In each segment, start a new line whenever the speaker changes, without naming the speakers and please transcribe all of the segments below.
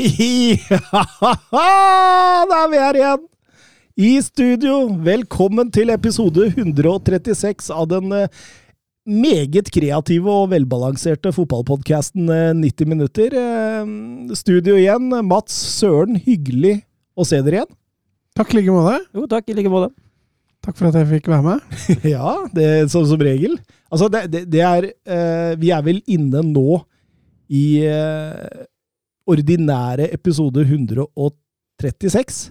Da er vi her igjen! I studio. Velkommen til episode 136 av den eh, meget kreative og velbalanserte fotballpodkasten 90 minutter. Eh, Studio igjen. Mats Søren, hyggelig å se dere igjen.
Takk i like måte.
Jo, takk i like måte.
Takk for at jeg fikk være med.
ja, det er sånn som regel. Altså, det, det, det er eh, Vi er vel inne nå i eh, ordinære episode 136.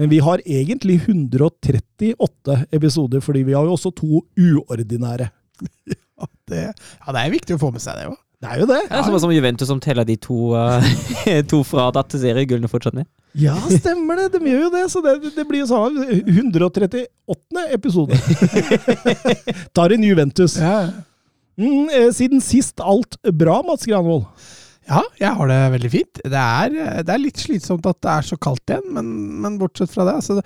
Men vi har egentlig 138 episoder, fordi vi har jo også to uordinære.
Ja, det, ja, det er viktig å få med seg det òg.
Det er jo det.
Det er som, som Juventus som teller de to, uh, to fradatte seriegullene fortsatt med.
Ja, stemmer det. De gjør jo det. Så det, det blir jo sånn 138. episode. Tar inn Juventus.
Ja.
Mm, eh, siden sist alt bra, Mats Granvold?
Ja, jeg har det veldig fint. Det er, det er litt slitsomt at det er så kaldt igjen, men, men bortsett fra det altså det,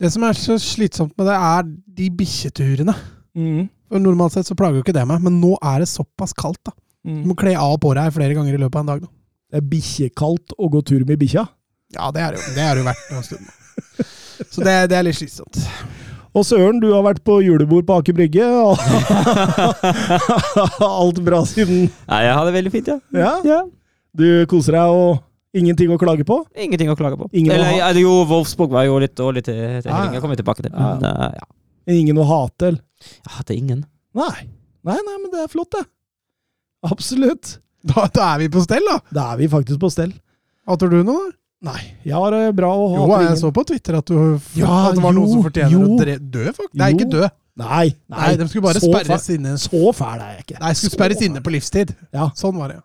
det som er så slitsomt med det, er de bikkjeturene.
Mm.
For Normalt sett så plager jo ikke det meg, men nå er det såpass kaldt. da. Du
Mm.
må kle av på deg flere ganger i løpet av en dag. da.
Det er bikkjekaldt å gå tur med bikkja.
Ja, det er det jo det er det jo vært en stund. Så det, det er litt slitsomt.
Og Søren, du har vært på julebord på Aker Brygge. og Alt bra siden
Nei, jeg har det veldig fint, ja.
Ja?
ja.
Du koser deg og ingenting å klage på?
Ingenting å klage på.
Ingen
Eller,
ha-
det jo Wolfsburg var jo litt dårlig til, til
Ja,
helgen. Jeg kommer tilbake til.
Ja.
Men uh, ja.
Ingen å hate? eller?
Jeg hater ingen.
Nei. Nei, nei, men det er flott, det. Absolutt.
Da, da er vi på stell, da!
Da er vi faktisk på stell.
Hater du noe?
Nei, jeg har det bra å
ha
Jo,
jeg så på Twitter at, du,
Ja,
at det var noen som fortjener
jo.
å dre- dø, faktisk. Nei, ikke dø.
Nei, nei,
Nei, de skulle bare
så
sperres
fæl-
inne.
Så fæl er jeg ikke.
Nei, skulle
Så
sperres
fæl.
inne på livstid.
Ja.
Sånn var det.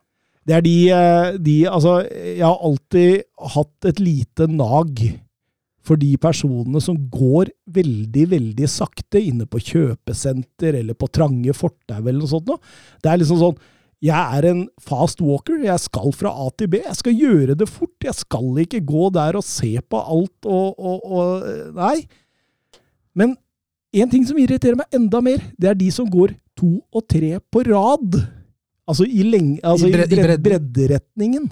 Det er de, eh, de Altså, jeg har alltid hatt et lite nag for de personene som går veldig, veldig sakte inne på kjøpesenter eller på trange fortau eller noe sånt noe. Det er liksom sånn Jeg er en fast walker. Jeg skal fra A til B. Jeg skal gjøre det fort. Jeg skal ikke gå der og se på alt og, og, og Nei. Men en ting som irriterer meg enda mer, det er de som går to og tre på rad. Altså i, lenge, altså
I bred- i
bred, bredderetningen.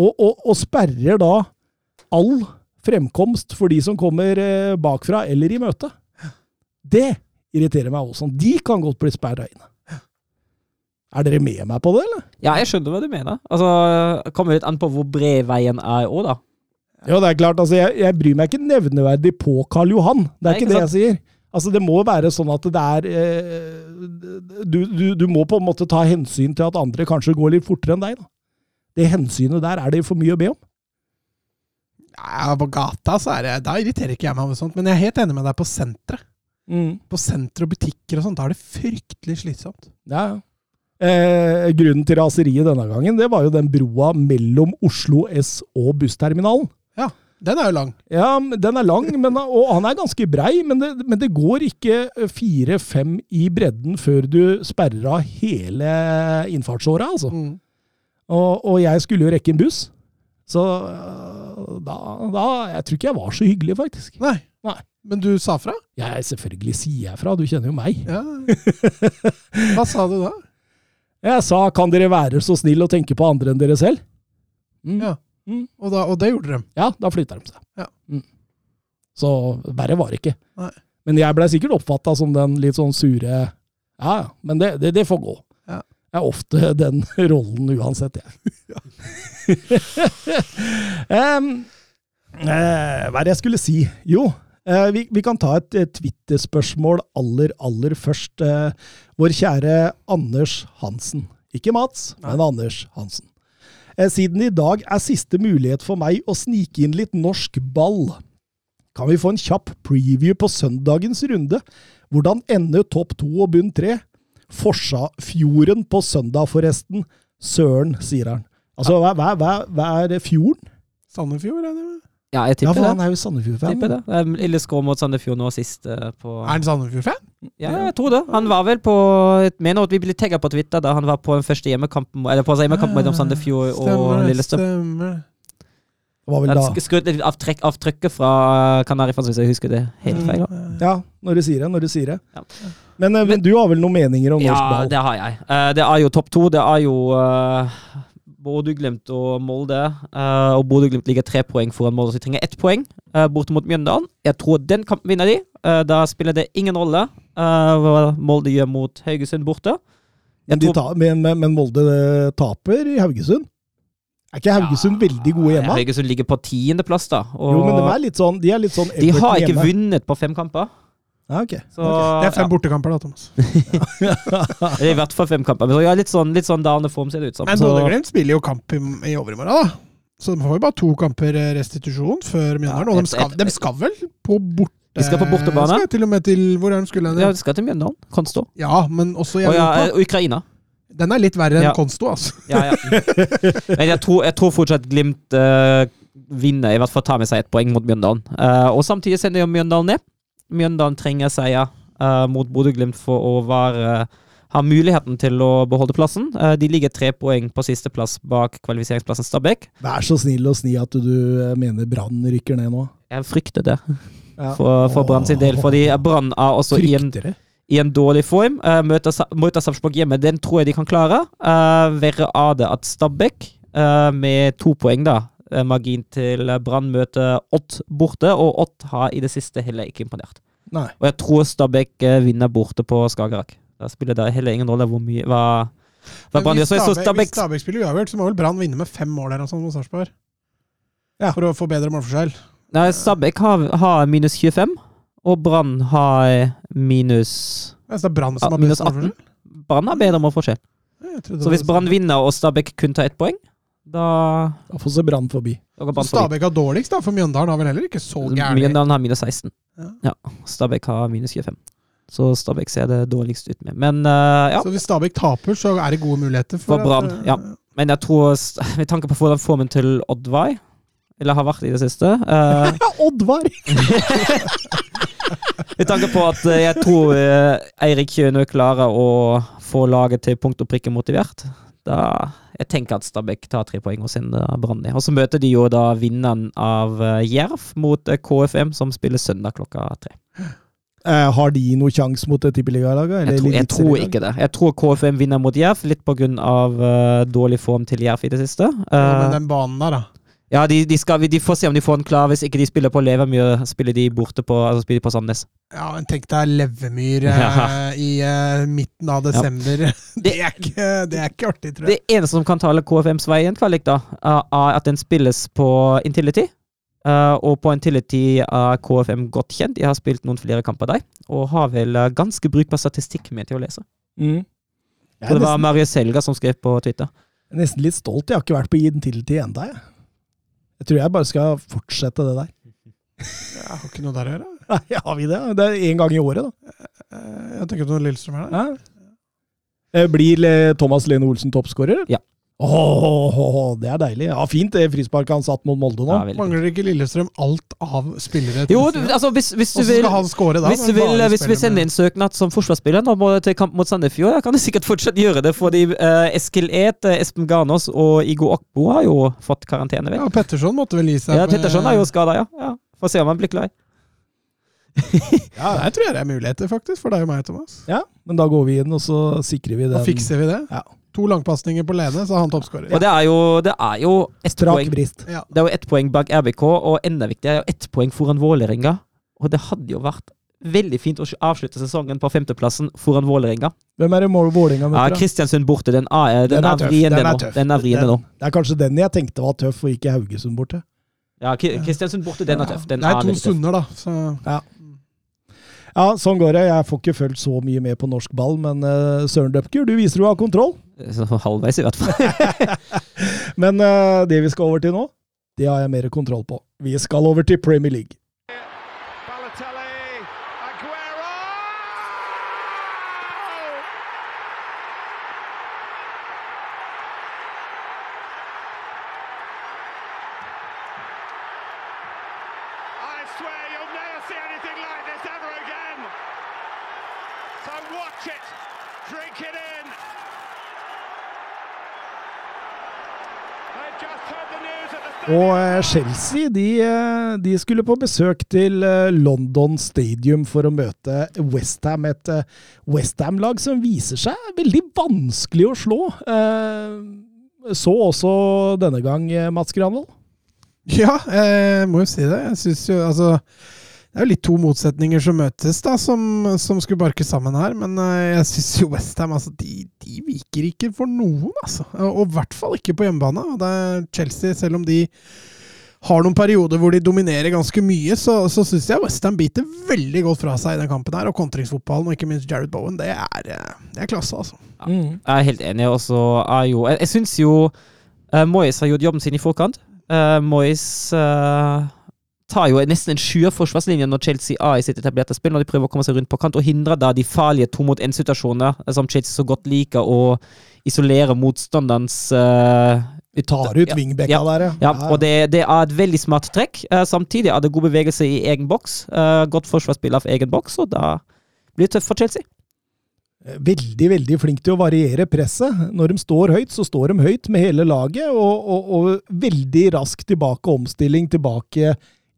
Og, og, og sperrer da all fremkomst for de som kommer eh, bakfra eller i møte. Det irriterer meg også. De kan godt bli sperra inne. Er dere med meg på det, eller?
Ja, jeg skjønner hva du mener. Altså, det Kommer litt an på hvor bred veien er òg, da.
Ja, det er klart. altså Jeg, jeg bryr meg ikke nevneverdig på Karl Johan. Det er
Nei,
ikke,
ikke
det jeg sier. Altså Det må være sånn at det er eh, du, du, du må på en måte ta hensyn til at andre kanskje går litt fortere enn deg. da. Det hensynet der er det for mye å be om.
Ja, på gata så er det Da irriterer ikke jeg meg over sånt, men jeg er helt enig med deg på senteret. På senter og butikker og sånt, da er det fryktelig slitsomt.
Ja, ja. Eh, grunnen til raseriet denne gangen, det var jo den broa mellom Oslo S og bussterminalen.
Ja, Den er jo lang.
Ja, den er lang, men, og han er ganske brei, men det, men det går ikke fire-fem i bredden før du sperrer av hele innfartsåra, altså.
Mm.
Og, og jeg skulle jo rekke en buss, så øh, da, da Jeg tror ikke jeg var så hyggelig, faktisk.
Nei.
Nei.
Men du sa fra?
Ja, selvfølgelig sier jeg fra, du kjenner jo meg.
Ja. Hva sa du da?
Jeg sa 'kan dere være så snill å tenke på andre enn dere selv'? Mm.
Ja.
Mm.
Og, da, og det gjorde de.
Ja, da flytta de seg.
Ja.
Mm. Så verre var det ikke.
Nei.
Men jeg blei sikkert oppfatta som den litt sånn sure Ja, ja, men det, det, det får gå.
Ja.
Jeg er ofte den rollen uansett, jeg. Em, eh, hva er det jeg skulle si? Jo, vi, vi kan ta et, et Twitter-spørsmål aller, aller først. Eh, vår kjære Anders Hansen. Ikke Mats, men Anders Hansen. Eh, Siden i dag er siste mulighet for meg å snike inn litt norsk ball, kan vi få en kjapp preview på søndagens runde? Hvordan ender topp to og bunn tre? Forsafjorden på søndag, forresten. Søren, sier han. Altså, hva, hva, hva, hva er fjorden?
Sandefjord, regner jeg med.
Ja, jeg tipper Ja,
for han
det.
er jo Sandefjord-fan.
Tipper det. Um, mot Sandefjord nå sist eh, på
Er han Sandefjord-fan?
Ja, jeg tror det. Han var vel på Jeg mener at vi ble tagga på Twitter da han var på den første hjemmekampen Eller på hjemmekamp mellom Sandefjord og
Stemmer
Lillestrøm.
Stemmer.
Det var vel da.
sk- skrøt litt av, trekk, av trykket fra Kanarifans, hvis jeg husker det helt feil.
Ja, når du sier det. Når du sier det.
Ja.
Men, eh, men du har vel noen meninger om norsk
Ja,
ball?
det har jeg. Eh, det er jo topp to. Det er jo uh, Bodø-Glimt og Molde. Uh, og Bodø-Glimt ligger tre poeng foran Molde, så de trenger ett poeng uh, borte mot Mjøndalen. Jeg tror den kampen vinner de. Uh, da spiller det ingen rolle eh, hva Molde gjør mot Haugesund borte.
Men, de
tror-
men, men, men Molde taper i Haugesund? Er ikke Haugesund veldig gode hjemme?
Haugesund ligger på tiendeplass, da. Og
Jo, men de er litt sånn De er litt sånn
de har ikke
hjemme.
vunnet på fem kamper.
Ja, ok.
Så,
Det er fem bortekamper, da, Thomas.
ja, det i hvert fall fem kamper. Men så, ja, litt sånn, litt sånn davne form ser det ut som.
Men Bodø-Glimt spiller jo kamp i, i overmorgen, da. Så de får jo bare to kamper eh, restitusjon før Mjøndalen.
Ja,
og de skal, de skal vel på borte...
De skal på bortebane.
Skal til og med til Hvor er de skulle hen?
ja, de skal til Mjøndalen. Konsto.
ja, men også i
Og ja,
Europa.
eh, Ukraina.
Den er litt verre enn
Ja.
Konsto, altså.
Ja, ja. Men jeg tror, jeg tror fortsatt Glimt uh, vinner, i hvert fall tar med seg et poeng mot Mjøndalen. Uh, og samtidig sender jo Mjøndalen ned. Mjøndalen trenger seier uh, mot Bodø-Glimt for å være, ha muligheten til å beholde plassen. Uh, de ligger tre poeng på sisteplass bak kvalifiseringsplassen Stabæk.
Vær så snill og sni at du eh, mener Brann rykker ned nå.
Jeg frykter det
Ja.
for, for Brann sin del, fordi Brann er også i en i en dårlig form. Møter, møter Sarpsborg hjemme, den tror jeg de kan klare. Verre er det at Stabæk, eh, med to poeng, da, eh, margin til eh, Brann, møter Odd borte, og Odd har i det siste heller ikke imponert.
Nei.
Og jeg tror Stabæk eh, vinner borte på Skagerrak. Da spiller det heller ingen rolle hvor mye hva, hva Brann gjør.
hvis Stabæk,
Stabæk
hvis Stabæk spiller uavgjort, så må vel Brann vinne med fem mål der, sånn, mot Sarpsborg.
Ja.
For å få bedre målforskjell.
Nei, Stabæk har, har minus 25, og Brann har minus
Ja, så det er Brann som har
minus
best målforskjell?
Brann har bedre målforskjell. Så hvis Brann vinner og Stabæk kun tar ett poeng, da
Da får se Brann forbi.
Så
Brann forbi.
Stabæk har dårligst, da, for Mjøndalen har vel heller ikke så gærent
Mjøndalen har minus 16.
Ja.
Ja. Stabæk har minus 25. Så Stabæk ser det dårligst ut med. Men uh, ja.
Så hvis Stabæk taper, så er det gode muligheter for,
For Brann,
eh,
ja. Men jeg tror, med tanke på hvordan formen til Odd var, eller har vært i det siste uh,
Ja, Oddvar!
Med tanke på at eh, jeg tror eh, Eirik Kjønø klarer å få laget til punkt og prikke motivert. Da Jeg tenker at Stabæk tar tre poeng og sender Brann. Og så møter de jo da vinneren av eh, Jerv mot eh, KFM, som spiller søndag klokka tre.
Eh, har de noe sjanse mot det tippeligalaget?
Jeg, tror- jeg tror ikke det. Jeg tror KFM vinner mot Jerv, litt pga. Uh, dårlig form til Jerv i det siste.
Ja,
Eh,
men den banen der, da.
Ja, de, de, skal, de får se om de får den klar. Hvis ikke de spiller på Levermyr, spiller de borte på, altså spiller de på Sandnes.
Ja, men tenk deg Levemyr eh,
Ja.
i uh, midten av desember. Det, er ikke, det er ikke artig, tror jeg.
Det eneste som kan tale KFMs vei i en kvalik, da, er at den spilles på Intility. Eh, og på Intility er KFM godt kjent. De har spilt noen flere kamper der, og har vel eh, ganske brukbar statistikk med til å lese.
Mm. Er
det var
nesten,
Marie Selga som skrev på Twitter.
Jeg er nesten litt stolt. Jeg har ikke vært på Intility enda, jeg. Jeg tror jeg bare skal fortsette det der.
Jeg har ikke noe der å gjøre.
Nei, har vi det? Det er én gang i året, da.
Eh, Jeg tenker på Lillestrøm her.
Ja. Eh, Blir eh, Thomas Lene Olsen toppskårer?
Ja.
Åh, det er deilig. Ja, Fint det frisparket han satt mot Molde nå.
Ja.
Mangler ikke Lillestrøm alt av spillere?
Jo, du, altså hvis, hvis du vil
skal han score da?
Hvis du vil, hvis vi sender inn søknad som forsvarsspiller nå må til kamp mot Sandefjord, da kan du sikkert fortsatt gjøre det, fordi uh, Eskil Eeth, eh, Espen Garnås og Igo Akbo har jo fått karantene. vel?
Ja, Petterson måtte vel gi seg.
Ja, Petterson er jo skada, ja. ja. Får se om han blir klar.
Ja, Der tror jeg det er muligheter, faktisk, for deg og meg, Thomas.
Ja, men da går vi inn, og så sikrer vi
Da
den.
fikser vi det.
Ja.
To langpasninger på Lene, så er han toppskårer.
Og det er jo, det er jo ett poeng.
Ja.
Det er jo ett poeng bak RBK, og enda viktigere er jo ett poeng foran Vålerenga. Og det hadde jo vært veldig fint å avslutte sesongen på femteplassen foran Vålerenga.
Hvem er det Vålerenga
Ja,
møter? Ja,
Kristiansund borte, den er, den
Den er
er vriende
den er tøff.
Den er vriende
Den-
nå.
Det er kanskje den jeg tenkte var tøff, og ikke Haugesund borte.
Ja, Kristiansund borte, den er tøff. Den
det er
er
to stunder, da. Så
Ja, sånn går det. Jeg får ikke fulgt så mye med på norsk ball, men uh, Søren Døpker, du viser du har kontroll.
Så halvveis, i hvert fall.
Men uh, det vi skal over til nå, det har jeg mer kontroll på. Vi skal over til Premier League. Og eh, Chelsea de, eh, de skulle på besøk til eh, London Stadium for å møte Westham. Et Westham-lag som viser seg veldig vanskelig å slå. Så også denne gang, Mats Granvold.
Ja, jeg må jo si det. Jeg synes jo, altså Det er jo litt to motsetninger som møtes, da, som, som skulle barke sammen her. Men eh, jeg syns jo Westham altså, de, de viker ikke for noen, altså. Og i hvert fall ikke på hjemmebane. Og det er Chelsea, selv om de har noen perioder hvor de dominerer ganske mye, så, så syns jeg Westham biter veldig godt fra seg i den kampen her. Og kontringsfotballen, og ikke minst Jared Bowen, det er, eh, det er klasse, altså.
Mm.
Jeg er helt enig. Og så er jo Jeg, jeg syns jo uh, Moyes har gjort jobben sin i forkant. Uh, Moyes eh, tar jo nesten en sjuer forsvarslinje når Chelsea er i sitt etablerte spill, når de prøver å komme seg rundt på kant, og hindrer da de farlige to mot én-situasjoner eh, som Chelsea så godt liker å isolere motstanderens uh,
Vi tar ut vingbekka
ja.
der,
Ja, og det, det er et veldig smart trekk. Uh, samtidig er det god bevegelse i egen boks. Uh, godt forsvarsspill av egen boks, og da blir det tøft for Chelsea.
Veldig, veldig flink til å variere presset. Når de står høyt, så står de høyt med hele laget, og, og, og veldig rask tilbake, omstilling tilbake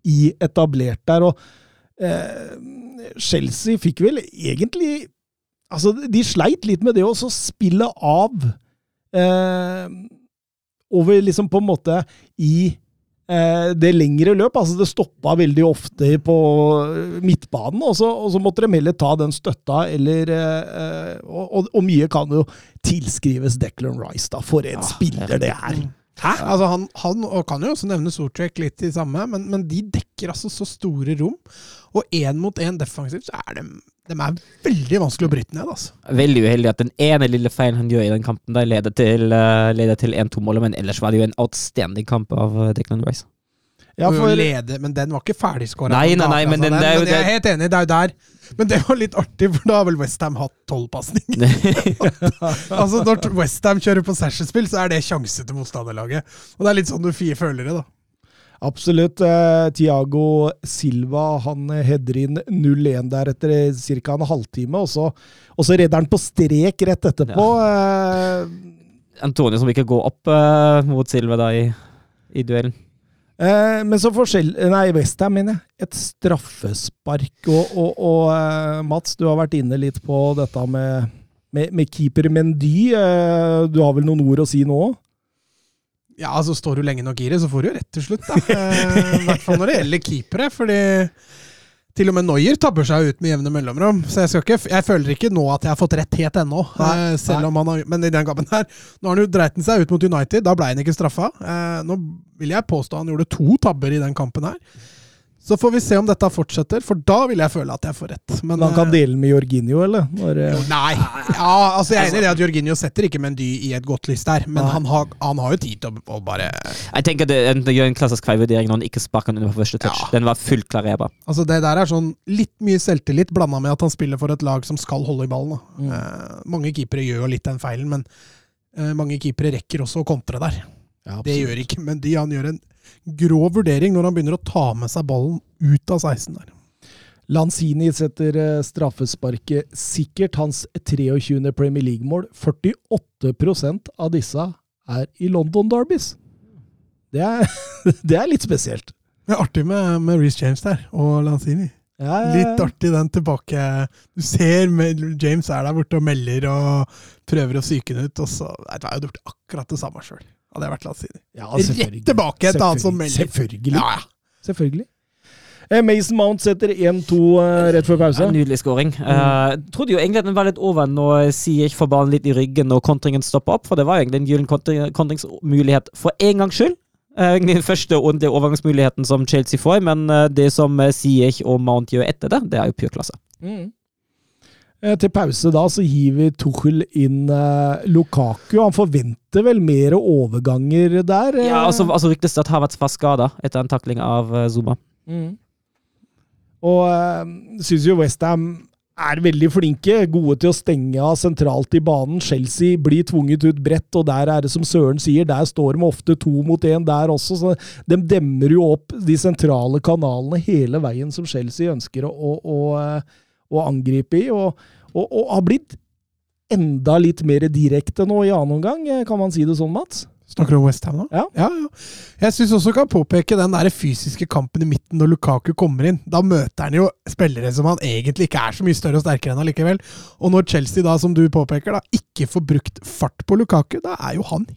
i etablert der. Og eh, Chelsea fikk vel egentlig Altså, de sleit litt med det å spille av eh, over liksom på en måte i eh, det lengre løp. Altså det stoppa veldig ofte på midtbanen, og så, og så måtte de heller ta den støtta, eller eh, og, og, og mye kan jo tilskrives Declan Rice, da. For en spiller det er!
Hæ? Altså han, han og kan jo også nevne Sortrek litt i samme, men, men de dekker altså så store rom. Og én mot én defensivt, så er de, de er veldig vanskelig å bryte ned. altså.
Veldig uheldig at den ene lille feilen han gjør i den kampen, der leder til, uh, til 1-2-målet, men ellers var det jo en outstanding kamp av uh, Declan Rice.
Ja, for,
lede, men den var ikke ferdigskåra.
Nei, nei, nei, men den- det er jo
jeg er helt enig, det er jo der. Men det var litt artig, for da har vel Westham hatt tolv pasninger. altså, når Westham kjører på Sasher-spill, så er det sjanse til motstanderlaget. Og det er litt sånn du fie føler det, da.
Absolutt. Eh, Tiago Silva han eh, header inn 0-1 der etter ca. en halvtime, og så, og så redder han på strek rett etterpå. Ja.
Antonio som ikke går opp uh, mot Silva da i, i duellen.
Eh, men så forskjell... Nei, Westham, mener jeg. Et straffespark. Og, og, og eh, Mats, du har vært inne litt på dette med, med, med keeper Mendy. Eh, du har vel noen ord å si nå òg?
Ja, altså Står du lenge nok i det, så får du jo rett til slutt. da. Eh, I hvert fall når det gjelder keepere. fordi til og med Noyer tabber seg ut med jevne mellomrom. Så jeg, ikke, jeg føler ikke nå at jeg har fått rett helt ennå.
Nei,
eh, selv
nei.
om han har, Men i den kampen her Nå har han jo dreit seg ut mot United. Da ble han ikke straffa. Eh, nå vil jeg påstå han gjorde to tabber i den kampen her. Så får vi se om dette fortsetter, for da vil jeg føle at jeg får rett. Men,
Men han kan
eh,
dele med Jorginho, eller? Når, eh,
jo, Nei. Ja, altså Jeg er enig i det at Jorginho setter ikke Mendy i et godt lys der, men han har, han har jo tid til å, å bare
Jeg tenker det, det gjør en klassisk feilvurdering når han ikke sparker den under på første touch.
Ja.
Den var fullt klarerbar.
Altså Det der er sånn litt mye selvtillit blanda med at han spiller for et lag som skal holde i ballen. Da.
Mm.
Eh, mange keepere gjør jo litt den feilen, men eh, mange keepere rekker også å kontre der.
ja,
Det gjør ikke Mendy. Han gjør en grov vurdering når han begynner å ta med seg ballen ut av 16 der.
Lanzini setter eh, straffesparket sikkert hans 23. Premier League-mål. 48% av disse er i London Derbys. Det er, det er litt spesielt.
Det er artig med, med Reece James der, og Lanzini.
Ja, ja, ja.
Litt artig den tilbake Du ser James er der borte og melder og prøver å psyke den ut, og så Nei, har jo gjort akkurat det samme sjøl. Hadde jeg vært Lanzini.
Ja,
Rett tilbake et annet som melder.
Selvfølgelig.
Ja, ja.
Selvfølgelig. Eh, Mason Mount setter 1-2 eh, rett før pause.
Nydelig nydelig scoring. Uh, trodde jo egentlig at den var litt over når Siech får ballen litt i ryggen og kontringen stopper opp, for det var egentlig en gyllen kontringsmulighet for en gangs skyld. Eh, Egentlig den første ordentlige overgangsmuligheten som Chelsea får, men uh, det som uh, Siech og Mount gjør etter det, det er jo pure klasse.
Mm. Eh, Til pause da så hiver Tuchel inn eh, Lukaku. Han forventer vel mer overganger der? eh?
Ja, altså, altså ryktes det at Havertz var skada etter en takling av eh, Zuma.
Mm. Og uh, syns jo Westham er veldig flinke, gode til å stenge av sentralt i banen. Chelsea blir tvunget ut bredt, og der er det som Søren sier, der står de ofte to mot én der også. så De demmer jo opp de sentrale kanalene hele veien som Chelsea ønsker å, å, å, eh, å angripe i, og, og, og har blitt enda litt mer direkte nå i annen omgang, eh, kan man si det sånn, Mats?
Snakker du om Westham nå?
Ja.
ja, ja. Jeg syns også kan påpeke den der fysiske kampen i midten når Lukaku kommer inn. Da møter han jo spillere som han egentlig ikke er så mye større og sterkere enn allikevel. Og når Chelsea, da, som du påpeker, da, ikke får brukt fart på Lukaku, da er jo han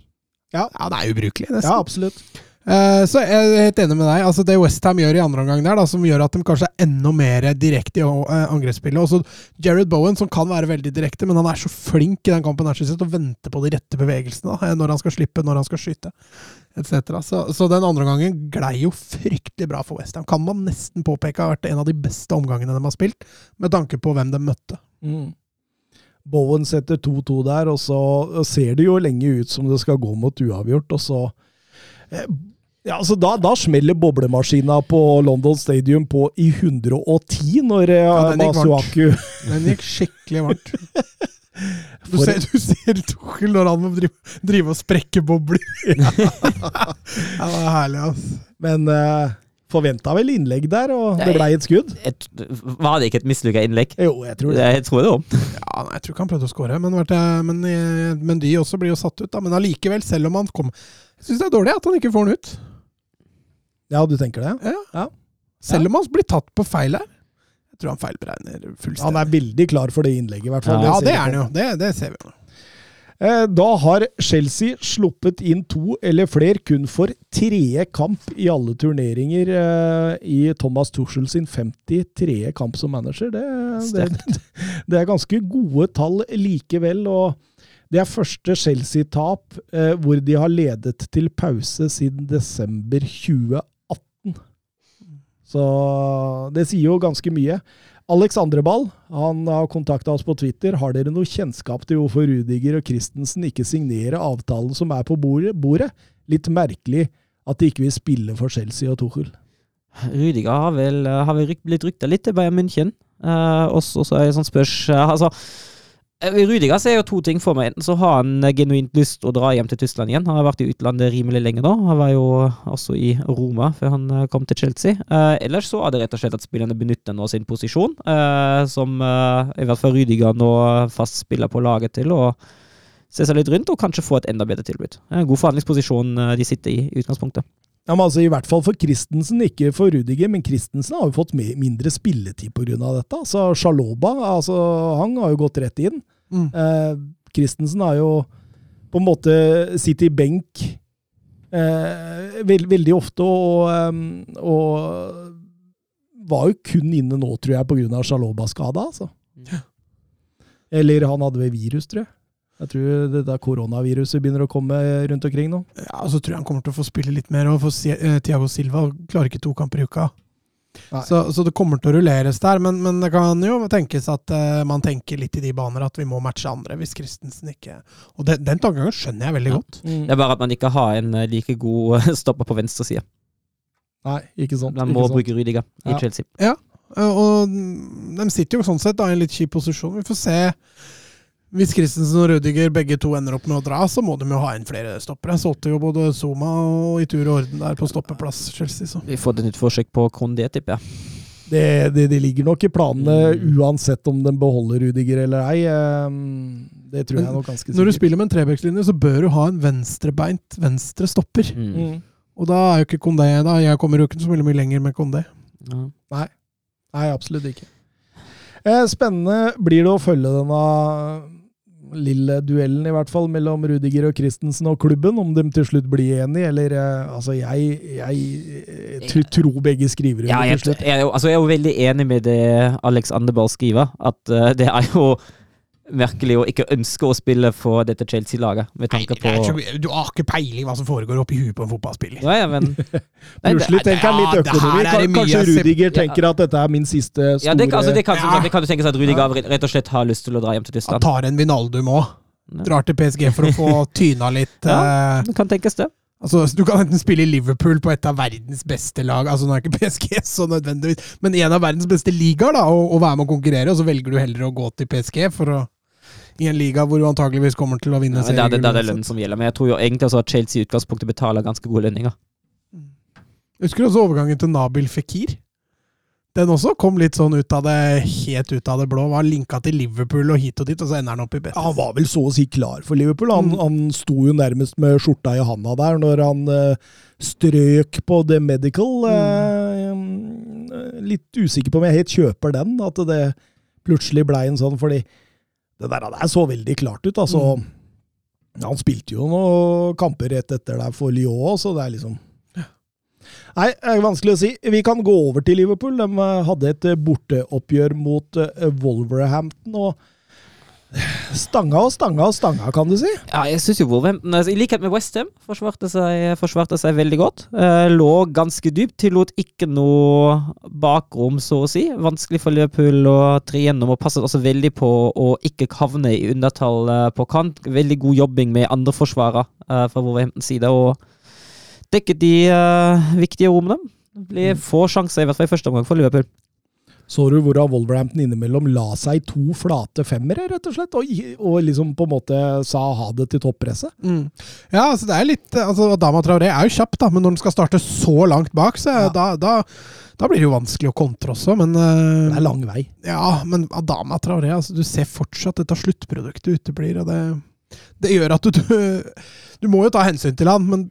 Ja.
Han er ubrukelig, nesten.
Ja, absolutt.
Eh, så jeg er helt enig med deg. Altså Det Westham gjør i andre omgang der, da, som gjør at de kanskje er enda mer direkte i eh, angrepsspillet. Også Jared Bowen, som kan være veldig direkte, men han er så flink i den kampen her, synes jeg, til å vente på de rette bevegelsene. Da, eh, når han skal slippe, når han skal skyte, etc. Så, så den andre omgangen glei jo fryktelig bra for Westham. Kan man nesten påpeke har vært en av de beste omgangene de har spilt, med tanke på hvem de møtte.
Mm. Bowen setter 2-2 der, og så ser det jo lenge ut som det skal gå mot uavgjort, og så ja, altså da, da smeller boblemaskina på London Stadium på i 110 når eh,
Ja, den gikk varmt.
Masuaku
Den gikk skikkelig varmt. Du ser, du ser Tuchel når han må drive, drive og sprekke bobler. det var herlig, altså.
Men uh, forventa vel innlegg der, og det blei et skudd?
Et, var det ikke et mislykka innlegg?
Jo, jeg tror det.
Jeg tror det òg.
Ja, jeg tror ikke han prøvde å skåre, men, men, eh, men de også blir jo satt ut. da. Men allikevel, selv om han kom Jeg syns det er dårlig at han ikke får den ut.
Ja, du tenker det?
Ja.
Ja.
Selv om han blir tatt på feil her. Jeg tror han feilberegner fullstendig.
Han er veldig klar for det innlegget, i hvert fall.
ja,
ser
det er han jo. Det, det ser vi jo.
Eh, Da har Chelsea sluppet inn to eller flere kun for tredje kamp i alle turneringer eh, i Thomas Tuchel sin 53. kamp som manager. Det, det, det er ganske gode tall likevel. og det er første Chelsea-tap eh, hvor de har ledet til pause siden desember 2018. Så det sier jo ganske mye. Alex Andreball han har kontakta oss på Twitter. Har dere noe kjennskap til hvorfor Rudiger og Christensen ikke signerer avtalen som er på bordet? Litt merkelig at de ikke vil spille for Chelsea og Tuchel.
Rudiger har vel, har vel blitt rykta litt til Bayern München. Uh, også så er det sånn spørs eh, altså, eh, Rudiger ser jo to ting for meg. Enten så har han eh, genuint lyst å dra hjem til Tyskland igjen. Han har vært i utlandet rimelig lenge nå. Han var jo også i Roma før han eh, kom til Chelsea. Eh, ellers så er det rett og slett at spillerne benytter nå sin posisjon, eh, som eh, i hvert fall Rudiger nå fast spiller på laget til. og Se seg litt rundt og kanskje få et enda bedre tilbud. En god forhandlingsposisjon eh, de sitter i i utgangspunktet.
Ja, men altså I hvert fall for Christensen, ikke for Rudiger. Men Christensen har jo fått mindre spilletid pga. dette. Så Sjaloba altså, han har jo gått rett inn.
Mm.
Eh, Christensen har jo på en måte sittet i benk eh, veld, veldig ofte, og, eh, og var jo kun inne nå, tror jeg, pga. Sjaloba-skada. Altså. Eller han hadde vel virus, tror jeg. Jeg tror det der koronaviruset begynner å komme rundt omkring nå.
Ja, og så tror jeg han kommer til å få spille litt mer. Og for Si- eh, Thiago Silva klarer ikke to kamper i uka. Så, så det kommer til å rulleres der. Men, men det kan jo tenkes at uh, man tenker litt i de baner at vi må matche andre hvis Christensen ikke Og den, den tankegangen skjønner jeg veldig
Ja.
godt.
Mm.
Det er bare at man ikke har en eh, like god stopper på venstre side.
Nei, ikke sant.
Man må
sant.
bruke Rydiga i
Ja.
Chelsea.
Ja, Og de sitter jo sånn sett da, i en litt kjip posisjon. Vi får se. Hvis Christensen og Rødiger begge to ender opp med å dra, så må de jo ha inn flere stoppere. Solgte jo både Zuma og i tur og orden der på stoppeplass, Chelsea. Så.
Vi får et nytt forsøk på Kondé, tipper jeg.
Det, det, det ligger nok i planene
Mm.
uansett om de beholder Rudiger eller ei. Ehm, Det tror jeg
er
nok ganske sikkert.
Når du spiller med en trebekslinje, så bør du ha en venstrebeint venstre stopper.
Mm.
Mm.
Og da er jo ikke Kondé da. Jeg kommer jo ikke så veldig mye lenger med Kondé.
Ja.
Nei, absolutt ikke. Eh, Spennende blir det å følge denne lille duellen, i hvert fall, mellom Rudiger og Christensen og klubben, om de til slutt blir enige, eller eh, Altså, jeg, jeg eh, tror begge skriver
Ja,
under
jeg,
til slutt.
jeg, altså, jeg er jo veldig enig med det Alex Andeball skriver, at uh, det er jo merkelig å ikke ønske å spille for dette Chelsea-laget, med tanke på
Du har ikke peiling hva som foregår oppi huet på en fotballspiller.
Ja, ja, men
Plutselig tenker han litt økonomi. Kanskje Rudiger tenker at dette er min siste store
ja, det, kan- altså, det, kan, det kan du tenke seg at Rudiger rett og slett har lyst til å dra hjem til Tyskland.
Han tar en Vinaldum òg. Drar til PSG for å få tyna litt.
Ja.
eh,
Det kan tenkes, det.
Altså, Du kan enten spille i Liverpool på et av verdens beste lag, altså nå er ikke PSG så nødvendigvis, men en av verdens beste ligaer, da, og, og være med å konkurrere, og så velger du heller å gå til PSG for å i en liga hvor du antageligvis kommer til å vinne
Ja, serien. det det, det er lønn som gjelder. Men jeg tror jo egentlig også at Chelsea i utgangspunktet betaler ganske gode lønninger.
Husker du også overgangen til Nabil Fikir? Den også kom litt sånn ut av det, helt ut av det blå. Var linka til Liverpool og hit og dit, og så ender han opp i Betis.
Han var vel så å si klar for Liverpool. Han,
Mm.
han sto jo nærmest med skjorta i handa der når han uh, strøk på The Medical. Eh, litt usikker på om jeg helt kjøper den, at det plutselig blei en sånn, fordi det der, det så veldig klart ut. altså. Han spilte jo noen kamper rett etter der for Lyon så det er liksom Nei, det er vanskelig å si. Vi kan gå over til Liverpool. De eh, hadde et borteoppgjør mot eh, Wolverhampton. og Stanga og stanga og stanga, kan du si.
Ja, jeg synes jo Wolverhampton, altså, i likhet med Westham, forsvarte seg, forsvarte seg veldig godt. Eh, lå ganske dypt, tillot ikke noe bakrom, så å si. Vanskelig for Liverpool å tre gjennom, og passet også veldig på å ikke havne i undertall eh, på kant. Veldig god jobbing med andre forsvarere eh, fra Wolverhamptons side, og dekket de eh, viktige rommene. Blir få sjanser, i hvert fall i første omgang, for Liverpool.
Så du hvordan Wolverhampton innimellom la seg i to flate femmere, rett og slett? Og, og liksom på en måte sa ha det til toppresset?
Mm. Ja, altså det er litt altså Dama Traoré er jo kjapp, da, men når den skal starte så langt bak, så
Ja.
da, da, da blir det jo vanskelig å kontre også. Men, uh,
Det er lang vei.
ja, men Adama Traoré, altså, du ser fortsatt dette sluttproduktet uteblir. og det, det gjør at du, du Du må jo ta hensyn til han, men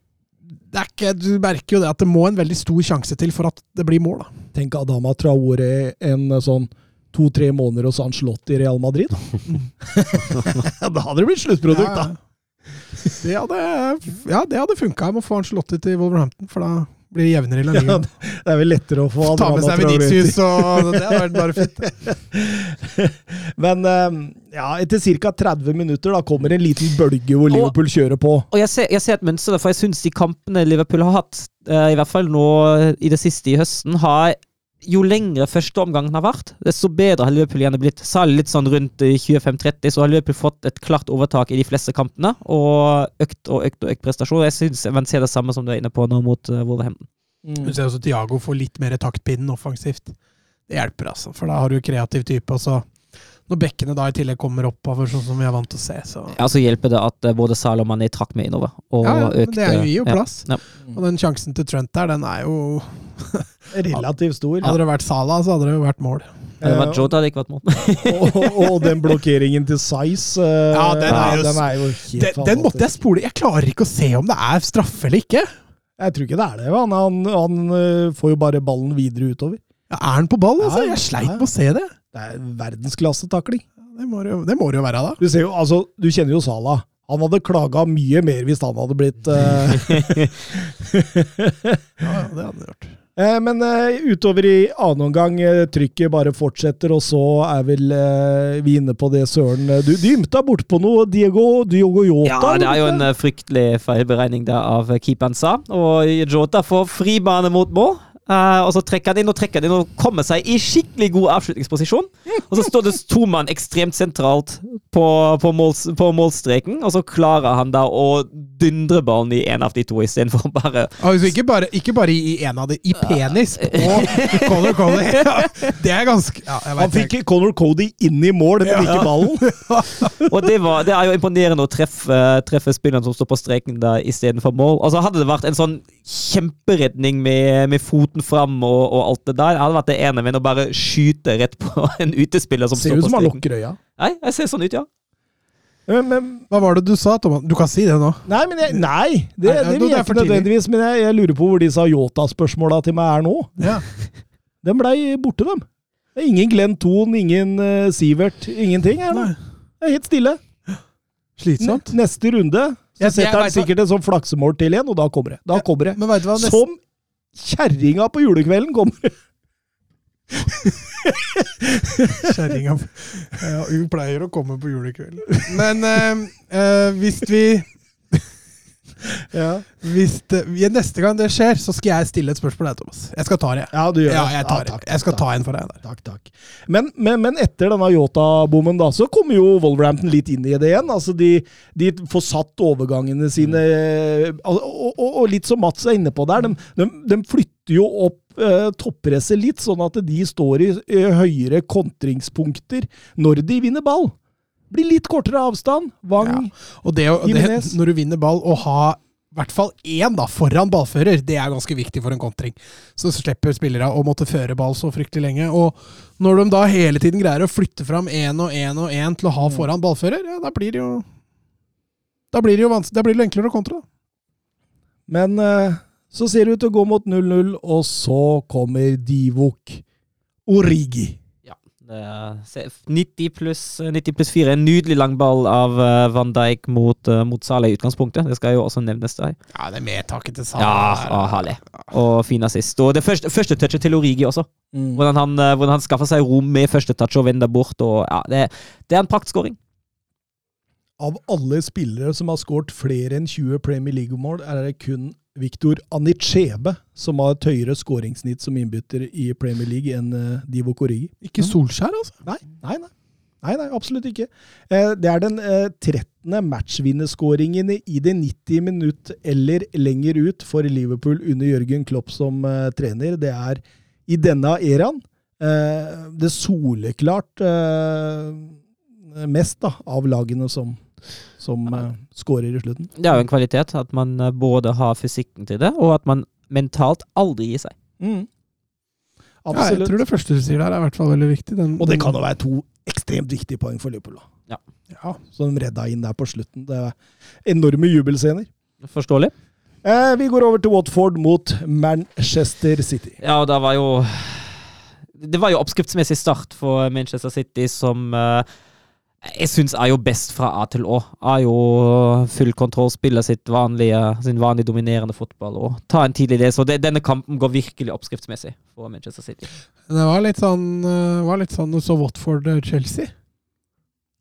ikke, du merker jo det at det må en veldig stor sjanse til for at det blir mål. da.
Tenk Adama Traore en sånn to-tre måneder hos Angelotti i Real Madrid. da hadde det blitt sluttprodukt, da.
Det hadde, ja, det hadde funka med å få Angelotti til Wolverhampton, for da blir jevnere i La Liga.
Det er vel lettere å få
Ta med seg. Venitius, og det hadde vært bare fint.
Men eh, ja, etter ca. 30 minutter da kommer en liten bølge hvor Liverpool kjører på.
Og jeg ser, jeg ser et mønster, for jeg syns de kampene Liverpool har hatt, eh, i hvert fall nå i det siste i høsten, har jo lengre første førsteomgangen har vært, desto bedre har Liverpool gjerne blitt. Særlig litt sånn rundt i 25-30, så har Liverpool fått et klart overtak i de fleste kampene. Og økt og økt og økt prestasjon. Jeg syns man ser det samme som du er inne på nå mot Wolverhampton. Mm.
Du ser også Diago får litt mer taktpinnen offensivt. Det hjelper, altså, for da har du kreativ type. Og så når bekkene da i tillegg kommer oppover, sånn som vi er vant til å se, så
Ja, så hjelper det at eh, både Salah og Mané trakk med innover. Og
Ja, ja, men
økte
det er jo, gir jo
ja.
plass.
Ja.
Og den sjansen til Trent der, den er jo
Relativt stor.
Hadde det vært Salah, så hadde det jo vært mål.
Hadde det vært Jota, hadde det ikke vært mål.
og, og, og den blokkeringen til Size eh,
Ja, den er jo-
den er jo helt
Den, den måtte jeg spole. Jeg klarer ikke å se om det er straffe eller ikke.
Jeg tror ikke det er det. Han, han, han eh, får jo bare ballen videre utover.
Ja, er han på ball? Altså? Jeg sleit med å se det.
Det er verdensklassetakling.
Det må det jo, det må det jo være, da.
Du, ser jo, altså, du kjenner jo Salah. Han hadde klaga mye mer hvis han hadde blitt uh...
Ja, ja, det hadde han gjort.
Eh, Men eh, utover i annen omgang, eh, trykket bare fortsetter, og så er vel vi inne på det, Søren. Du, dymta ymta bortpå noe, Diego, Diogo Jota?
Ja, det er jo en fryktelig feilberegning der av keeperen sa. Og Jota får fribane mot mål. Eh, og så trekker han inn og trekker han inn og kommer seg i skikkelig god avslutningsposisjon. Og så står det to mann ekstremt sentralt på, på, måls, på målstreken, og så klarer han da å dundre ballen i en av de to istedenfor bare
Altså, ikke, bare, ikke bare i en av de, i penis på Conor Cody. Ja, det er ganske ja,
Han fikk Conor Cody inn i mål, men ikke ballen.
Og det, var, det er jo imponerende å treffe, treffe spilleren som står på streken da istedenfor mål. Altså Hadde det vært en sånn kjemperedning med, med foten fram og, og alt det der, Jeg hadde vært det ene min å bare skyte rett på en utespiller som
Ser
står
ut som han lukker øya.
Nei, jeg ser sånn ut, ja.
Men, men,
Hva var det du sa, Thomas? Du kan si det nå.
nei, men jeg, nei, det,
Nei, det,
det
det
vil jeg
for
ikke nødvendigvis. Men jeg, jeg lurer på hvor disse Yota-spørsmåla til meg er nå.
Ja.
Den blei borte, dem. Ingen Glenn Thon, ingen uh, Sivert, ingenting her nå. Det er helt stille.
Slitsomt.
N- Neste runde så
Jeg- jeg
setter han
vet hva-
sikkert et sånn flaksemål til igjen, og da kommer det. Da kommer det.
Men du hva? Neste,
Som kjerringa på julekvelden kommer.
Kjerringa Hun pleier å komme på julekvelden. Men eh, eh, hvis vi
Ja,
Hvis det, neste gang det skjer, så skal jeg stille et spørsmål deg, Thomas. Jeg skal ta det,
ja du gjør
Ja, jeg, tar ja,
takk,
jeg skal
takk,
ta en for deg der.
Takk, takk. Men, men, men etter denne Yota-bommen, da, så kommer jo Wolverhampton litt inn i det igjen. Altså, de, de får satt overgangene sine og, og, og, og litt som Mats er inne på der, de, de, de flytter jo opp eh, toppresset litt, sånn at de står i i høyere kontringspunkter når de vinner ball. Blir litt kortere avstand. Wang
Og det, det, når du vinner ball, å ha i hvert fall én da, foran ballfører, det er ganske viktig for en kontring. Så slipper spillere å måtte føre ball så fryktelig lenge. Og når de da hele tiden greier å flytte fram én og én og én til å ha foran ballfører, ja, da blir det jo Da blir det jo vanskelig, da blir det enklere å kontre.
Men eh, så ser det ut til å gå mot 0-0, og så kommer Divok Origi.
Ja. Det er se- 90 pluss 90 pluss 4. En nydelig lang ball av eh, Van Dijk mot, uh, mot Salah i utgangspunktet. Det skal jo også nevnes der.
Ja, det er medtaket til
Ja,
Salah.
å, herlig. Og fin assist. Og det første, første touchet til Origi også. Hvordan han, eh, hvordan han skaffer seg rom med første touch og vender bort. Og, ja, det, det er en praktskåring.
Av alle spillere som har skåret flere enn 20 Premier League-mål, er det kun Viktor Anichebe som har et høyere skåringssnitt som innbytter i Premier League enn uh, Divok Origi.
Ikke Solskjær, altså.
Nei, nei, nei. Nei, nei, absolutt ikke. Eh, det er den eh, 13. matchvinnerskåringen i det 90 minutt eller lenger ut for Liverpool under Jørgen Klopp som eh, trener. Det er i denne æraen eh, det soleklart eh, mest da, av lagene som, som uh, skårer i slutten.
Det er jo en kvalitet at man eh, både har fysikken til det, og at man mentalt aldri gir seg.
Mm.
Ja, jeg tror det første du sier der, er i hvert fall veldig viktig. Den,
Og det kan jo være to ekstremt viktige poeng for Liverpool. Ja.
ja.
Så de redda inn der på slutten. Det er enorme jubelscener.
Forståelig?
Eh, vi går over til Watford mot Manchester City.
Ja, og da var jo Det var jo oppskriftsmessig start for Manchester City, som eh, jeg syns er jo best fra A til Å. Er jo full kontroll, spiller vanlige, sin vanlige dominerende fotball og tar en tidlig del. Så det, denne kampen går virkelig oppskriftsmessig for Manchester City.
Det var litt sånn, eh, var litt sånn så Watford-Chelsea.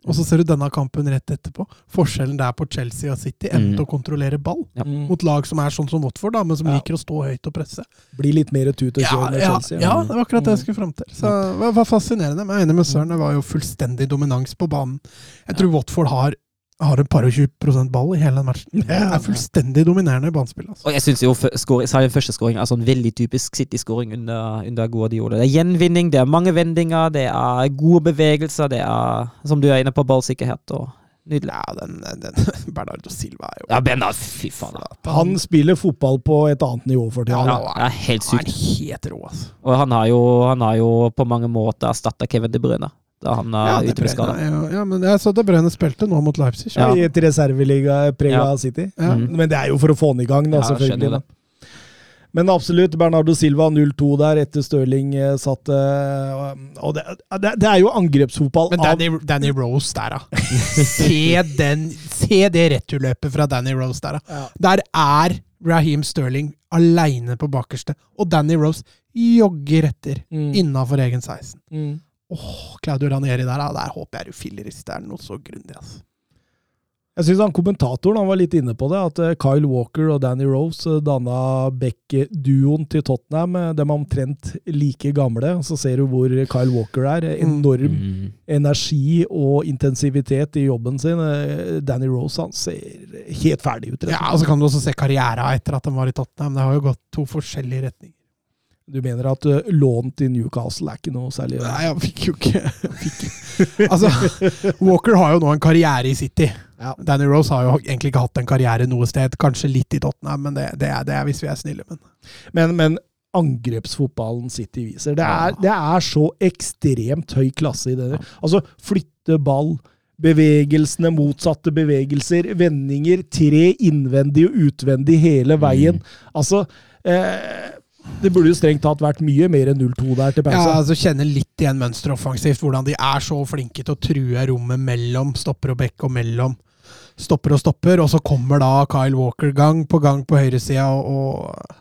Og så ser du denne kampen rett etterpå. Forskjellen der på Chelsea og City endte
Mm.
å kontrollere ball
Ja.
Mm.
mot lag som er sånn som Watford, da, men som
Ja.
liker å stå høyt og presse.
Bli litt mer tut og
Ja,
kjør med
ja,
Chelsea.
ja, det var akkurat det jeg skulle fram til. Så det var fascinerende. Men jeg er enig med Søren, det var jo fullstendig dominans på banen. Jeg tror Watford har, har en par og 20% ball i hele den matchen. Det er fullstendig dominerende i banespill. Altså.
Og jeg syns jo f- scoring- første skåringen er sånn veldig typisk City-skåring under, under Guardiola. Det er gjenvinning, det er mange vendinger, det er gode bevegelser, det er, som du er inne på, ballsikkerhet og nydelig.
Ja, den, den Bernardo Silva er jo
Ja, Bernard, fy faen.
Han spiller fotball på et annet nivå for tida.
Ja, han er helt sykt.
Han er helt rå, altså.
Og han har jo, han har jo på mange måter erstatta Kevin De Bruyne da han
Ja,
er
De
ute med skade.
Bruyne er ja, men jeg så De Bruyne spilte nå mot Leipzig.
Ja.
I et reserveliga-prega
Ja.
City.
Ja.
Mm.
Men det er jo for å få han i gang, da,
Ja,
selvfølgelig. Da. Men absolutt, Bernardo Silva 0-2 der etter Stirling eh, satt eh, Og det, det, det er jo angrepsfotball
Men
av
Danny, Danny Rose der, da. se, den, se det returløpet fra Danny Rose der, da.
Ja.
Der er Raheem Sterling aleine på bakerste, og Danny Rose jogger etter
Mm.
innafor egen 16.
Mm.
Åh, Claudio Ranieri der. Der håper jeg du filleris. Det er noe så grundig, altså.
Jeg syns kommentatoren han var litt inne på det, at eh, Kyle Walker og Danny Rose eh, danna Beck-duoen til Tottenham. Eh, De er omtrent like gamle. Så ser du hvor Kyle Walker er.
Mm.
Enorm
Mm.
energi og intensivitet i jobben sin. Danny Rose han ser helt ferdig ut. rett og
Ja, og så kan du også se karriera etter at de var i Tottenham. Det har jo gått to forskjellige retninger.
Du mener at uh, lån til Newcastle er ikke noe særlig
Nei, han fikk jo ikke fikk. Altså, Walker har jo nå en karriere i City.
Ja.
Danny Rose har jo egentlig ikke hatt en karriere noe sted. Kanskje litt i Tottenham, men det, det, er, det er hvis vi er snille. Men
Men, men angrepsfotballen City viser Det er, det er så ekstremt høy klasse i det. Altså, flytte ball, bevegelsene, motsatte bevegelser, vendinger, tre innvendig og utvendig hele veien. Altså eh, Det burde jo strengt tatt vært mye mer enn 0-2 der til
ja, altså kjenner litt igjen mønsteret offensivt. Hvordan de er så flinke til å true rommet mellom stopper og bekk og mellom stopper og stopper. Og så kommer da Kyle Walker gang på gang på høyresida og, og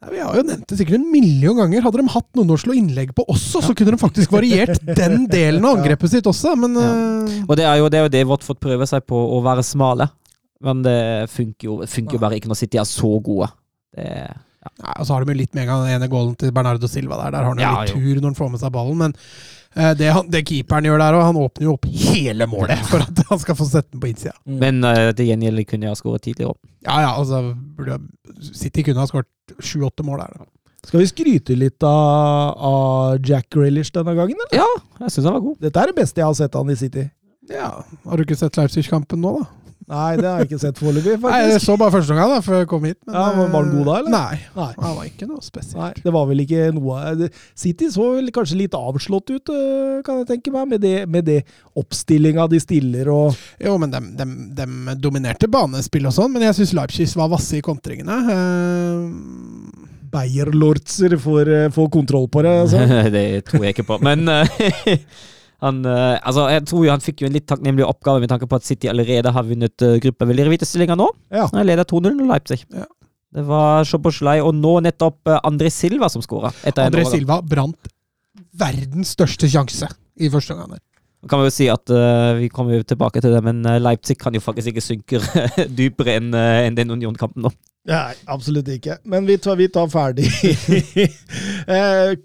Nei, Vi har jo nevnt det sikkert en million ganger. Hadde de hatt noen å slå innlegg på også, så kunne de faktisk variert den delen av angrepet sitt også, men ja.
Og det er jo det, det Watford prøver seg på, å være smale. Men det funker jo, funker jo bare ikke når City er så gode. Det,
Nei, og så har de jo litt med en gang den ene goalen til Bernardo Silva der. Der har han jo
Ja,
litt
jo.
tur når han får med seg ballen, men uh, det, han, det keeperen gjør der, òg, han åpner jo opp hele målet for at han skal få sette den på innsida.
Men uh, til gjengjeld kunne jeg ha skåret tidligere.
Ja, ja, altså burde, City kunne ha skåret sju-åtte mål der. da.
Skal vi skryte litt av, av Jack Grealish denne gangen, eller?
Ja, jeg syns han var god.
Dette er det beste jeg har sett han i City.
Ja, Har du ikke sett Leipzig-kampen nå, da?
Nei, det har jeg ikke sett foreløpig,
Nei, Jeg så bare første gang da, før jeg kom hit. Men,
Ja, var den god da, eller?
Nei,
Nei.
han var ikke noe spesielt.
Nei, det var vel ikke noe City så vel kanskje litt avslått ut, øh, kan jeg tenke meg, med det, med det oppstillinga de stiller og
Jo, men de, dominerte banespill og sånn, men jeg syns Leipzig var vasse i kontringene. Uh,
Beyer-lortzer får, øh, får kontroll på det. Altså.
det tror jeg ikke på. Men eh, han uh, Altså, jeg tror jo han fikk jo en litt takknemlig oppgave med tanke på at City allerede har vunnet uh, gruppa. Vil dere vite stillinga nå.
Ja.
Han leder 2-0 med Leipzig.
Ja.
Det var Szoboszlai og nå nettopp uh, André Silva som skåra.
André Silva brant verdens største sjanse i første omgang.
Kan vi jo si at uh, Vi kommer tilbake til det, men eh, Leipzig kan jo faktisk ikke synke dypere enn uh, en den Union-kampen nå.
Nei, absolutt ikke. Men vi tar, vi tar ferdig. eh,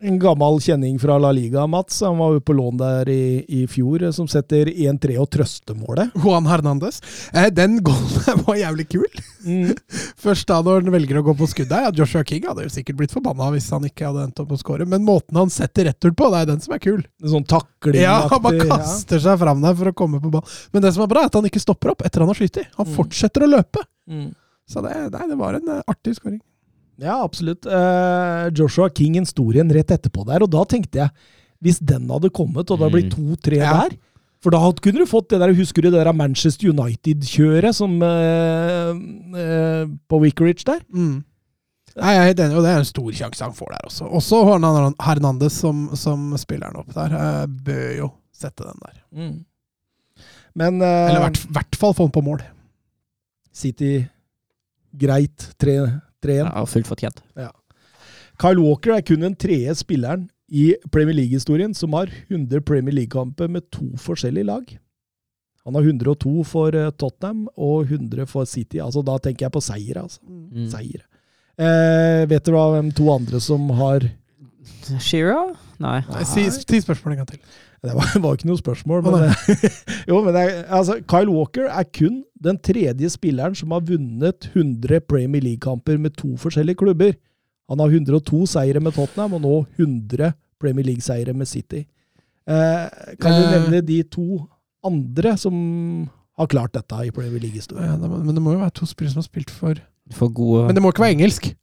en gammel kjenning fra La Liga, Mats. Han var jo på lån der i, i fjor, eh, som setter 1-3 og trøstemålet.
Juan Hernandez. Eh, den goalen var jævlig kul.
Mm.
Først da når han velger å gå på skudd der. Ja, Joshua King hadde jo sikkert blitt forbanna hvis han ikke hadde endt opp å skåre, men måten han setter retur på, det er den som er kul.
En sånn takling
Ja, Han bare kaster seg fram der for å komme på ball. Men det som er bra, er at han ikke stopper opp etter han har skutt. Han
Mm.
fortsetter å løpe.
Mm.
Så det, nei, det var en eh, artig skåring.
Ja, absolutt. Eh, Joshua King en stor en rett etterpå der, og da tenkte jeg Hvis den hadde kommet, og det hadde blitt to-tre
Ja.
der For da kunne du fått det der Husker du det der Manchester United-kjøret som eh, eh, på Wickeridge der?
Mm. Nei, jeg er helt enig, og det er en stor sjanse han får der også. Også Hernandez som, som spiller han opp der, eh, bør jo sette den der.
Men eh,
Eller i hvert, hvert fall få den på mål.
City greit 3-1.
Ja, fullt fortjent.
Kyle Walker er kun den tredje spilleren i Premier League-historien som har 100 Premier League-kamper med to forskjellige lag. Han har 102 for eh, Tottenham og 100 for City. Altså, da tenker jeg på seier. Altså.
Mm.
Seier. Eh, vet du hva hvem to andre som har
Shearer? Nei.
Nei, si, si spørsmålet en gang til.
Det var, var ikke noe spørsmål, men Jo, men det er, altså, Kyle Walker er kun den tredje spilleren som har vunnet 100 Premier League-kamper med to forskjellige klubber. Han har 102 seire med Tottenham, og nå 100 Premier League-seire med City. Eh, kan du
Eh.
nevne de to andre som har klart dette i Premier League-historien?
Ja, men det må jo være to spillere som har spilt for
For gode
Men det må ikke være engelsk.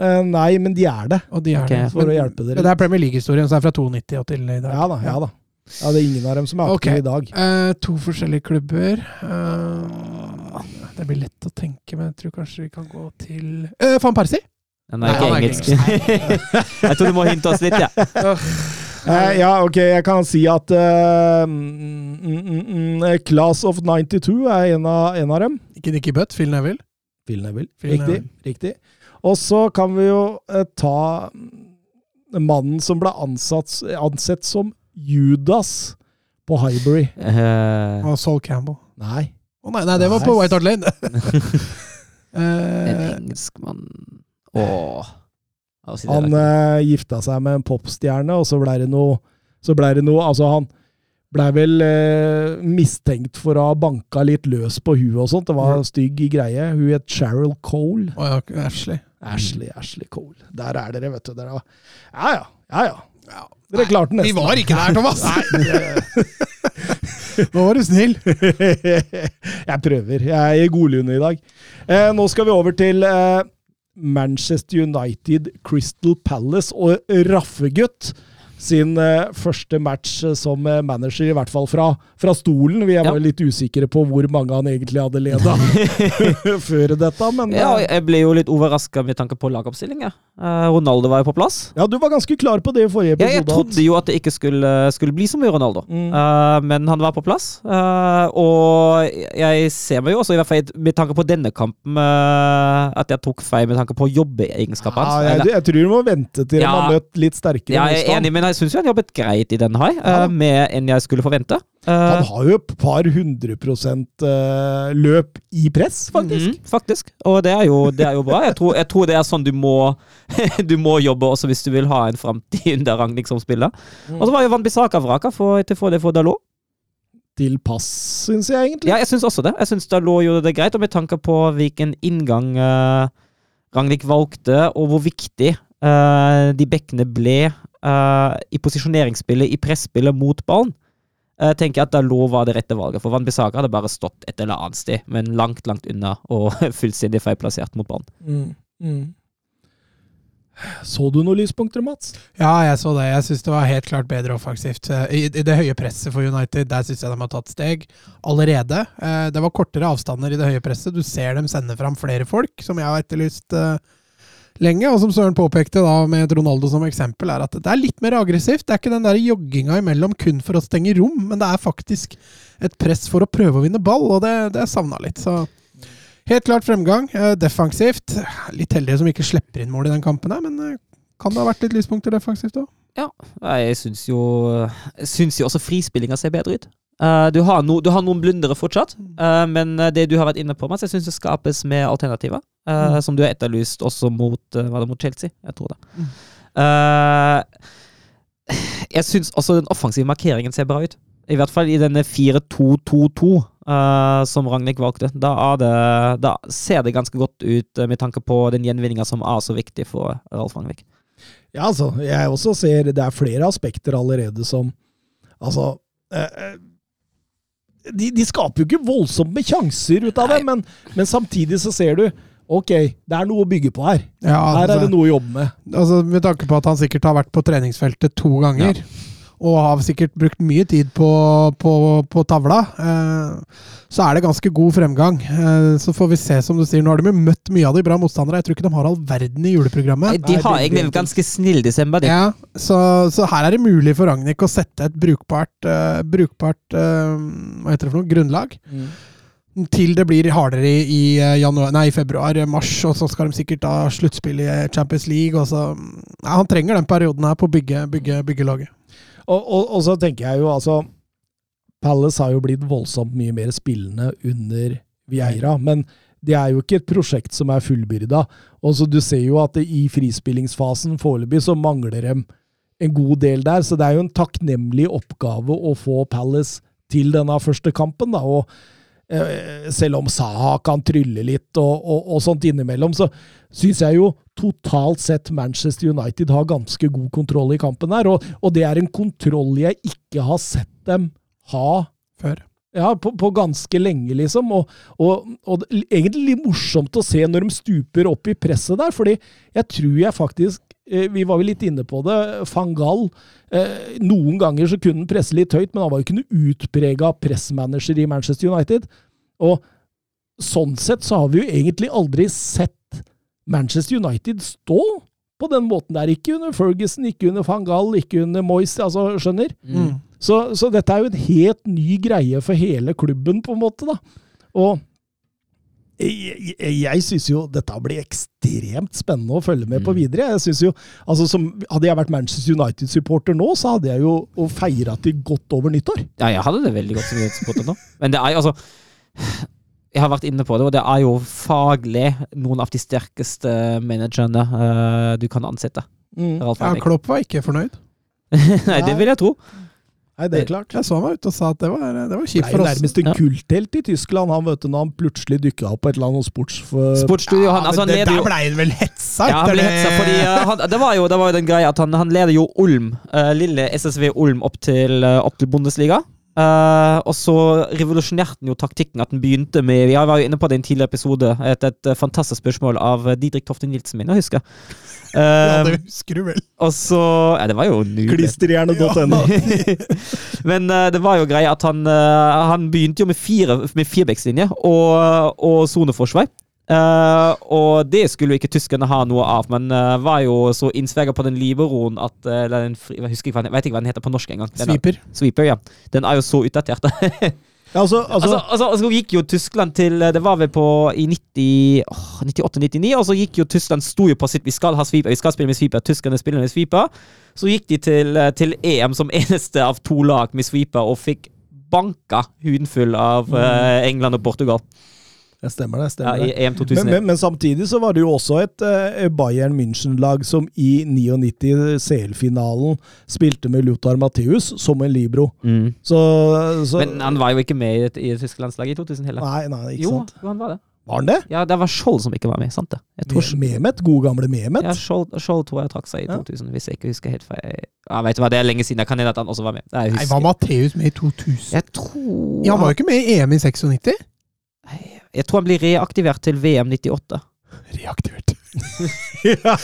Eh, nei, men de er det,
Og de er
okay.
det.
for
Men-
å hjelpe dere.
Det er Premier League-historien, som er fra 92 og til i dag.
Ja da, ja da. Ja, det er ingen av dem som er aktive okay. i dag.
Uh, to forskjellige klubber. Uh, det blir lett å tenke, men jeg tror kanskje vi kan gå til uh, Van Persie!
Den er
Nei,
ikke
er
engelsk. jeg tror du må hinte oss litt, ja.
Uh, ja, ok, jeg kan si at eh, mm, mm, mm, Class of 92 er en av, en av dem.
Ikke Nikki Butt, Phil Neville.
Phil Neville.
Phil
Riktig.
Neville.
riktig. Og så kan vi jo ta mannen som ble ansatt, ansett som Judas på Highbury.
Uh,
Og Sol Campbell.
Nei.
Å nei, nei, det var på White Hart Lane!
en
Eh,
engelskmann Åh. Si
Han
der.
eh, gifta seg med en popstjerne, og så blei det noe Så blei det noe Altså, han blei vel uh, mistenkt for å ha banka litt løs på huet og sånt. Det var
Mhm.
stygg greie. Hun het Cheryl Cole.
Oh, ja, Ashley.
Ashley, Ashley Cole. Der er dere, vet du. Dere. Ja, Ja ja, ja ja. Dere klarte nesten.
Vi var ikke der, Thomas! Nå var du snill.
jeg prøver. Jeg er i godlune i dag. Eh, nå skal vi over til eh, Manchester United, Crystal Palace og Raffegutt sin uh, første match eh, som eh, manager, i hvert fall fra, fra stolen. Vi var
Ja.
litt usikre på hvor mange han egentlig hadde leda før dette, men
Ja, jeg ble jo litt overraska med tanke på lagoppstillinga. Uh, Ronaldo var jo på plass.
ja, du var ganske klar på det i forrige
Ja, jeg trodde jo at det ikke skulle, skulle bli så mye Ronaldo,
Mm.
uh, men han var på plass. Og jeg ser meg jo også, i hvert fall med tanke på denne kampen, at jeg tok feil med tanke på jobbeegenskapene
ja,
hans.
jeg, jeg tror du må vente til
ja, han
har møtt litt sterkere
ja, jeg er enig, men men jeg syns han jobbet greit i Den Hai,
Ja.
uh, med enn jeg skulle forvente. Uh,
Han har jo et par hundre prosent uh, løp i press, faktisk.
Mhm, faktisk. Og det er, jo, det er jo bra. Jeg tror, jeg tror det er sånn du må Du må jobbe også hvis du vil ha en framtid under Ragnhild som spiller. Og så var jo Van Bissaka vraka for, til fordel for Dalot.
Til pass, syns jeg egentlig.
Ja, jeg syns også det. Jeg syns Dalot gjorde det greit, og med tanke på hvilken inngang uh, Ragnhild valgte, og hvor viktig uh, de bekkene ble eh, i posisjoneringsspillet, i presspillet mot ballen, uh, tenker jeg at Dalot var det rette valget. For Van Bissaka hadde bare stått et eller annet sted, men langt, langt unna og fullstendig feilplassert mot ballen.
Mm, mm. Så du noen lyspunkter, Mats?
Ja, jeg så det. Jeg syns det var helt klart bedre offensivt. Eh, I, I det høye presset for United, der syns jeg de har tatt steg allerede. Eh, Det var kortere avstander i det høye presset. Du ser dem sende fram flere folk, som jeg har etterlyst eh, lenge. Og som Søren påpekte da med Ronaldo som eksempel, er at det er litt mer aggressivt. Det er ikke den der jogginga imellom kun for å stenge rom, men det er faktisk et press for å prøve å vinne ball, og det, det savna litt. Så helt klart fremgang. Eh, Defensivt. Litt heldige som ikke slipper inn mål i den kampen her, men eh, kan det ha vært litt lyspunkter defensivt òg?
Ja, Jeg syns jo, jo også frispillinga ser bedre ut. Eh, du, har no, du har noen blundere fortsatt, uh, men det du har vært inne på, Mats, jeg syns det skapes med alternativer. Uh,
Mm.
Som du har etterlyst også mot, eh, var det mot Chelsea. Jeg tror det.
Mm.
Eh, jeg syns også den offensive markeringen ser bra ut. I hvert fall i denne 4-2-2-2 eh, som Ragnhild valgte. Da, det, da ser det ganske godt ut eh, med tanke på den gjenvinninga som er så viktig for Ralf Ragnvik.
Ja, altså, jeg også ser det er flere aspekter allerede som Altså eh, eh, de, de skaper jo ikke voldsomt med sjanser ut av det, men, men samtidig så ser du Ok, det er noe å bygge på her.
Ja,
Her er
altså-
det noe å jobbe med.
Altså, med tanke på at han sikkert har vært på treningsfeltet to ganger, og har sikkert brukt mye tid på, på, på tavla, eh, så er det ganske god fremgang. Eh, så får vi se, som du sier. Nå har de jo møtt mye av de bra motstandere. Jeg tror ikke de har all verden i juleprogrammet.
De har egentlig en ganske snill desember, de.
Ja, så, så her er det mulig for Ragnhild å sette et brukbart, eh, brukbart eh, hva heter det for noe, grunnlag. Til det blir hardere i, eh, januar, nei, i februar, eh, mars, og så skal de sikkert ha sluttspill i Champions League. Og så, ja, han trenger den perioden her på å bygge, bygge, bygge laget.
Og, og, og så tenker jeg jo altså Palace har jo blitt voldsomt mye mer spillende under Vieira, men det er jo ikke et prosjekt som er fullbyrda. Og så Du ser jo at i frispillingsfasen foreløpig så mangler dem en god del der, så det er jo en takknemlig oppgave å få Palace til denne første kampen. da, og selv om Saha kan trylle litt og, og, og sånt innimellom, så syns jeg jo totalt sett Manchester United har ganske god kontroll i kampen her. Og, og det er en kontroll jeg ikke har sett dem ha
Før.
ja, på, på ganske lenge, liksom. Og, og, og egentlig litt morsomt å se når de stuper opp i presset der, fordi jeg tror jeg faktisk eh, Vi var vel litt inne på det. Fangal eh, Noen ganger så kunne han presse litt høyt, men han var jo ikke noe utprega pressmanager i Manchester United. Og sånn sett så har vi jo egentlig aldri sett Manchester United stå på den måten der. Ikke under Ferguson, ikke under Fangal, ikke under Moyes, altså, skjønner?
Mm.
Så, så dette er jo en helt ny greie for hele klubben, på en måte. da. Og jeg, jeg, jeg syns jo dette blir ekstremt spennende å følge med på
Mm.
videre. Jeg synes jo, altså som, Hadde jeg vært Manchester United-supporter nå, så hadde jeg jo feira til godt over nyttår.
Ja, jeg hadde det veldig godt som supporter nå. Men det er altså Jeg har vært inne på det, og det er jo faglig noen av de sterkeste managerne uh, du kan ansette. Mm.
Ja, Klopp var ikke fornøyd.
Nei, det vil jeg tro.
Nei, det er klart.
Jeg så meg ute og sa at det var, det var kjipt
for
for
Det
oss.
nærmest en
Ja.
kulthelt i Tyskland, han vet du, når han plutselig dukka opp på et eller annet sports... For,
Sportsstudio, han, altså, han
det,
leder
der
blei
ble han vel hetsa?
ja, han ble hetsa fordi uh, han, det, var jo, det var jo den greia at han, han leder jo Ulm, uh, lille SSV Ulm, opp til, uh, opp til Bundesliga. Eh, og så revolusjonerte han jo taktikken at han begynte med Jeg var jo inne på det i en tidligere episode. Et, et, eh, fantastisk spørsmål av eh, Didrik Tofte Nilsen min, jeg husker.
Ja,
Eh,
det husker du vel.
og så Ja, det var jo.
Klisterhjerne.no.
Men uh, det var jo greia at han, eh, han begynte jo med, fire, med firebeckslinje og, og soneforsvar. Eh, og det skulle jo ikke tyskerne ha noe av, men uh, var jo så innsverga på den liberoen at uh, eller den fri, Jeg husker den, vet ikke hva den heter på norsk engang. Den er- Sweeper, ja. Den er jo så utdatert.
Altså, altså,
Altså, altså, altså gikk jo Tyskland til Det var vel på i 98-99, og så gikk jo Tyskland sto jo på sitt Vi skal ha sweeper, vi skal spille med sweeper, tyskerne spiller med sweeper. Så gikk de til, eh, til EM som eneste av to lag med sweeper og fikk banka huden full av eh, England og Portugal
det stemmer det.
ja,
stemmer
i
det.
EM
Men, men, men samtidig så var det jo også et eh, Bayern München-lag som i 99 CL-finalen spilte med Luthar Matthäus som en libro.
Mm.
Så, så
Men han var jo ikke med i det, i det tyske landslaget i 2000 heller.
Nei, nei, ikke
Jo,
sant.
jo, han var det.
Var han det?
Ja, det var Skjold som ikke var med, sant det? Jeg tror
Mehmet? God gamle Mehmet?
Ja, Skjold, Skjold tror jeg trakk seg i
Ja.
2000, hvis jeg ikke husker helt feil. Ja, vet du hva, Det er lenge siden. Jeg kan hende at han også var med. Nei, jeg
Nei, var Matheus med i 2000?
Jeg tror
Ja, han var jo ikke med i EM i 96.
Jeg tror han blir reaktivert til VM 98.
Reaktivert.
Ja,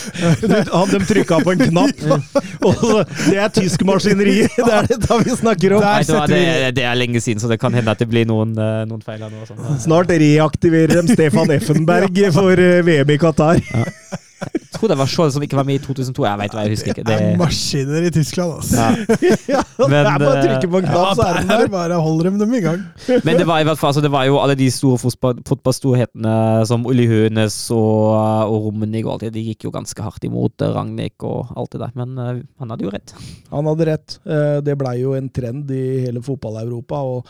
du, han, de trykka på en knapp, og det er tysk maskineri! Det er det vi snakker om.
Nei,
det, er- det er lenge siden, så det kan hende at det blir noen, eh, noen feil her nå. sånn.
Snart reaktiverer de Stefan Effenberg for eh, VM i Qatar.
Jeg tror det var Skjold som ikke var med i 2002. Jeg vet hva, jeg husker ikke.
Det er maskiner i Tyskland, altså.
ja.
Ja, det er bare å
eh,
trykke på en knapp, så er den
der bare holder dem dem i gang.
Men det var i hvert fall altså, det var jo alle de store fotballstorhetene som Uli Hønes og, og Rummenigge og alt det. De gikk jo ganske hardt imot eh, Ragnhild og alt det der. Men uh, han hadde jo rett.
Han hadde rett. Eh, Det blei jo en trend i hele fotball-Europa. og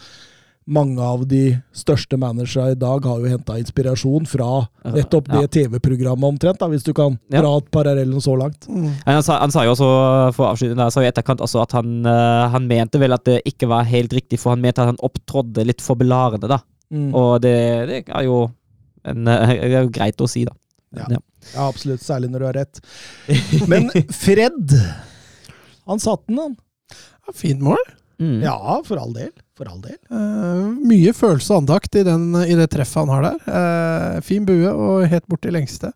mange av de største managerne i dag har jo henta inspirasjon fra nettopp det
Ja.
TV-programmet, omtrent, da, hvis du kan
Ja.
dra parallellen så langt.
Mm.
Han sa, han sa jo også for å avslutte der, sa jo etterkant også at han, eh, han mente vel at det ikke var helt riktig, for han mente at han opptrådde litt for belarende, da.
Mm.
Og det, det er jo en, det er jo greit å si, da.
Ja. Ja, absolutt. Særlig når du har rett. Men Fred, han satte den, han.
Ja, fint mål.
Mm.
Ja, for all del. For all del.
Uh, mye følelse og andakt i, den, i det treffet han har der. Uh, fin bue og helt bort til lengste.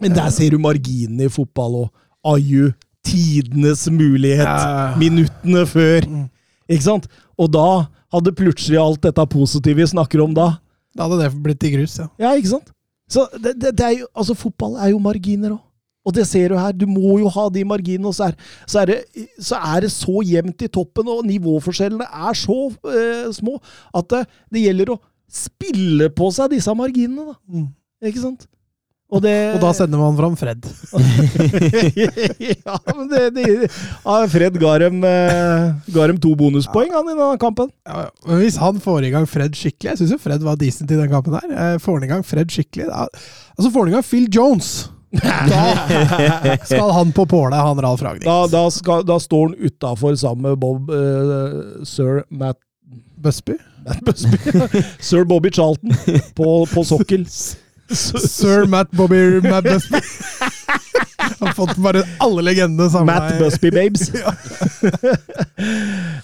Men der ser du marginene i fotball og Aju. Tidenes mulighet.
Ja.
Minuttene før.
Mm.
Ikke sant? Og da hadde plutselig alt dette positive vi snakker om da
Da hadde det blitt i grus, ja.
Ja, ikke sant? Så det, det, det er jo, altså Fotball er jo marginer òg. Og det ser du her. Du må jo ha de marginene. Og så er, så er, det, så er det så jevnt i toppen, og nivåforskjellene er så eh, små at det, det gjelder å spille på seg disse marginene. da.
Mm.
Ikke sant? Og, det,
Og da sender man fram Fred.
ja, men det, det ja, Fred ga dem, eh, ga dem to bonuspoeng han, i denne kampen.
Ja, ja. Men hvis han får i gang Fred skikkelig Jeg syns jo Fred var decent i den kampen her. Eh, Får han i gang Fred skikkelig da, Altså Får han i gang Phil Jones, da skal han på påle, han Ralf Ragnhild.
Da, da, skal, da står han utafor sammen med Bob eh, sir Matt,
Busby.
Matt Busby. sir Bobby Charlton på, på sokkel.
Sir Matt Bobby Matt Busby. Han har fått bare alle legendene sammen.
Matt Busby Babes.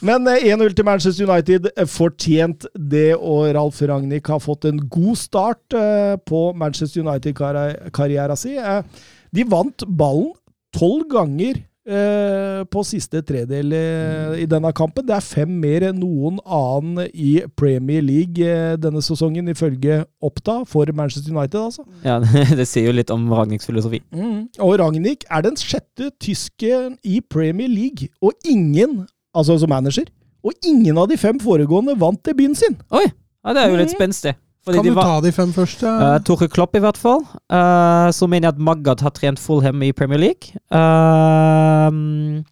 Men eh, 1-0 til Manchester United. eh, Fortjent det, og Ralf Ragnhild har fått en god start eh, på Manchester United-karrieren sin. Eh, De vant ballen tolv ganger eh, på siste tredel eh, i denne kampen. Det er fem mer enn noen annen i Premier League eh, denne sesongen, ifølge Oppda, for Manchester United, altså.
Ja, det sier jo litt om Ragnhilds filosofi.
Og Ragnhild er den sjette tyskeren i Premier League, og ingen, altså som manager, og ingen av de fem foregående vant debuten sin.
Oi! Ja, det er jo litt
Mhm.
spenstig. Fordi
Kan
de
du
var,
ta de fem første?
Uh, Tore Klopp, i hvert fall. Uh, så mener jeg at Magad har trent Fulham i Premier League. Uh,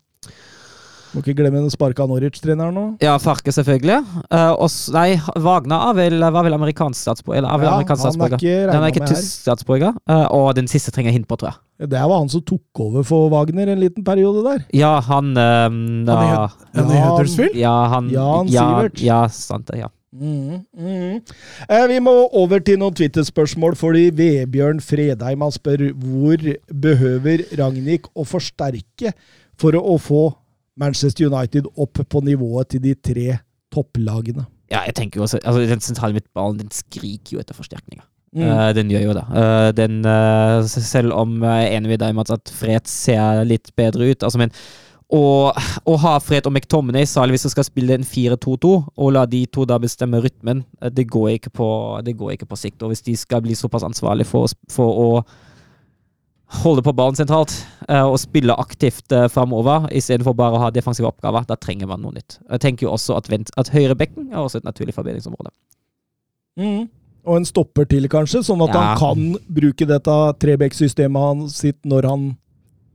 Må ikke glemme den sparka Norwich-treneren nå.
ja, Farke, selvfølgelig. Uh, og nei, Wagner er vel, var vel amerikansk statsborger. Er
Ja,
amerikansk
han er ikke
Den
regna
ikke
med her.
statsborger. Eh, og den siste trenger jeg hint på, tror jeg.
Det var han som tok over for Wagner en liten periode der.
Ja, han um, da,
Han er i
Ja,
Huddersfield?
Ja, han
Jan
ja,
Sivert.
Ja, sant det. Ja.
Mhm, mm. Eh, vi må over til noen Twitter-spørsmål, fordi Vebjørn Fredheim han spør hvor behøver Ragnhild å forsterke for å, få Manchester United opp på nivået til de tre topplagene.
ja, jeg tenker jo også altså, Den sentrale midtballen den skriker jo etter forsterkninger.
Mm.
Uh, den gjør jo det. Uh, den, uh, selv om jeg er enig med deg, at Fred ser litt bedre ut. Altså, men å ha Fred og McTominay, særlig hvis du skal spille en 4-2-2, og la de to da bestemme rytmen, eh, det går ikke på, det går ikke på sikt. Og hvis de skal bli såpass ansvarlige for, for å holde på ballen sentralt eh, og spille aktivt uh, framover istedenfor bare å ha defensive oppgaver. Da trenger man noe nytt. Jeg tenker jo også at, vent, at høyrebekken er også et naturlig forbedringsområde.
Mm. Og en stopper til, kanskje, sånn at
Ja.
han kan bruke dette Trebekk-systemet sitt når han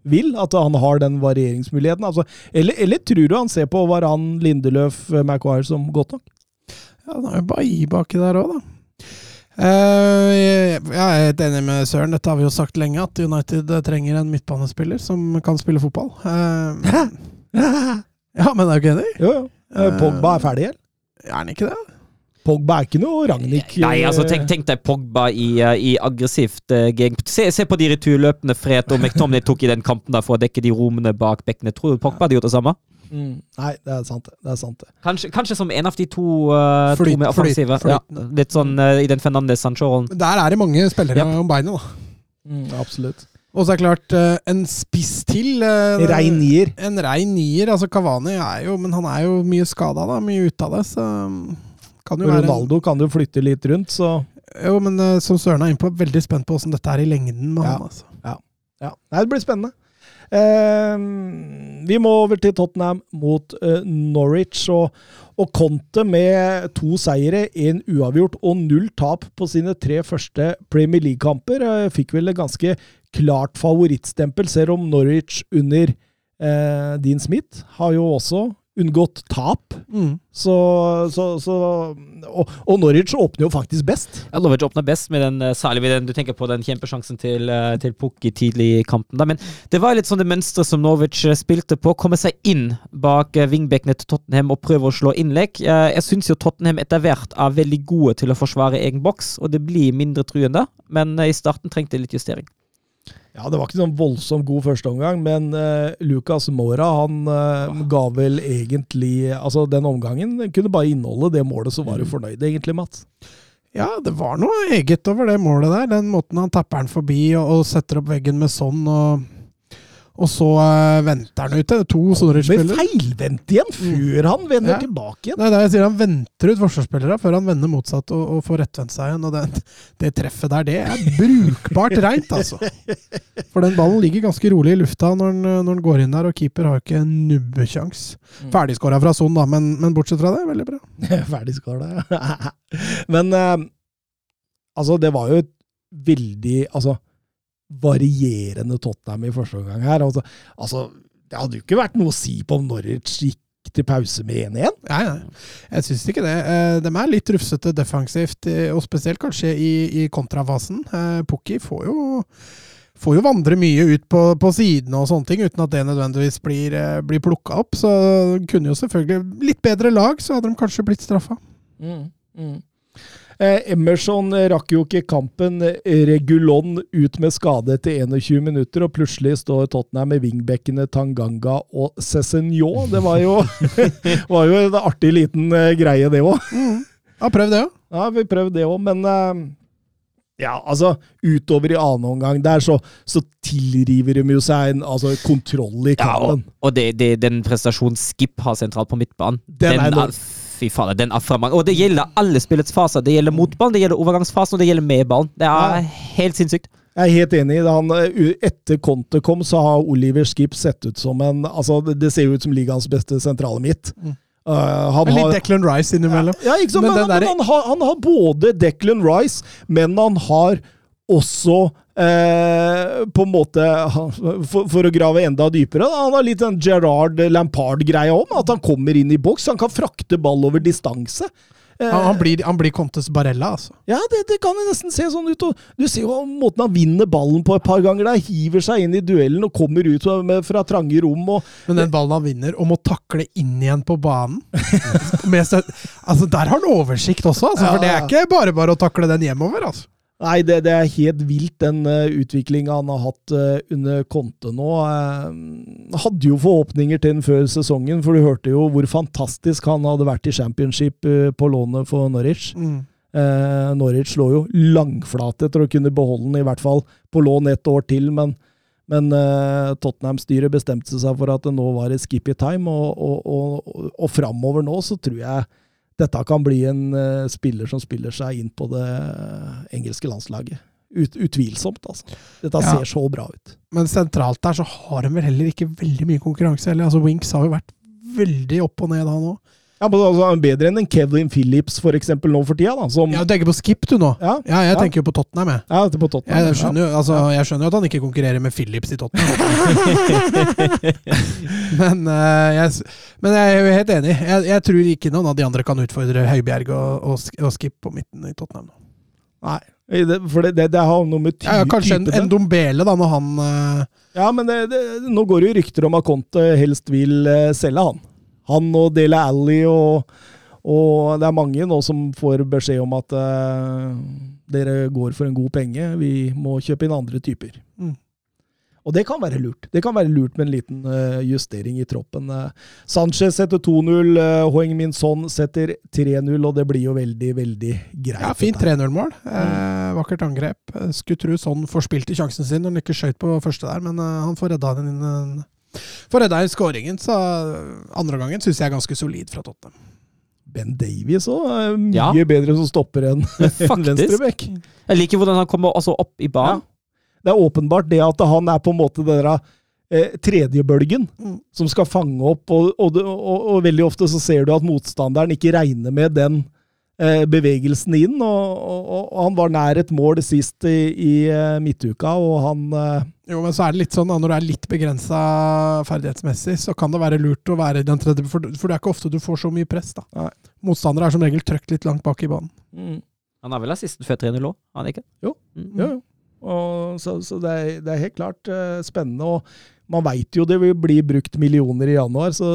vil. At han har den varieringsmuligheten. Altså, eller, eller tror du han ser på Varan, Lindeløf, eh, Maguire som godt nok?
Ja, han er jo Bailly baki der òg, da. Uh, jeg jeg er helt enig med Søren, dette har vi jo sagt lenge, at United eh, trenger en midtbanespiller som kan spille fotball. Uh, ja, men er du ikke enig?
Jo, jo. Pogba er ferdig, eller?
Er han ikke det?
Pogba er ikke noe Ragnhild.
Nei, altså tenk, tenk deg Pogba i, uh, i aggressivt uh. Se, se på de returløpene Fred og McTominay tok i den kampen da for å dekke de rommene bak bekkene. Tror du Pogba hadde gjort det samme?
Mm. Nei, det er sant, det. er sant det.
Kanskje, kanskje som en av de to, uh, to
Flyt-
med offensive.
flyt-
Ja, litt sånn uh, i den Fernandes Sancho-rollen.
Der er det mange spillere
Yep.
om beinet, da.
Mm, absolutt.
Og så er det klart, eh, en spiss til. eh,
Rein nier.
En rein nier. Altså Kavani er jo Men han er jo mye skada, da. Mye ute av det. Så kan være en-
Ronaldo kan jo flytte litt rundt, så
Jo, men uh, som Søren er inne på, veldig spent på åssen dette er i lengden med
Ja.
han. altså.
Ja, Nei, det blir spennende. Uh, vi må over til Tottenham mot uh, Norwich. Og, og Conte med to seire, én uavgjort og null tap på sine tre første Premier League-kamper. Uh, fikk vel et ganske klart favorittstempel, selv om Norwich under Dean Smith har jo også unngått tap.
Mm.
Så, så, så og, og Norwich åpner jo faktisk best.
Ja, Norwich åpner best, med den, eh, særlig med den du tenker på den kjempesjansen til, uh, til Pukki tidlig i kampen. Da. Men det var litt sånn det mønsteret som Norwich eh, spilte på. Komme seg inn bak vingbekkene til Tottenham og prøve å slå innlegg. Eh, jeg syns jo Tottenham etter hvert er veldig gode til å forsvare egen boks, og det blir mindre truende. Men eh, i starten trengte de litt justering.
Ja, det var ikke sånn voldsomt god førsteomgang, men uh, Lucas Mora han eh, ga vel egentlig Altså, den omgangen kunne bare inneholde det målet, så var du fornøyd egentlig, Mats.
Ja, det var noe eget over det målet der. Den måten han tapper den forbi og, og setter opp veggen med sånn, og, og så uh, venter han ute. To
Men
Norwich-spillere.
feilvendt igjen før han vender
Ja.
tilbake igjen.
Det er det jeg sier, Han venter ut forsvarsspillere før han vender motsatt og, og får rettvendt seg igjen. og Det, det treffet der, det er brukbart reint, altså. For den ballen ligger ganske rolig i lufta når den, når den går inn der, og keeper har ikke en nubbekjangs.
Mm.
Ferdigskåra fra Son, da, men, men bortsett fra det, veldig bra.
Ferdigskåra, ja. Men uh, altså, det var jo et veldig Altså, varierende Tottenham i første omgang her. Altså, altså, det hadde jo ikke vært noe å si på om Norwich gikk til pause med 1-1.
Nei, nei. Jeg syns ikke det. Eh, De er litt rufsete defensivt, eh, og spesielt kanskje i, i kontrafasen. Eh, Pukki får jo Får jo vandre mye ut på, på sidene og sånne ting, uten at det nødvendigvis blir, blir plukka opp. Så kunne jo selvfølgelig Litt bedre lag, så hadde de kanskje blitt straffa.
Eh, Emerson rakk jo ikke kampen. Regulon ut med skade etter 21 minutter, og plutselig står Tottenham med wingbackene Tanganga og Cézinho. Det var jo, var jo en artig liten eh, greie, det òg.
Ja, prøv det, ja.
Ja, vi prøvde det òg, men eh, ja, altså, utover i annen omgang der, så, så tilriver de jo seg en altså, kontroll i kampen.
Ja, og, og det, det, den prestasjonen Skip har sentralt på midtbanen,
Den er enorm.
Fy faen, den er fremang. Og det gjelder alle spillets faser. Det gjelder motballen, det gjelder overgangsfasen, og det gjelder med ballen. Det er
Ja.
helt sinnssykt.
Jeg er helt enig. i det. Han, eh, etter Conte kom, så har Oliver Skip sett ut som en altså, Det ser jo ut som ligaens beste sentrale midt.
Mm.
Han
Med
har,
litt Declan Rice innimellom.
Ja, ikke sant?
Men
Men, men
der-
han, har, han har både Declan Rice, men han har også eh, på en måte for, for å grave enda dypere da, Han har litt den Gerard Lampard-greie om. At han kommer inn i boks. Han kan frakte ball over distanse. Eh,
Han, blir, han blir Contes Barella, altså.
ja, det, det kan nesten se sånn ut. Du ser jo måten han vinner ballen på et par ganger. der, Hiver seg inn i duellen og kommer ut med, fra trange rom. og
Men den ballen han vinner, og må takle inn igjen på banen altså Der har han oversikt også, altså, for det er ikke bare bare å takle den hjemover. altså.
Nei, det, det er helt vilt, den uh, utviklinga han har hatt eh, under Conte nå. Uh, hadde jo forhåpninger til den før sesongen, for du hørte jo hvor fantastisk han hadde vært i championship eh, på lånet for Norwich.
Mm.
Eh, Norwich lå jo langflate etter å kunne beholde den, i hvert fall på lån et år til, men, men eh, Tottenham-styret bestemte seg for at det nå var det skippy time, og, og, og, og, og framover nå så tror jeg dette kan bli en uh, spiller som spiller seg inn på det engelske landslaget. Ut, utvilsomt, altså. Dette
Ja.
ser så bra ut.
Men sentralt der så har de vel heller ikke veldig mye konkurranse heller. Altså Winks har jo vært veldig opp og ned, han òg.
Ja, men altså, Bedre enn en Kevin Phillips for eksempel nå for tida, da. Som,
Ja, du tenker på Skip, du nå?
ja,
Ja, jeg
Ja.
tenker jo på Tottenham, jeg.
ja, på Tottenham.
Jeg skjønner, jo, altså, jeg skjønner jo at han ikke konkurrerer med Phillips i Tottenham. men, uh, jeg, men jeg er jo helt enig. Jeg, jeg tror ikke noen av de andre kan utfordre Høibjerg og, og, og Skip på midten i Tottenham. nå.
Nei, for det, det, det har noe med ty
Ja, kanskje en, en Dombele, da, når han uh...
Ja, men det, det, nå går det jo rykter om at Conte helst vil uh, selge han. Han og Dele Alli og, og det er mange nå som får beskjed om at uh, dere går for en god penge, vi må kjøpe inn andre typer.
Mm.
Og det kan være lurt. Det kan være lurt med en liten uh, justering i troppen. Uh, Sanchez setter 2-0, uh, Hoeng Min Son setter 3-0, og det blir jo veldig, veldig greit.
Ja, fint 3-0-mål. Eh, vakkert angrep. Skulle tro sånn forspilte sjansen sin når han ikke skøyt på første der, men han får redda den inn. Får det der skåringen, så andre gangen syns jeg er ganske solid fra Tottenham.
Ben Davies òg er mye
Ja.
bedre som stopper enn en venstreback.
Jeg liker hvordan han kommer altså opp i banen.
Det er åpenbart det at han er på en måte den eh, tredjebølgen
Mm.
som skal fange opp, og, og, og, og veldig ofte så ser du at motstanderen ikke regner med den bevegelsen inn, og, og, og han var nær et mål sist i, i eh, midtuka, og han eh,
Jo, men så er det litt sånn da, når du er litt begrensa ferdighetsmessig, så kan det være lurt å være i den tredje, for, for det er ikke ofte du får så mye press. da.
Nei.
Motstandere er som regel trøkt litt langt bak i banen.
Han er vel assisten før 3-0 òg, han ikke?
Jo.
Mm.
Jo, jo. Og så så det, er, det er helt klart uh, spennende. og Man veit jo det vil bli brukt millioner i januar, så,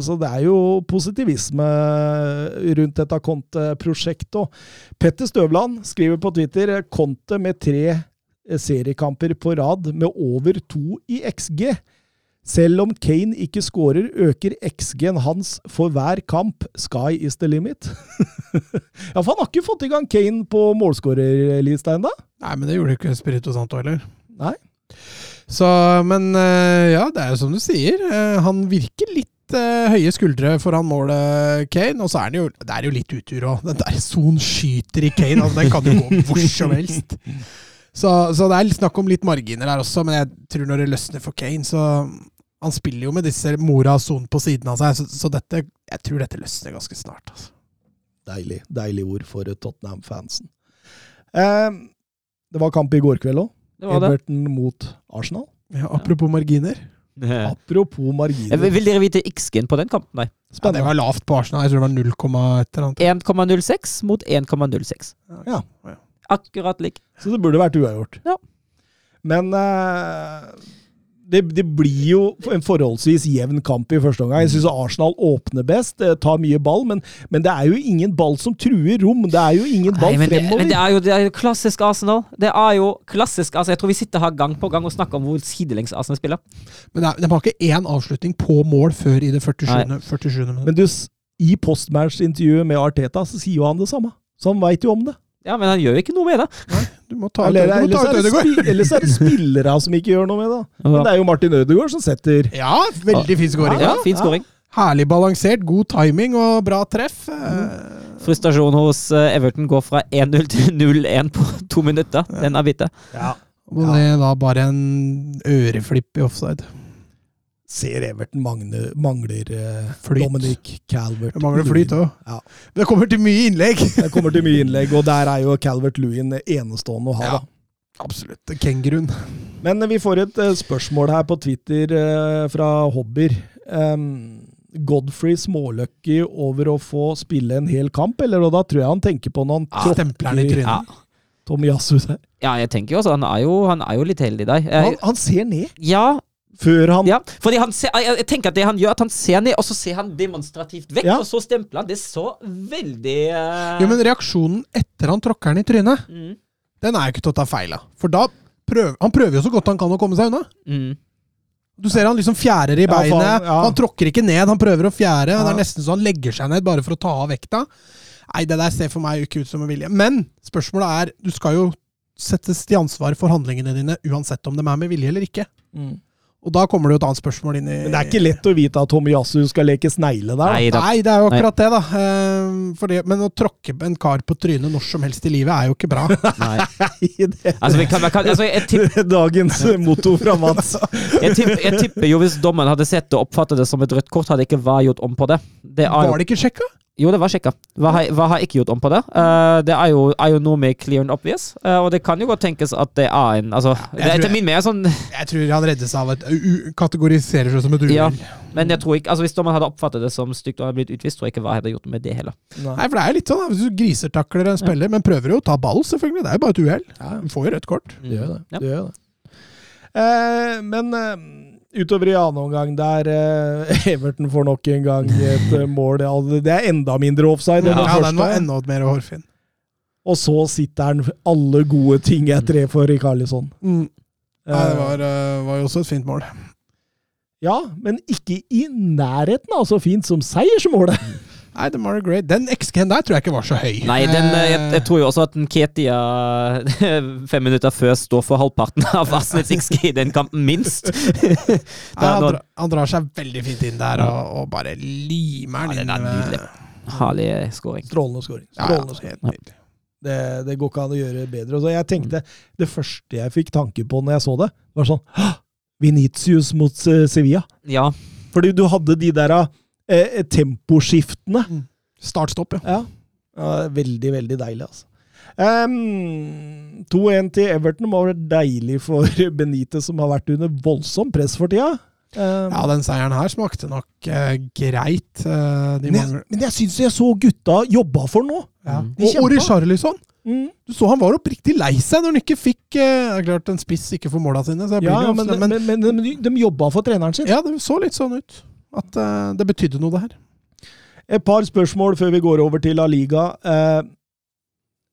så det er jo positivisme rundt dette Conte-prosjektet. Petter Støvland skriver på Twitter Conte med tre seriekamper på rad med over to i XG. Selv om Kane ikke skårer, øker XG-en hans for hver kamp. Sky is the limit. ja, for han har ikke fått i gang Kane på målskårerlista ennå.
Nei, men det gjorde ikke Spirito Santo heller.
Nei.
Så, men eh, ja, det er jo som du sier. eh, Han virker litt eh, høye skuldre foran målet, Kane. Og så er det jo, det er jo litt utur òg. Den der Son skyter i Kane, altså, den kan jo gå hvor som helst. Så, så det er snakk om litt marginer her også, men jeg tror når det løsner for Kane, så Han spiller jo med disse Mora og Son på siden av seg, så, så dette, jeg tror dette løsner ganske snart. Altså.
Deilig, deilig ord for Tottenham-fansen. Eh, det var kamp i går kveld òg. Everton mot Arsenal.
Ja, apropos marginer.
Apropos
Eh,
marginer.
Vil vil dere vite X-gen på den kampen? Nei.
Ja, det var lavt på Arsenal. Jeg tror det var 0, et eller annet.
1,06 mot 1,06.
Ja.
Akkurat lik.
Så det burde vært uavgjort.
Ja.
Men eh, det, det blir jo en forholdsvis jevn kamp i første omgang. Jeg syns Arsenal åpner best, eh, tar mye ball, men, men det er jo ingen ball som truer rom. Det er jo ingen ball
Nei, men, det,
fremover.
men det, er jo, det er jo klassisk Arsenal. Det er jo klassisk altså Jeg tror vi sitter her gang på gang og snakker om hvor sidelengs Arsenal spiller.
Men det er- de har ikke én avslutning på mål før i det 47.
Nei.
47. minutt.
Men du, i postmatch-intervjuet med Arteta så sier jo han det samme. Så han veit jo om det.
Ja, men han gjør jo ikke noe med det.
Du må ta ut
Eller,
du må
ellers,
ta ut
er det
Ødegaard.
ellers er det spillere som ikke gjør noe med det. Men det er jo Martin Ødegaard som setter
Ja, veldig fin skåring.
Ja,
Ja,
fin
ja.
scoring.
Herlig balansert, god timing og bra treff.
Frustrasjon hos eh, Everton går fra 1-0 til 0-1 på to minutter. Den er bitte.
Og det da bare en øreflipp i offside.
Ser Everton mangler, mangler eh,
Flyt.
Dominic Calvert.
Det mangler flyt òg.
Ja.
Det kommer til mye innlegg.
Det kommer til mye innlegg, og der er jo Calvert Lewin enestående å ha.
Ja. Absolutt. Kenguruen.
Men vi får et eh, spørsmål her på Twitter eh, fra Hobber. Um, Godfrey smålucky over å få spille en hel kamp, eller og da tror jeg han tenker på når han
Ja, stempler i trynet.
Ja.
Tom Yasu der.
ja, jeg tenker jo også Han er jo, han er jo litt heldig der. Jeg,
Han, han ser ned
ja,
før han
ja, fordi han ser, jeg, tenker at det han gjør, at han ser ned, og så ser han demonstrativt vekk,
Ja.
og så stempler han. Det er så veldig uh...
Jo, men reaksjonen etter han tråkker den i trynet,
mm,
den er jo ikke til å ta feil av. For da prøver Han prøver jo så godt han kan å komme seg unna.
mm.
Du ser han liksom fjærer i
Ja, faen,
beinet.
ja.
Han tråkker ikke ned, han prøver å fjære. Det er nesten så han legger seg ned bare for å ta av vekta. Nei, det der ser for meg ikke ut som en vilje. Men spørsmålet er, du skal jo settes til ansvar for handlingene dine uansett om de er med vilje eller ikke.
Mm.
Og da kommer det jo et annet spørsmål inn i
Men det er ikke lett å vite at Tomiyasu skal leke snegle der.
Nei.
Nei, det er jo akkurat det, da. Ehm, fordi, men å tråkke en kar på trynet når som helst i livet er jo ikke bra.
Nei.
Det
Altså, kan, kan, altså jeg,
er Dagens motto fra Mats.
jeg, tipper, jeg tipper jo hvis dommen hadde sett det og oppfattet det som et rødt kort, hadde ikke VAR gjort om på det. det er jo,
Var det ikke sjekka?
Jo, det var sjekka. Hva har, jeg har ikke gjort om på det. Uh, det er jo, er jo noe med clear and obvious, uh, og det kan jo godt tenkes at det er en altså, det, Etter
jeg-
min mening sånn
Jeg tror han reddes av et u- Kategoriserer seg som et uhell.
Ja. Men jeg tror ikke, altså hvis man hadde oppfattet det som stygt og hadde blitt utvist, tror jeg ikke VAR hadde gjort med det heller.
Nei, for det er jo litt sånn. Hvis du grisetakler en spiller, men prøver jo å ta ball, selvfølgelig. Det er jo bare et uhell. Du får jo rødt kort.
Det gjør det.
Ja.
det, gjør det. Uh, men eh, utover i annen omgang der eh, Everton får nok en gang et eh, mål. Det er enda mindre offside enn
Ja,
den
var enda mer hårfin.
Og så sitter han alle gode ting er tre for Rikarlisson.
Mm. Nei, det
Eh,
var, eh, var jo også et fint mål.
Ja, men ikke i nærheten av så fint som seiersmålet.
Nei, den var great. Den XG-en der tror jeg ikke var så høy.
Nei, den, eh, jeg, jeg tror jo også at den Ketia fem minutter før står for halvparten av Arsenals XG i den kampen, minst.
Nei, han, drar, han drar seg veldig fint inn der og, og bare limer
Ja,
den
er
inn.
nydelig. Herlig scoring.
Strålende scoring.
Ja,
Strålende
ja,
scoring.
helt nydelig.
Det, det går ikke an å gjøre bedre. Så jeg tenkte, Det første jeg fikk tanke på når jeg så det, var sånn «Hå! Vinicius mot eh, Sevilla.
Ja.
Fordi du hadde de der eh, temposkiftene.
Start-stopp, ja.
Ja. ja. Veldig, veldig deilig, altså. Um, 2-1 til Everton må ha vært deilig for Benitez, som har vært under voldsomt press for tida. Um,
Ja, den seieren her smakte nok uh, greit. Uh, de
men, jeg, men jeg syns jeg så gutta jobba for nå.
ja.
Mm.
Og Ori. Charlison!
Mm.
Du så han var oppriktig lei seg når han ikke fikk eh, Det er klart en spiss ikke får måla sine.
Ja, men, men, men de, de jobba for treneren sin.
ja, det så litt sånn ut. At eh, det betydde noe, det her.
Et par spørsmål før vi går over til La Liga. Eh,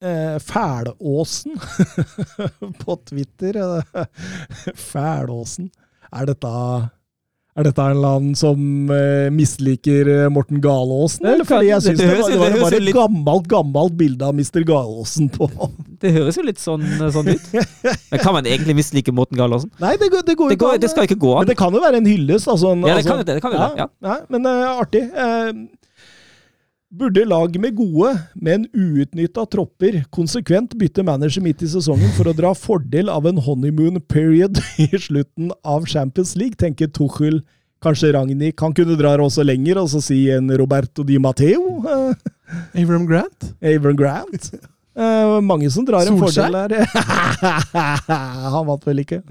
eh, Fælåsen på Twitter. eh, Fælåsen. Er dette er dette en eller annen som eh, misliker eh, Morten Galaasen?
Det
Eller fordi jeg syns
det
det, det var,
det
var et gammelt, gammelt bilde av Mr. Galaasen på
Det høres jo litt sånn, sånn ut. Men kan man egentlig mislike Morten Galaasen?
Nei, det, går- det går
Det,
ikke
går,
an.
det skal ikke gå
Men det kan jo være en hyllest. Altså en,
Ja, det
altså,
kan det. det, kan det. Ja.
Nei, men uh, artig. Eh, burde lag med gode, men uutnytta tropper konsekvent bytte manager midt i sesongen for å dra fordel av en honeymoon period i slutten av Champions League, tenker Tuchel. Kanskje Ragnhild kan kunne dra også lenger, og så si en Roberto Di Matteo. eh,
Avram Grant.
Avram Grant. Eh, mange som drar en fordel der. Han vant vel ikke.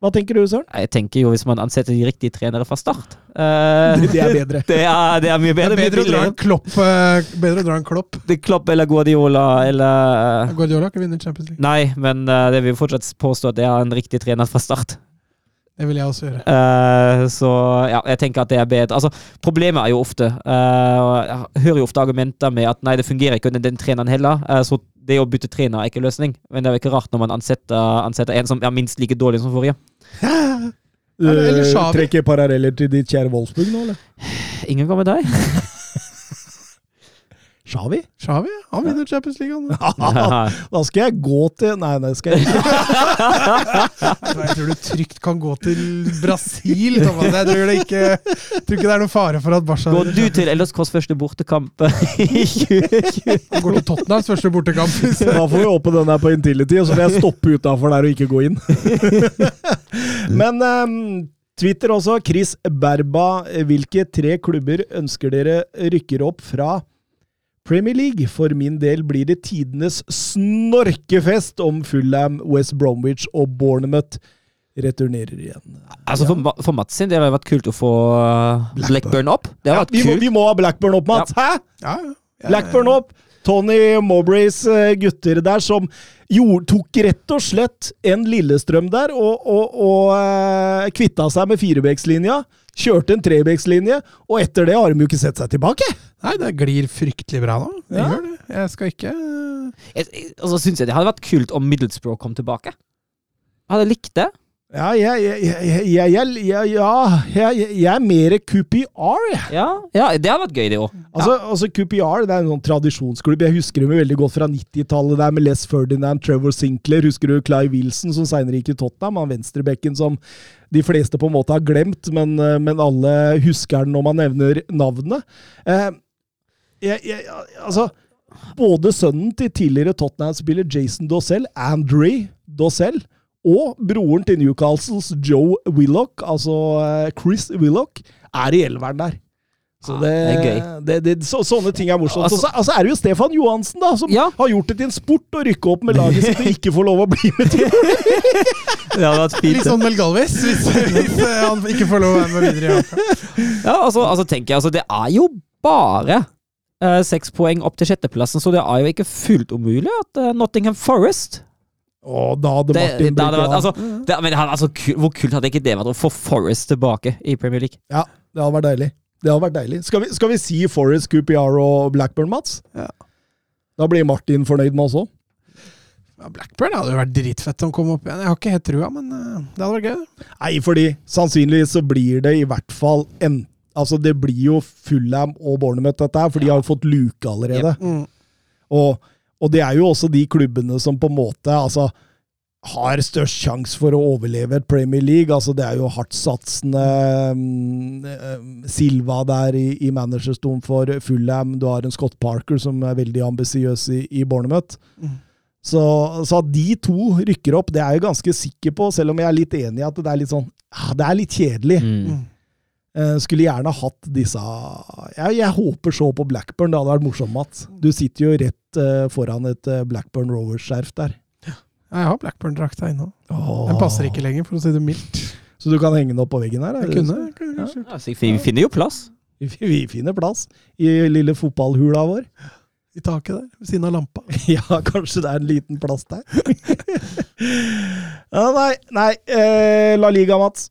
Eh, hva tenker du, Søren?
Jeg tenker jo hvis man ansetter de riktige trenere fra start uh,
Det, det er bedre.
det, er, det er mye
Det
bedre.
er bedre å
mye
dra en klopp, uh, bedre å dra en klopp.
Det er Klopp eller Guardiola eller
Guardiola har ikke vunnet Champions League.
Nei, men eh, det vil fortsatt påstå at det er en riktig trener fra start.
Det vil jeg også gjøre.
Uh, så ja, jeg tenker at det er bedre. Altså, Problemet er jo ofte uh, Jeg hører jo ofte argumenter med at nei, det fungerer ikke under den treneren heller. Uh, så det å bytte trener er ikke løsning. Men det er jo ikke rart når man ansetter, ansetter en som er minst like dårlig som forrige.
Du trekker paralleller til ditt kjære Wolfsburg nå, eller?
Ingen går med deg?
Xavi?
Xavi, han vinner Champions League. Han.
Da skal jeg gå til Nei, nei, skal jeg ikke.
Jeg tror du trygt kan gå til Brasil, Thomas. Jeg tror, det ikke, jeg tror ikke det er noen fare for at Barca
Går du til LSKs første bortekamp i 2020?
Går til Tottenhams første bortekamp.
Da får vi åpne den her på Intility, og så får jeg stoppe utafor der og ikke gå inn. Men um, Twitter også. Chris Berba. Hvilke tre klubber ønsker dere rykker opp fra Premier League? For min del blir det tidenes snorkefest om Fulham, West Bromwich og Bournemouth returnerer igjen.
Altså For, Ma- for Mats sin del har det vært kult å få Blackburn, Blackburn opp. Det har
Ja,
vært
vi, må, vi må ha Blackburn opp, Mats! Hæ?!
Ja, ja.
Blackburn opp! Tony Mowbrays eh, gutter der som gjorde, tok rett og slett en Lillestrøm der og, og, og eh, kvitta seg med firebekslinja. Kjørte en trebekslinje, og etter det har de jo ikke sett seg tilbake.
Nei, det glir fryktelig bra nå. Det
Ja.
gjør det. Jeg skal ikke
Jeg- jeg- Og så syns jeg det hadde vært kult om Middlesbrough kom tilbake. Jeg hadde likt det.
Ja, jeg, jeg, jeg, jeg, jeg, jeg, ja, jeg, jeg er mer QPR, jeg.
Ja, ja det hadde vært gøy, det òg.
Altså, altså QPR det er en sånn tradisjonsklubb. Jeg husker dem veldig godt fra 90-tallet. der med Les Ferdinand, Trevor Sinclair. Husker du Clive Wilson, som seinere gikk i Tottenham? Han venstrebekken som de fleste på en måte har glemt, men, eh, men alle husker den når man nevner navnet. Eh, jeg, jeg, altså, både sønnen til tidligere Tottenham-spiller Jason Dossell, Andre Dossell, og broren til Newcastles Joe Willoch, altså eh, Chris Willoch, er i elveren der. Så
Ah,
det,
det er gøy.
Det, det, så, sånne ting er morsomt.
Altså-
Og så altså, er det jo Stefan Johansen, da, som
Ja.
har gjort det til en sport å rykke opp med laget sitt og ikke få lov å bli med til
Det hadde vært fint.
Litt sånn Mel Galvis, hvis, hvis eh, han ikke får lov å være med videre.
Ja, altså, altså tenker jeg, altså, det er jo bare eh, seks poeng opp til sjetteplassen, så det er jo ikke fullt umulig at uh, Nottingham Forest
Å, da hadde
det,
Martin
det hadde vært, altså, det, men, altså, kul- Hvor kult hadde ikke det vært å få Forest tilbake i Premier League?
Ja, det hadde vært deilig. Det hadde vært deilig. Skal vi, skal vi si Forest, Coopyar og Blackburn, Mats?
Ja.
Da blir Martin fornøyd med oss òg.
Ja, Blackburn hadde jo vært dritfett om å kom opp igjen. Jeg har ikke helt trua, men eh, det hadde vært gøy.
Nei, fordi sannsynligvis så blir det i hvert fall en Altså, det blir jo Fullham og Bournemouth, dette her, for de har jo fått luke allerede.
Mm.
Og, og det er jo også de klubbene som på en måte altså, har størst sjanse for å overleve et Premier League. Altså, det er jo hardtsatsende um, Silva der i, i managerstolen for Fulham. Du har en Scott Parker som er veldig ambisiøs i, i Bournemouth.
Mm.
Så, så at de to rykker opp, det er jeg ganske sikker på, selv om jeg er litt enig i at det er litt sånn ja, Det er litt kjedelig.
Mm.
Uh, skulle gjerne hatt disse jeg, jeg håper så på Blackburn. Det hadde vært morsomt, Mats. Du sitter jo rett uh, foran et uh, Blackburn Rovers-skjerf der.
Ja, jeg har Blackburn-drakta ennå.
Åh.
Den passer ikke lenger, for å si det mildt.
Så du kan henge den opp på veggen her? er
Jeg kunne, jeg kunne.
Ja, vi finner jo plass.
Vi, vi finner plass i lille fotballhula vår.
I taket der, ved siden av lampa.
Ja, kanskje det er en liten plass der. ja, nei, nei. Eh, La Liga, Mats.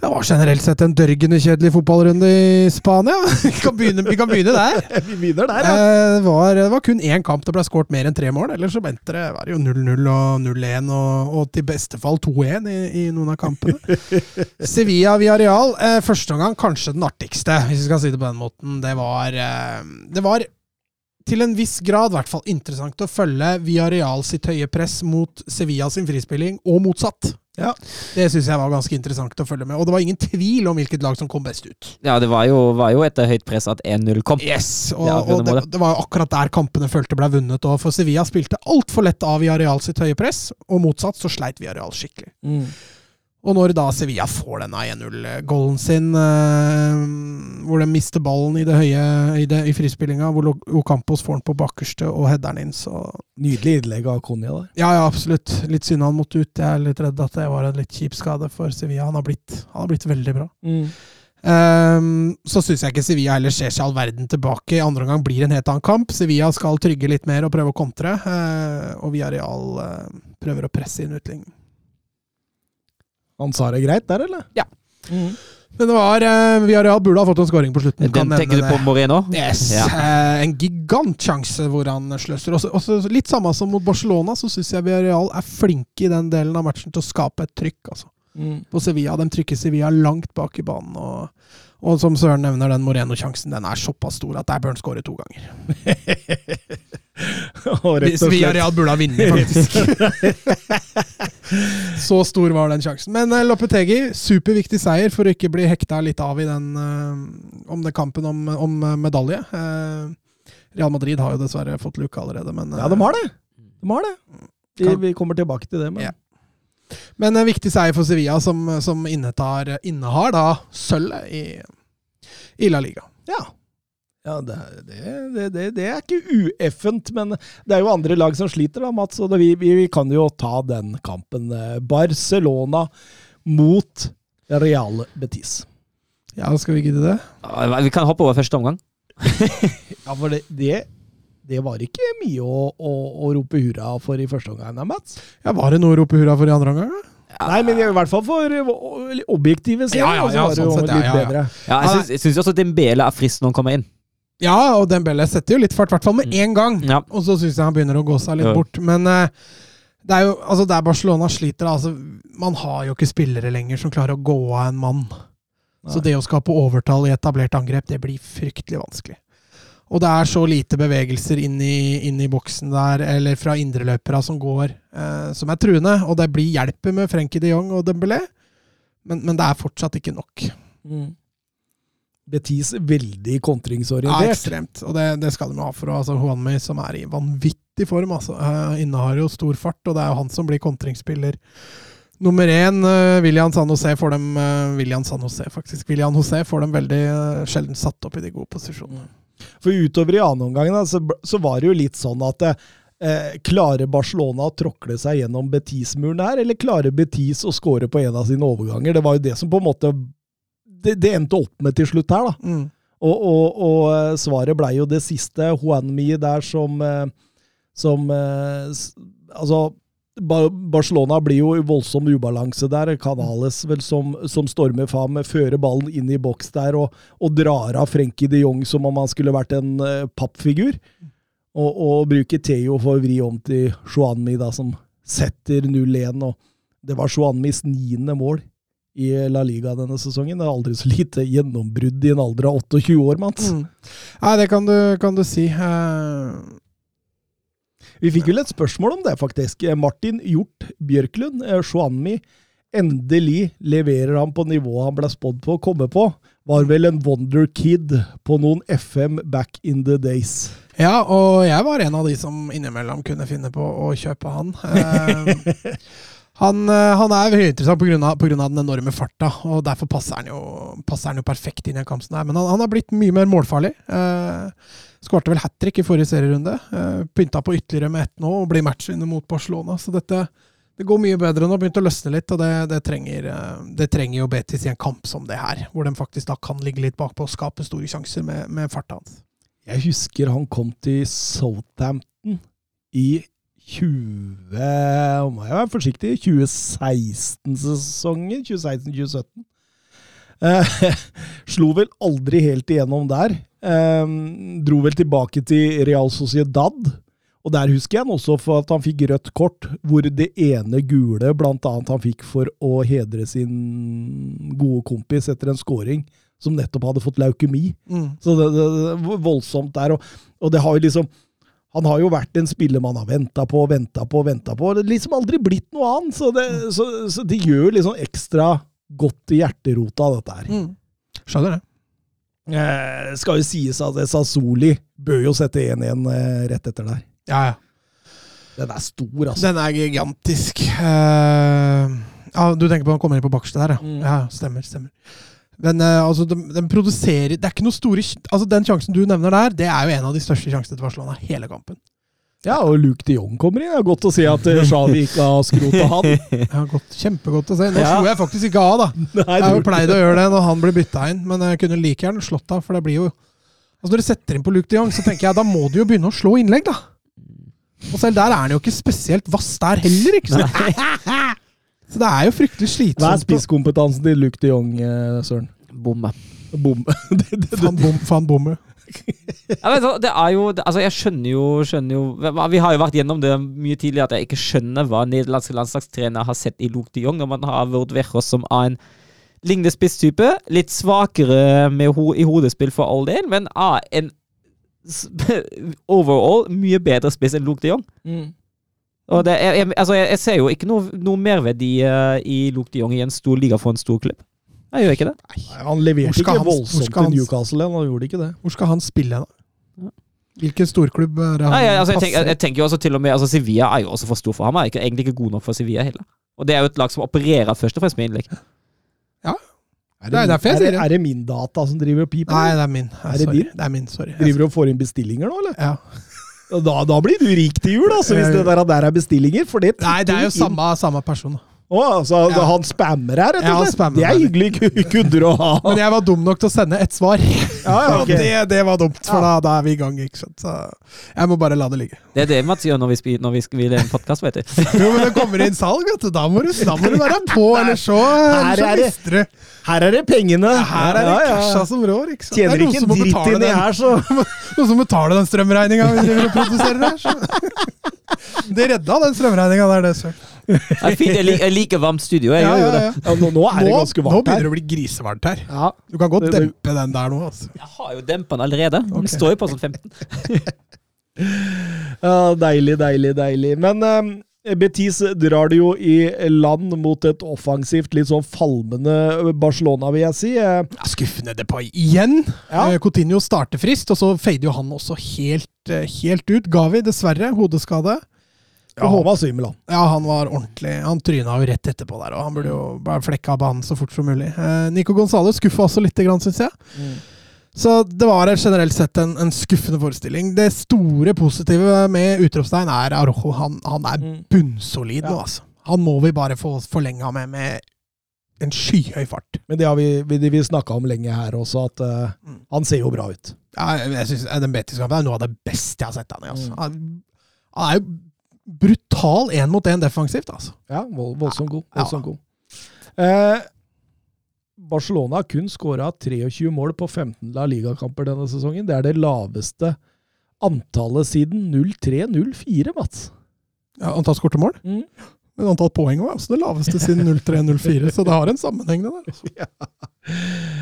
Det var generelt sett en dørgende kjedelig fotballrunde i Spania. Vi kan begynne, vi kan begynne der.
Vi begynner der, ja.
Eh, Det var, det var kun én kamp det ble skåret mer enn tre mål. Ellers så endte det var jo 0-0 og 0-1 og, og til beste fall 2-1 i, i noen av kampene. Sevilla via eh, første omgang kanskje den artigste, hvis vi skal si det på den måten. Det var, eh, det var til en viss grad i hvert fall interessant å følge Villarreal sitt høye press mot Sevilla sin frispilling, og motsatt.
Ja.
Det syns jeg var ganske interessant å følge med. Og det var ingen tvil om hvilket lag som kom best ut.
Ja, det var jo, var jo etter høyt press at 1-0 kom.
Yes, og,
Det
og det, det var jo akkurat der kampene følte ble vunnet. Og for Sevilla spilte altfor lett av Villarreal sitt høye press, og motsatt så sleit Villarreal skikkelig.
Mm.
Og når da Sevilla får denne 1-0-golden sin, eh, hvor de mister ballen i det høye i, det, i frispillinga, hvor Ocampos får den på bakerste og header den inn, så
Nydelig innlegg av Konya der.
Ja, ja, absolutt. Litt synd han måtte ut. Jeg er litt redd at det var en litt kjip skade for Sevilla. Han har blitt, han har blitt veldig bra. Ehm, så syns jeg ikke Sevilla heller ser seg all verden tilbake. I andre omgang blir det en helt annen kamp. Sevilla skal trygge litt mer og prøve å kontre. eh, og Villarreal uh, prøver å presse inn utligning.
Han sa det greit der, eller?
Ja.
Mm.
Men det var uh, Villarreal burde ha fått en scoring på slutten. kan
Den tenker du på
det.
Moreno?
Yes.
Ja.
eh, en gigantsjanse hvor han sløser. Også, også litt samme som mot Barcelona, så syns jeg Villarreal er flinke i den delen av matchen til å skape et trykk. altså.
Mm.
På Sevilla. De trykker Sevilla langt bak i banen. Og, og som Søren nevner, den Moreno-sjansen den er såpass stor at der bør han skåre to ganger.
Og rett og slett
Villarreal burde ha vunnet, faktisk. Så stor var den sjansen. Men uh, Lopetegi, superviktig seier for å ikke bli hekta litt av i den eh, om det kampen om, om eh, medalje. Eh, Real Madrid har jo dessverre fått luke allerede, men
Ja, de har det. De har det. Vi, vi kommer tilbake til det, men
Ja. Men en viktig seier for Sevilla, som, som innetar, innehar da sølvet i, i La Liga.
Ja. Ja, det, det, det, det, det er ikke ueffent, men det er jo andre lag som sliter, da, Mats. Og vi, vi, vi kan jo ta den kampen. Barcelona mot Real Betis.
Ja, skal vi gidde det?
Vi kan hoppe over første omgang.
Ja, for det, det, det var ikke mye å, å, å rope hurra for i første omgang, da, Mats?
Ja, Var det noe å rope hurra for i andre omgang? da?
Nei, men i hvert fall for objektive serier.
Ja, ja,
så
ja, sånn sett, ja, ja, ja.
Ja, jeg syns også Dembele er frisk når han kommer inn.
Ja, og Dembele setter jo litt fart, i hvert fall med én gang.
Ja.
Og så syns jeg han begynner å gå seg litt
Ja.
bort. Men uh, det er jo altså der Barcelona sliter, altså, man har jo ikke spillere lenger som klarer å gå av en mann. Så det å skape overtall i etablert angrep, det blir fryktelig vanskelig. Og det er så lite bevegelser inn i, inn i boksen der, eller fra indreløpere som går, eh, som er truende. Og det blir hjelper med Frenkie de Jong og Dembélé, men, men det er fortsatt ikke nok.
Mm. Betis veldig
Ja, ekstremt. Og det, det skal de ha for altså, Juanmi, som er i vanvittig form. Altså. Eh, innehar jo stor fart, og det er jo han som blir kontringsspiller. Nummer én, uh, William San José får dem uh, William San José, faktisk. William José får dem veldig eh, sjelden satt opp i de gode posisjonene.
For utover i annen omgang så, så var det jo litt sånn at eh, Klarer Barcelona å tråkle seg gjennom Betis-muren her, eller klarer Betis å score på en av sine overganger? Det var jo det som på en måte Det, det endte opp med til slutt her, da.
Mm.
Og, og, og eh, svaret blei jo det siste. Juanmi der som eh, Som eh, Altså Barcelona blir jo i voldsom ubalanse der. Canales vel som, som stormer fram, fører ballen inn i boks der og, og drar av Frenkie de Jong som om han skulle vært en pappfigur. Og, og bruker Theo for å vri om til Juanmi, da, som setter 0-1. og Det var Juanmis niende mål i La Liga denne sesongen. Det er aldri så lite gjennombrudd i en alder av 28 år, Mats.
Mm. Nei, det kan du, kan du si. Uh...
Vi fikk vel et spørsmål om det, faktisk. Eh, Martin Hjort Bjørklund, eh, Shuanmi, endelig leverer han på nivået han ble spådd på å komme på. Var vel en wonder kid på noen FM back in the days.
ja, og jeg var en av de som innimellom kunne finne på å kjøpe han. Han, eh, han er høyinteressant pga. den enorme farta, og derfor passer han jo, passer han jo perfekt inn i kampen. Men han, han har blitt mye mer målfarlig. Eh, Skårte vel hat trick i forrige serierunde. Eh, pynta på ytterligere med ett nå og blir matchvinner mot Barcelona. Så dette det går mye bedre nå. Begynt å løsne litt, og det, det, trenger, eh, det trenger jo Betis i en kamp som det her. Hvor de faktisk da kan ligge litt bakpå og skape store sjanser med, med farta hans.
Jeg husker han kom til Southampton i 20 Nå må jeg være forsiktig 2016-sesongen. 2016-2017. Eh, slo vel aldri helt igjennom der. Eh, dro vel tilbake til Real Sociedad. Og der husker jeg han også for at han fikk rødt kort, hvor det ene gule blant annet han fikk for å hedre sin gode kompis etter en scoring, som nettopp hadde fått leukemi.
Mm.
Så det, det, det voldsomt der. Og, og det har jo liksom Han har jo vært en spiller man har venta på, venta på, venta på. Det har liksom aldri blitt noe annet. Så det, så, så det gjør liksom ekstra godt i hjerterota, dette her.
Mm. Skjønner det.
Eh, skal jo sies at Sassoli bør jo sette 1-1 eh, rett etter der.
Ja, ja.
Den er stor, altså.
Den er gigantisk. Uh, ja, du tenker på han kommer inn på bakerste der, ja.
Mm.
Ja, stemmer, stemmer. Men uh, altså, de, de produserer Det er ikke noe store Altså, Den sjansen du nevner der, det er jo en av de største sjansene til Barcelona hele kampen.
Ja, og Luke de Jong kommer inn. Det er godt å se at Shawi ikke har skrota han.
Ja, godt, Kjempegodt å se. Nå
Ja.
slo jeg faktisk ikke av, da.
Nei,
Jeg har jo pleid å gjøre det når han blir bytta inn, men jeg kunne like gjerne slått av, for det blir jo Altså Når du setter inn på Luke de Jong, så tenker jeg da må du jo begynne å slå innlegg, da. Og selv der er han jo ikke spesielt vass der heller, ikke sant? Så det er jo fryktelig
Hva er spisskompetansen til Luke de Jong, eh, Søren?
Bomme.
Bomme.
Faen bom, bomme.
Ja, men det er jo Altså, jeg skjønner jo, skjønner jo Vi har jo vært gjennom det mye tidligere at jeg ikke skjønner hva nederlandske landslagstrener har sett i Luke de Jong når man har vært Verros som er en lignende spisstype. Litt svakere med ho i hodespill for all del, men er en overall mye bedre spiss enn Luke de Jong.
Mm.
Og det, jeg, jeg, altså, jeg, jeg ser jo ikke noe, noe merverdi eh, i Luke de Jong i en stor liga for en stor klubb. Jeg gjør ikke det.
Nei, Han leverte ikke
han-
voldsomt til Newcastle, han gjorde ikke det.
Hvor skal han spille, da? Hvilken storklubb er det han
Nei, altså, jeg, tenker, jeg tenker jo også til og med altså, Sevilla er jo også for stor for ham. Han er ikke, egentlig ikke god nok for Sevilla heller. Og det er jo et lag som opererer først og fremst med innlegg.
Er
Det er derfor jeg
er, det,
det.
er det min data som driver og piper?
Nei, det er min.
Er det din?
Det er min, sorry.
Driver du og får inn bestillinger nå, eller?
Ja.
Da, da blir du rik til jul, altså, hvis det der, der er bestillinger. For det
Nei, det er jo samme, samme person.
Oh, altså
Ja.
han spammer her, rett og slett? det er hyggelig kunder å ha.
Men jeg var dum nok til å sende ett svar.
Ja, ja, okay.
det, det var dumt, for da, da er vi i gang. ikke sant? Så jeg må bare la det ligge.
Det er det Mats gjør når vi, spiller, når vi spiller en podkast, vet du.
Jo, men det kommer inn salg, vet du. Da må du, da må du være på, eller så,
er
mister du.
Her er det pengene!
Her er det
Ja, ja.
casha som rår. ikke sant? Det er
Tjener
noen
ikke en dritt inni
den-
her, så
Noen som betaler den strømregninga vi driver og produserer her. Så. Det redda den strømregninga der, det, søren.
Jeg, lik, jeg liker varmt studio. Jeg
Ja,
gjør jo
ja,
det.
ja.
nå, nå er det ganske varmt her.
nå begynner det å bli grisevarmt her.
Ja,
Du kan godt dempe den der nå. altså.
Jeg har jo dempa den allerede. Den
okay.
står jo på sånn 15.
ja, deilig, deilig, deilig. Men eh, Betis drar det jo i land mot et offensivt, litt sånn falmende Barcelona, vil jeg si. Eh,
Ja, skuffende Depay igjen.
Ja.
Eh, Coutinho starter frist, og så fader jo han også helt, eh, helt ut. Gavi, dessverre, hodeskade.
ja, han var svimmel, han.
Ja, han var ordentlig. Han tryna jo rett etterpå der, og han burde jo bare flekke av banen så fort som mulig. Eh, Nico Gonzalo skuffa også lite grann, syns jeg. Så det var generelt sett en, en skuffende forestilling. Det store positive med utropstegn er Arojo. Han, han er
bunnsolid
bunnsolid nå, altså. Han må vi bare få forlenga med med en skyhøy fart.
Men det har vi, vi, vi snakka om lenge her også, at uh,
Mm.
han ser jo bra ut.
Ja, jeg synes Den Betis-kampen er noe av det beste jeg har sett han i. Altså.
Mm.
Han, han er jo brutal én mot én defensivt, altså.
Ja, vold, voldsomt god.
Ja.
God. Eh, Barcelona har kun skåra 23 mål på 15 La Liga-kamper denne sesongen. Det er det laveste antallet siden 03-04, Mats.
Ja, antall skårte mål.
Mm.
Men antall poeng var også det laveste siden 03-04, så det har en sammenheng, det der. Altså.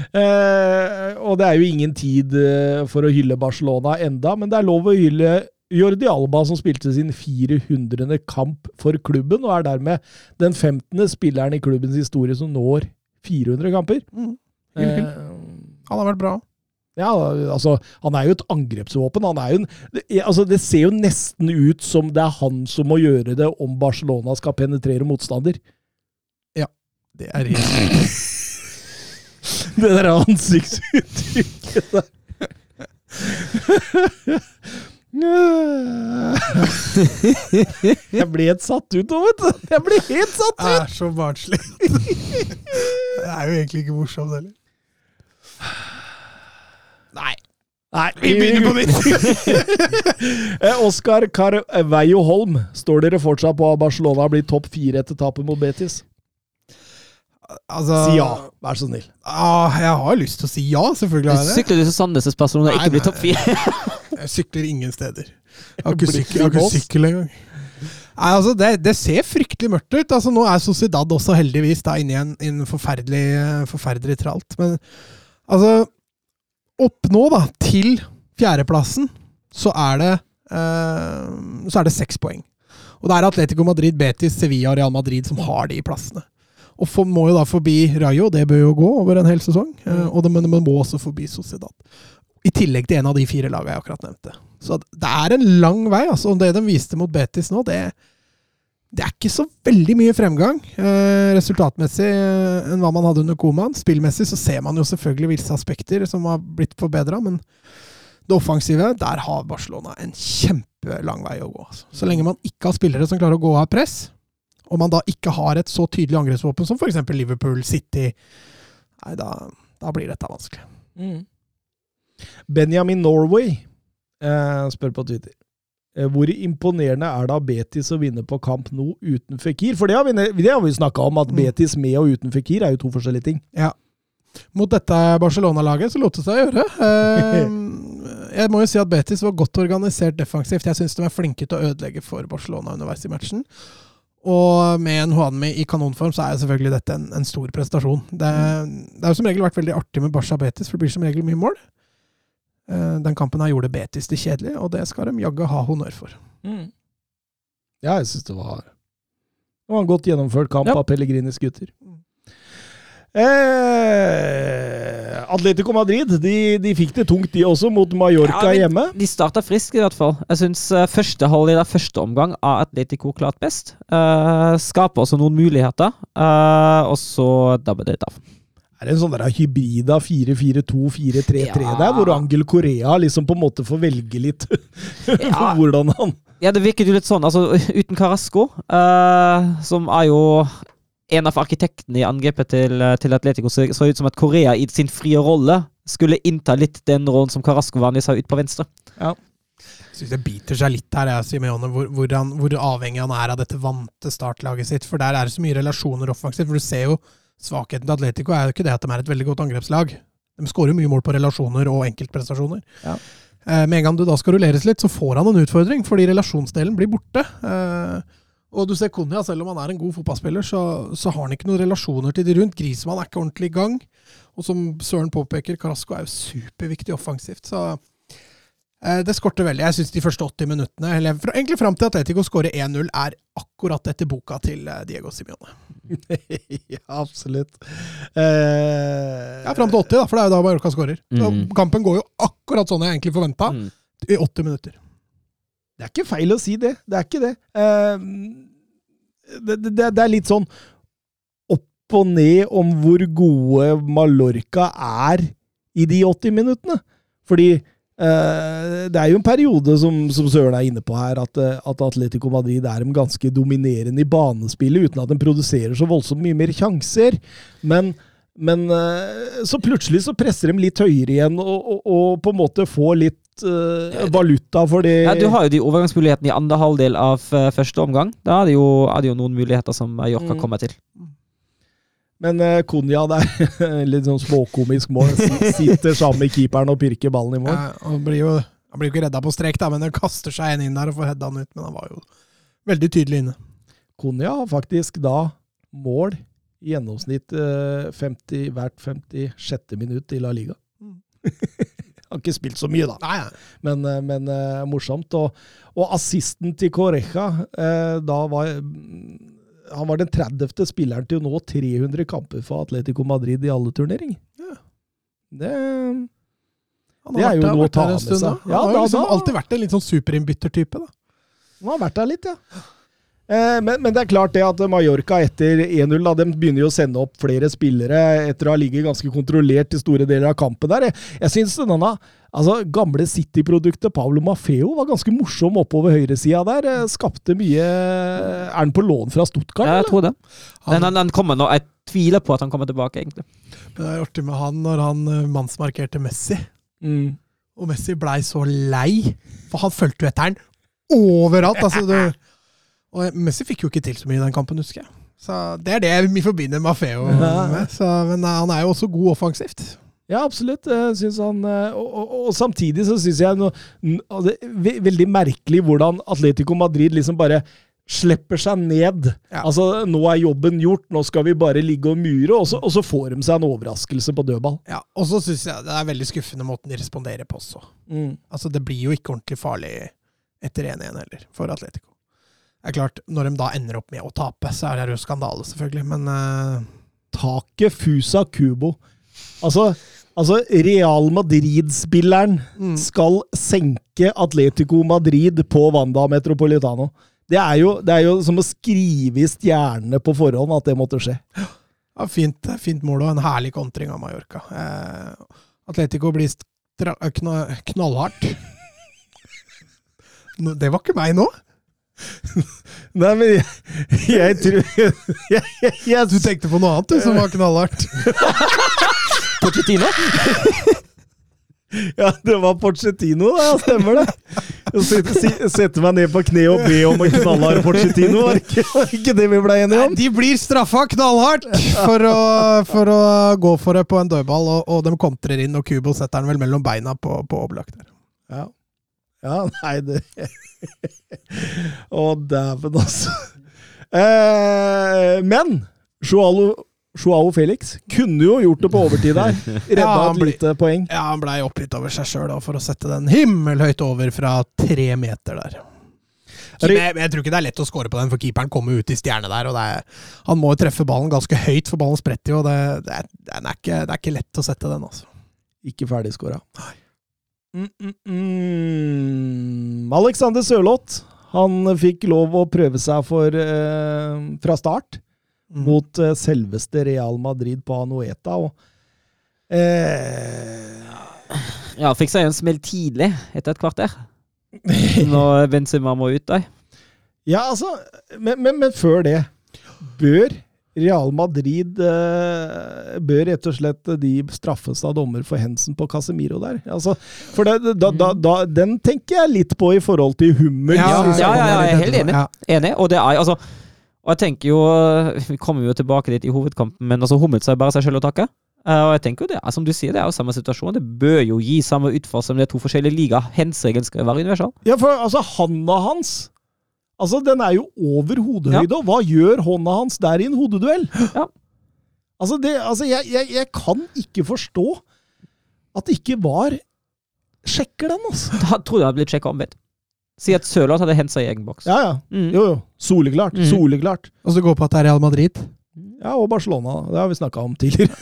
Eh, og det er jo ingen tid eh, for å hylle Barcelona enda, men det er lov å hylle Jordi Alba, som spilte sin 400. kamp for klubben, og er dermed den 15. spilleren i klubbens historie som når 400 kamper.
Mm. Hyll, hyll.
Eh,
Han har vært bra.
Ja, altså, han er jo et angrepsvåpen. Han er jo en, det, altså, det ser jo nesten ut som det er han som må gjøre det om Barcelona skal penetrere motstander.
Ja, Det er helt
Det der ansiktsuttrykket der. Jeg ble helt satt ut nå, vet du. Jeg ble helt satt ut!
er så barnslig. Det er jo egentlig ikke morsomt heller. Nei.
Nei,
Vi begynner på nytt.
Oscar Oskar Carveio Holm, står dere fortsatt på at Barcelona blir topp fire etter tapet mot Betis?
Altså,
Si ja, vær så snill.
Ah, jeg har lyst til å si ja, selvfølgelig har jeg det.
Sykler du til Sandnes' Barcelona ikke blir topp fire?
Jeg sykler ingen steder. Jeg har ikke sykkel, jeg har ikke sykkel engang. Nei, altså, det, det ser fryktelig mørkt ut. Altså, nå er Sociedad også heldigvis da inne i en, i en forferdelig, forferdelig tralt. Men altså Opp nå, da, til fjerdeplassen, så er det eh, Så er det seks poeng. Og det er Atletico Madrid, Betis, Sevilla og Real Madrid som har de plassene. Og for, må jo da forbi Rayo, det bør jo gå over en hel sesong. eh, og det, men det må også forbi Sociedad. I tillegg til en av de fire lagene jeg akkurat nevnte. Så det er en lang vei. altså. Det de viste mot Betis nå, det, det er ikke så veldig mye fremgang eh, resultatmessig eh, enn hva man hadde under Koman. Spillmessig så ser man jo selvfølgelig visse aspekter som har blitt forbedra, men det offensive, der har Barcelona en kjempelang vei å gå. Altså. Så lenge man ikke har spillere som klarer å gå av press, og man da ikke har et så tydelig angrepsvåpen som f.eks. Liverpool, City, nei, da, da blir dette vanskelig.
Benjamin Norway eh, spør på Twitter. Eh, Hvor imponerende er det av Betis å vinne på kamp nå uten Fikir? For det har vi, det har vi snakka om, at
Mm.
Betis med og uten Fikir er jo to forskjellige ting. Ja.
Mot dette Barcelona-laget så lot det seg gjøre. Eh, jeg må jo si at Betis var godt organisert defensivt. Jeg syns de er flinke til å ødelegge for Barcelona underveis i matchen. Og med en Juanmi i kanonform, så er jo selvfølgelig dette en, en stor prestasjon. Det, det har jo som regel vært veldig artig med Barca Betis, for det blir som regel mye mål. Eh, Den kampen her gjorde Betis det kjedelig, og det skal de jaggu ha honnør for.
Ja, jeg syns det var Det var en godt gjennomført kamp
Ja.
av Pellegrinis gutter. Eh, Atletico Madrid de, de fikk det tungt, de også, mot Mallorca
Ja,
hjemme.
De starta frisk, i hvert fall. Jeg syns uh, første i av første omgang av Atletico klart best. Uh, skaper også noen muligheter, uh, og så dabber det litt av.
Er det en sånn der hybrid av 4-4-2-4-3-3
Ja.
der, hvor Angel Korea liksom på en måte får velge litt
Ja.
hvordan han
Ja, det virket jo litt sånn. Altså, uten Carasco, uh, som er jo en av arkitektene i angrepet til, eh, til Atletico så, så ut som at Korea i sin frie rolle skulle innta litt den rollen som Carasco vanligvis har ut på venstre. Ja.
Jeg syns det biter seg litt her, jeg, Simeone, hvor, hvor, han, hvor avhengig han er av dette vante startlaget sitt. For der er det så mye relasjoner offensivt. For du ser jo svakheten til Atletico er jo ikke det at de er et veldig godt angrepslag. De skårer mye mål på relasjoner og enkeltprestasjoner.
Ja.
Eh, med en gang du da skal rulleres litt, så får han en utfordring, fordi relasjonsdelen blir borte. Eh, og du ser Konja, selv om han er en god fotballspiller, så, så har han ikke noen relasjoner til de rundt. Grisemann er ikke ordentlig i gang. Og som Søren påpeker, Carasco er jo superviktig offensivt. Så det skorter veldig. Jeg syns de første 80 minuttene, eller egentlig fram til Atletico skårer 1-0, er akkurat etter boka til eh, Diego Simione.
ja, absolutt. Eh,
Ja, fram til 80, da, for det er jo da Mallorca skårer.
Mm.
Kampen går jo akkurat sånn jeg egentlig forventa,
Mm.
i 80 minutter.
Det er ikke feil å si det. Det er ikke det. Eh, det, det, det er litt sånn opp og ned om hvor gode Mallorca er i de 80 minuttene. Fordi eh, det er jo en periode, som, som Søren er inne på her, at, eh, at Atletico Madrid er de ganske dominerende i banespillet, uten at de produserer så voldsomt mye mer sjanser. Men men eh, så plutselig så presser de litt høyere igjen, og, og, og på en måte får litt eh, valuta for det.
Ja, du har jo de overgangsmulighetene i andre halvdel av eh, første omgang. Da er det jo, er det jo noen muligheter som Mallorca
Mm.
kommer til.
Men uh, Konya, det er litt sånn småkomisk mål. Sitter sammen med keeperen og pirker ballen i mål.
Ja, han blir jo, han blir ikke redda på strek, da, men han kaster seg en inn der og får heada han ut. Men han var jo veldig tydelig inne.
Konya har faktisk da mål i gjennomsnitt eh, 50, hvert 56. minutt i La Liga.
Mm.
har ikke spilt så mye, da,
Nei,
men, eh, men uh, morsomt. Og, og assisten til Correja, uh, da var Han var den 30. spilleren til å nå 300 kamper for Atletico Madrid i alle turneringer.
Ja.
Det Det er jo noe å ta med seg.
Han har jo liksom alltid vært en litt sånn superinnbyttertype.
Han har vært der litt, ja. Eh, men, men det er klart det at Mallorca etter 1-0 da, de begynner jo å sende opp flere spillere etter å ha ligget ganske kontrollert i store deler av kampen der. Jeg, jeg synes denne altså, gamle City-produktet Pablo Maffeo var ganske morsom oppover høyresida der. Eh, Skapte mye Er han på lån fra Stuttgart?
Ja, jeg tror det.
Han,
den, han, han kommer nå. Jeg tviler på at han kommer tilbake, egentlig.
det er artig med han når han eh, mannsmarkerte Messi.
Mm.
Og Messi blei så lei, for han fulgte jo etter han overalt. altså du, Og Messi fikk jo ikke til så mye i den kampen, husker jeg. Så Det er det vi forbinder Maffeo med. Så, men eh, han er jo også god offensivt.
Ja, absolutt. Synes han, eh, og, og, og samtidig så syns jeg noe, n- altså, veldig merkelig hvordan Atletico Madrid liksom bare slipper seg ned.
Ja.
Altså, nå er jobben gjort, nå skal vi bare ligge og mure, og så, og så får de seg en overraskelse på dødball.
Ja, Og så syns jeg det er veldig skuffende måten de responderer på også. Altså, Det blir jo ikke ordentlig farlig etter 1-1 heller, for Atletico. Det er klart, Når de da ender opp med å tape, så er det jo skandale, selvfølgelig. Men uh...
Taket Fusa Kubo. Altså, altså Real Madrid-spilleren
mm,
skal senke Atletico Madrid på Wanda Metropolitano. Det er, jo, det er jo som å skrive i stjernene på forhånd at det måtte skje.
ja, fint, fint mål og en herlig kontring av Mallorca. Eh, Atletico blir kna knallhardt. Det var ikke meg nå!
Nei, men jeg, jeg tror jeg, jeg, jeg,
Du tenkte på noe annet du, som var knallhardt.
Pochettino?
Ja, det var Porcettino, da. stemmer det. Å Sette, sette meg ned på kne og be om en knallhard Porcettino, var ikke, var ikke det vi ble enige om?
De blir straffa knallhardt for å, for å gå for det på en dødball, og, og de kontrer inn, og Kubo setter den vel mellom beina på, på Oblak der.
Ja. Ja, nei, det Å, dæven, altså. Eh, men Joao, Joao Felix kunne jo gjort det på overtid der. Redda
Ja,
et lite poeng.
Ja, han blei oppgitt over seg sjøl for å sette den himmelhøyt over fra tre meter der.
Er
jeg, jeg tror ikke det er lett å score på den, for keeperen kommer ut i stjerne der. og det er, Han må jo treffe ballen ganske høyt, for ballen spretter jo. og det, det, er, ikke, det er ikke lett å sette den, altså.
Ikke ferdigskåra. Mm, mm, mm. Alexander Sørloth han fikk lov å prøve seg for, eh, fra start
Mm.
mot eh, selveste Real Madrid på Anoeta. Og, eh,
Ja, fikk seg en smell tidlig, etter et kvarter. Når Benzema må ut der.
ja, altså men, men, men før det Bør Real Madrid eh, bør rett og slett de straffes av dommer for hensen på Casemiro der. Altså, for det, da, da, da, den tenker jeg litt på i forhold til hummer.
Ja,
ja, ja, ja, jeg er helt enig. Enig. Og det er altså Og jeg tenker jo Vi kommer jo tilbake dit i hovedkampen, men altså Hummels har bare seg selv å takke. Eh, og jeg tenker jo det er som du sier, det er jo samme situasjon. Det bør jo gi samme utfall som det er to forskjellige ligaer. Hens-regelen skal være universal.
Ja, for altså, handa hans Altså, den er jo over hodehøyde, og hva gjør hånda hans der i en hodeduell?
Ja.
Altså, det, altså jeg, jeg, jeg kan ikke forstå at det ikke var Sjekker den, altså.
Da tror jeg det hadde blitt sjekka omvendt. Si at Sørloth hadde hensa i egen boks.
Ja, ja.
Mm.
Jo, jo. Soleklart.
Mm.
Soleklart.
Og så gå på at det er Real Madrid.
Ja, og Barcelona. Det har vi snakka om tidligere.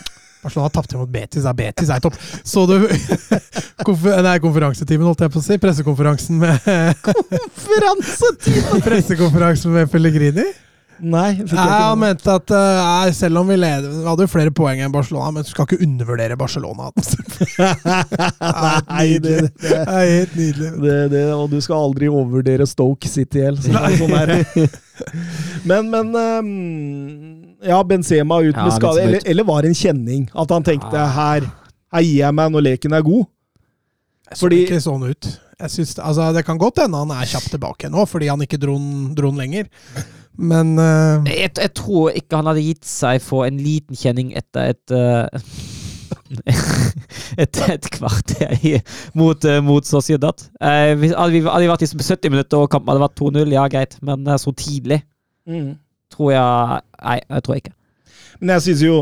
Barcelona tapte mot Betis. Ja, Betis er topp. Så du konfer Nei, konferansetimen, holdt jeg på å si. Pressekonferansen med
Konferansetimen!
Pressekonferansen med Pellegrini?
Nei, fikk jeg ikke
han mente at nei, selv om vi leder Vi hadde jo flere poeng enn Barcelona, men du skal ikke undervurdere Barcelona.
Nei, det, det,
Det er helt nydelig.
det, det, og du skal aldri overvurdere Stoke City er Sånn er men, men ehm, Ja, Benzema ut med skade. Eller, eller var det en kjenning? At han tenkte
Ah.
her, her gir jeg meg når leken er god?
Så
Fordi-
ikke sånn ut. Jeg synes, altså, det kan godt hende han er kjapt tilbake nå, fordi han ikke dro den lenger. Men uh...
Jeg, jeg tror ikke han hadde gitt seg for en liten kjenning etter et uh, et, et kvarter i, mot, eh, mot Sociedad. Eh, hadde, vi, hadde vi vært i 70 minutter og kampen hadde vært 2-0, ja greit, men så tidlig tror jeg Nei, jeg tror ikke.
Men jeg syns jo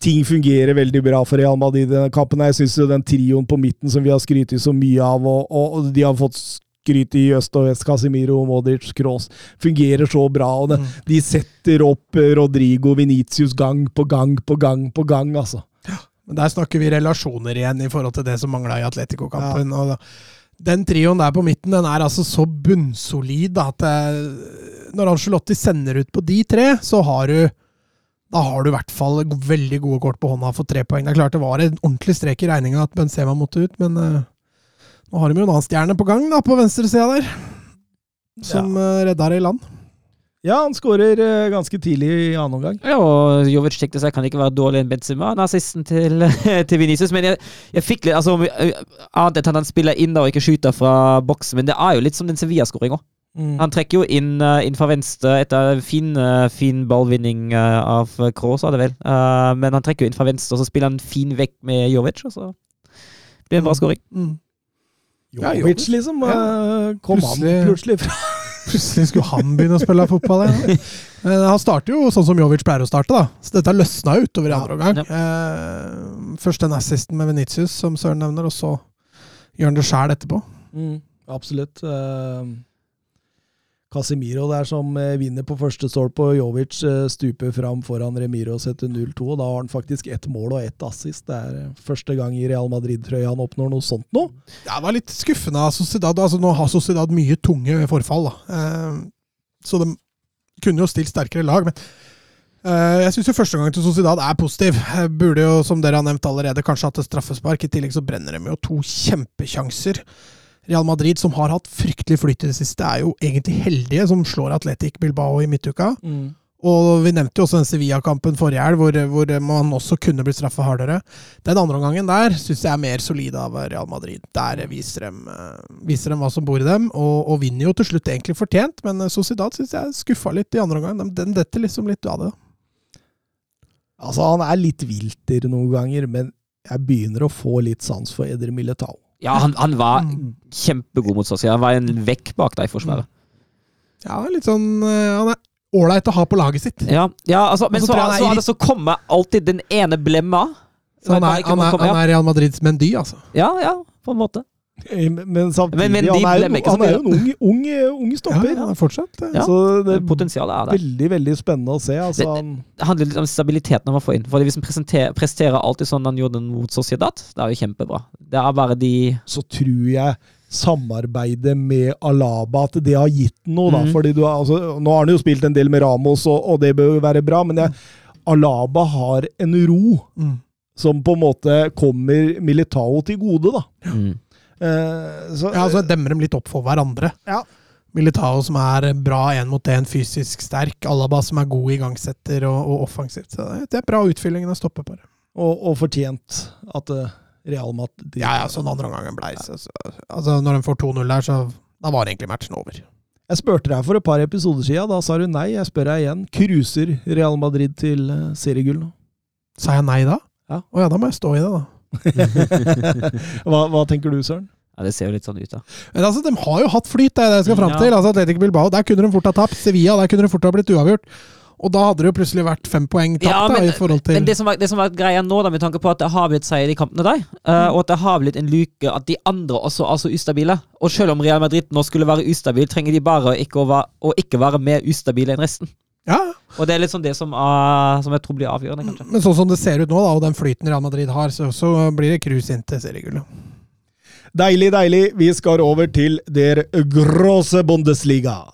ting fungerer veldig bra for Real Madrid i denne kampen. Jeg syns den trioen på midten som vi har skrytt så mye av, og, og de har fått skryt i øst og vest, Casemiro, Modric, Kroos, fungerer så bra. og det, De setter opp eh, Rodrigo Venitius gang på gang på gang på gang, altså.
Men Der snakker vi relasjoner igjen i forhold til det som mangla i Atletico-kampen. og da- Den trioen der på midten den er altså så bunnsolid at det, når Angelotti sender ut på de tre, så har du da har du i hvert fall veldig gode kort på hånda for tre poeng. Det er klart det var en ordentlig strek i regninga at Benzema måtte ut, men eh, nå har de jo en annen stjerne på gang da, på venstresida der, som ja. redda det i land.
Ja, han skårer eh, ganske tidlig i annen omgang.
Ja, og Jovic tenkte seg kan ikke være dårlig enn Benzema, er til, til Vinicius. Men jeg, jeg fikk litt altså, Annet enn at han spiller inn og ikke skyter fra boksen, men det er jo litt som den Sevilla-skåringa.
Mm.
Han trekker jo inn, inn fra venstre etter fin, fin ballvinning av Kroos, var det vel. Eh, men han trekker jo inn fra venstre, og så spiller han fin vekk med Jovic, og så blir det en bra skåring.
Mm.
Jovic, liksom.
Ja.
kom
Plutselig-
han plutselig fra
Plutselig skulle han begynne å spille fotball igjen. Men han starter jo sånn som Jovic pleier å starte, da. Så dette løsna utover i andre omgang. Eh, først den assisten med Venitius, som Søren nevner, og så gjør han det sjæl etterpå.
Mm, absolutt. Eh, Casemiro der som eh, vinner på første stolpe, og Jovic eh, stuper fram foran Remiro og setter 0-2. og Da har han faktisk ett mål og ett assist. Det er eh, første gang i Real Madrid-trøya han oppnår noe sånt nå.
Ja, det var litt skuffende av Sociedad. Altså, nå har Sociedad mye tunge forfall. Eh, så de kunne jo stilt sterkere lag, men jeg syns jo første gangen til Sociedad er positiv. Burde jo, som dere har nevnt allerede, kanskje hatt et straffespark. I tillegg så brenner de jo to kjempekjanser. Real Madrid, som har hatt fryktelig flyt i det siste, er jo egentlig heldige som slår Atletic Bilbao i midtuka. Og vi nevnte jo også den Sevilla-kampen forrige helg, hvor, hvor man også kunne blitt straffa hardere. Den andre omgangen der syns jeg er mer solid av Real Madrid. Der viser de, eh, viser de hva som bor i dem, og, og vinner jo til slutt egentlig fortjent. Men eh, Sociedad syns jeg skuffa litt i andre omgang. Den, den detter liksom litt av det.
Altså, han er litt vilter noen ganger, men jeg begynner å få litt sans for Edre Militao.
Ja, han, han var
Mm.
kjempegod mot Sossi. Han var en vekk bak deg i forsvaret.
Ja, litt sånn eh, Han er ålreit å ha på laget sitt.
Ja, ja altså, men
så
så,
han
så, er så kommer alltid den ene blemma.
Så han er, han er, han er Real Madrids Mendy, altså.
Ja, ja, på en måte.
Men samtidig,
Men- men de
han er jo, han er jo en ung, ung, ung stopper.
Ja, ja. fortsatt eh,
Ja.
Så det er veldig, veldig spennende å se. Altså,
Det-
han,
Det handler litt om stabiliteten man får inn. For Hvis han presterer alltid sånn han gjorde mot Sociedad, det er jo kjempebra. Det er bare de
så tror jeg samarbeidet med Alaba at det har gitt noe, da.
Mm.
Fordi du altså, nå har han jo spilt en del med Ramos, og, og det bør jo være bra, men jeg, Alaba har en ro
mm.
som på en måte kommer Militao til gode, da.
mm.
Eh, så,
Ja, altså demmer dem litt opp for hverandre.
Ja.
Militao som er bra én mot én, fysisk sterk. Alaba som er god igangsetter og, og offensivt. Så det, er bra utfyllingen av stoppeparet.
Og, og fortjent at eh, Real Madrid
Ja, ja, sånn andre omgangen blei. Ja. så, altså, når de får 2-0 der, så da var egentlig matchen over.
Jeg spurte deg for et par episoder siden, da sa du nei. Jeg spør deg igjen. Cruiser Real Madrid til eh, seriegull nå?
Sa jeg nei da?
Ja.
Å ja, da må jeg stå i det, da.
hva, hva tenker du, Søren?
Ja, det ser jo litt sånn ut, da.
Men altså, De har jo hatt flyt, det er det jeg skal fram
Ja.
til. Altså, Atletico Bilbao, Der kunne de fort ha tapt. Sevilla, der kunne de fort ha blitt uavgjort. Og da hadde det jo plutselig vært fem poeng tapt.
Ja, men-
da, i forhold til...
Men det som, var, det som var greia nå, da, med tanke på at det har blitt seier i kampene der, eh, og at det har blitt en luke at de andre også er så ustabile Og selv om Real Madrid nå skulle være ustabil, trenger de bare å ikke, å være, å ikke være mer ustabile enn resten.
Ja,
Og det er sånn det som, uh, som jeg tror blir avgjørende, kanskje.
Men sånn som det ser ut nå, da, og den flyten Real Madrid har, så, så blir det cruise inn til seriegullet.
Deilig, deilig. Vi skal over til der große Bundesliga.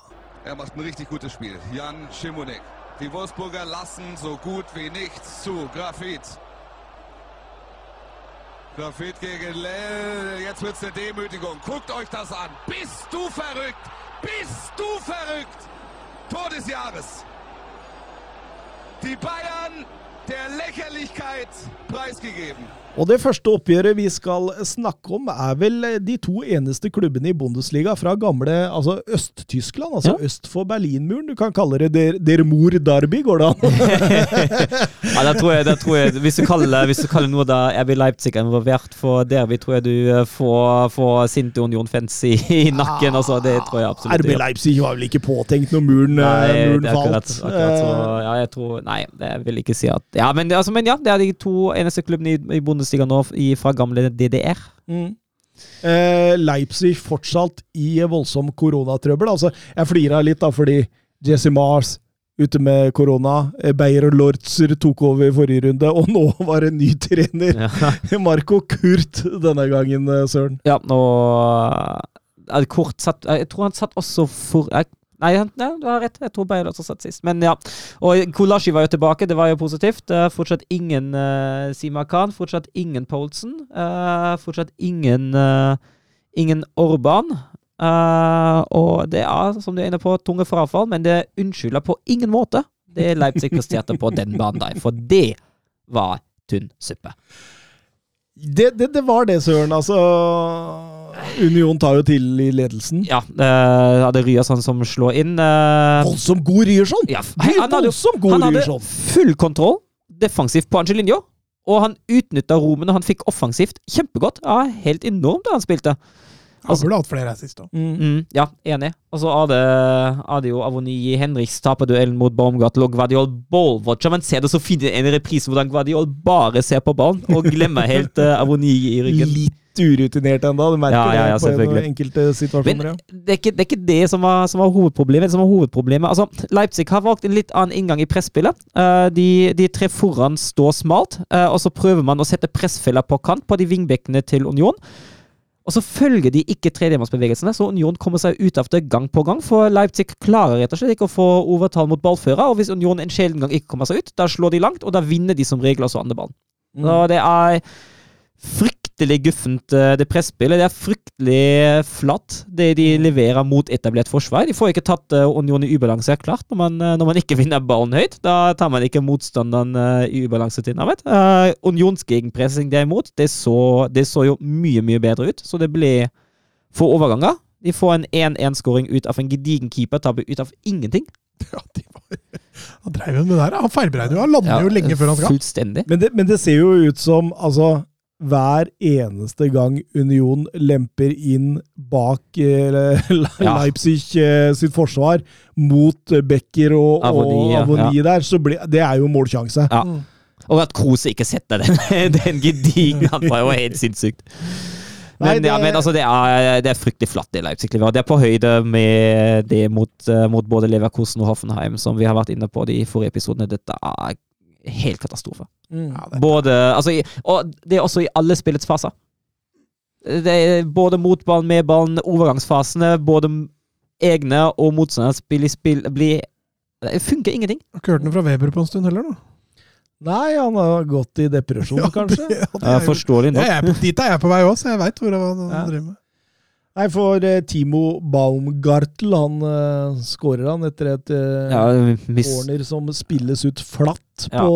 Er macht ein richtig gutes Spiel. Jan Schimonek. Die Wolfsburger lassen so gut wie nichts zu. Grafit. Grafit gegen Lell. Jetzt wird's eine Demütigung. Guckt euch das an. Bist du verrückt? Bist du verrückt? Tor des Jahres. Die Bayern der Lächerlichkeit preisgegeben.
Og det første oppgjøret vi skal snakke om, er vel de to eneste klubbene i Bundesliga fra gamle altså Øst-Tyskland, altså
Ja.
øst for Berlinmuren. Du kan kalle det Der, der Mor Derby, går det an?
Ja, det tror jeg, det tror jeg hvis, du kaller, hvis du kaller noe da RB Leipzig er involvert for derby, tror jeg du eh, får, får sinte Union-fans i, i nakken. Altså, det tror jeg absolutt.
RB. Leipzig var vel ikke påtenkt når muren,
Nei,
eh, muren
det er akkurat,
falt.
akkurat så,
Eh,
ja, jeg tror Nei, det vil ikke si at Ja, men, altså, men ja, det er de to eneste klubbene i, i Bundesliga nå fra gamle DDR.
Mm. Eh, Leipzig fortsatt i voldsom koronatrøbbel. Altså, jeg flirer litt da, fordi Jesse Mars ute med korona. eh, Beyer Lortzer tok over i forrige runde, og nå var det ny trener.
Ja,
Marco Kurt denne gangen, eh, Søren.
ja nå det kort satt Jeg tror han satt også for jeg, Nei, nei, du har rett. Jeg tror Beyer også satt sist. Men ja. Og Kolashi var jo tilbake, det var jo positivt. Uh, fortsatt ingen uh, Sima Khan, fortsatt ingen Poulsen. Uh, fortsatt ingen Ingen Orban. Eh, og det er, som du er inne på, tunge frafall, men det unnskylder på ingen måte det Leipzig presterte på den banen der. For det var tynn suppe.
Det, det, det var det, Søren. Altså Union tar jo til i ledelsen.
Ja, uh, hadde Ryerson som slår inn. Uh,
Voldsomt god Ryerson!
ja, han hadde,
god
han hadde full kontroll defensivt på Angelinho. Og han utnytta rommene han fikk offensivt kjempegodt. Ja, helt enormt da han spilte.
Han burde hatt flere sist òg.
Mm.
Mm, ja, enig. Og så er det, er det jo Avoni Henriks taper duellen mot Baumgartel og Guardiol ballwatcher. Men ser det så fint i en reprise hvordan Guardiol bare ser på ballen og glemmer helt uh, Avoni i ryggen.
Litt urutinert ennå, du merker
Ja, ja,
det på en- enkelte situasjoner.
Men det er, ikke, det er ikke det som var, som var hovedproblemet. Det som var hovedproblemet altså, Leipzig har valgt en litt annen inngang i presspillet. Eh, de, de tre foran står smalt, eh, og så prøver man å sette pressfeller på kant på de vingbekkene til Union. Og så følger de ikke tredjemannsbevegelsene, så Union kommer seg ut av det gang på gang. For Leipzig klarer rett og slett ikke å få overtall mot ballfører, og hvis Union en sjelden gang ikke kommer seg ut, da slår de langt, og da vinner de som regel også andre ballen.
Mm.
Så det er fryktelig guffent, eh, det presspillet. Det er fryktelig flatt, det de leverer mot etablert forsvar. De får ikke tatt eh, Union i ubalanse, klart. Når man, eh, når man ikke vinner ballen høyt, da tar man ikke motstanderen i ubalanse til nærmet. Uh, Unions gegenpressing derimot, det så, det så jo mye, mye bedre ut. Så det ble få overganger. De får en 1-1-skåring ut av en gedigen keepertabbe ut av ingenting.
Ja, de var, han dreiv med det der. Han feilberegner jo. Han lander jo lenge før han skal.
Fullstendig.
Men det, men det ser jo ut som altså hver eneste gang Union lemper inn bak eh, Leipzig eh, sitt forsvar mot Becker og
Avoni, ja,
der, så ble, det er jo målsjanse.
Ja. Og at Kruse ikke setter den, den gedigne Han var jo helt sinnssykt.
Nei,
Men, ja,
det-
men altså, det er, det er fryktelig flatt, i Leipzig. Det er på høyde med det mot, eh, mot både Leverkusen og Hoffenheim, som vi har vært inne på de forrige episodene. Dette er helt katastrofe.
Mm.
Ja,
Både, altså, og det er også i alle spillets faser. Det er både mot ballen, med ballen, overgangsfasene, både egne og motstanderspill i spill blir Det funker ingenting.
har ikke hørt noe fra Weber på en stund heller, nå.
Nei, han har gått i depresjon, kanskje.
det, ja, det er
forståelig
Ja,
nok.
jeg er dit er jeg på vei òg, så jeg veit hva han
Ja.
driver med.
Nei, for eh, Timo Baumgartel, han uh, skårer han etter et eh,
Ja,
corner som spilles ut flatt
Ja.
på,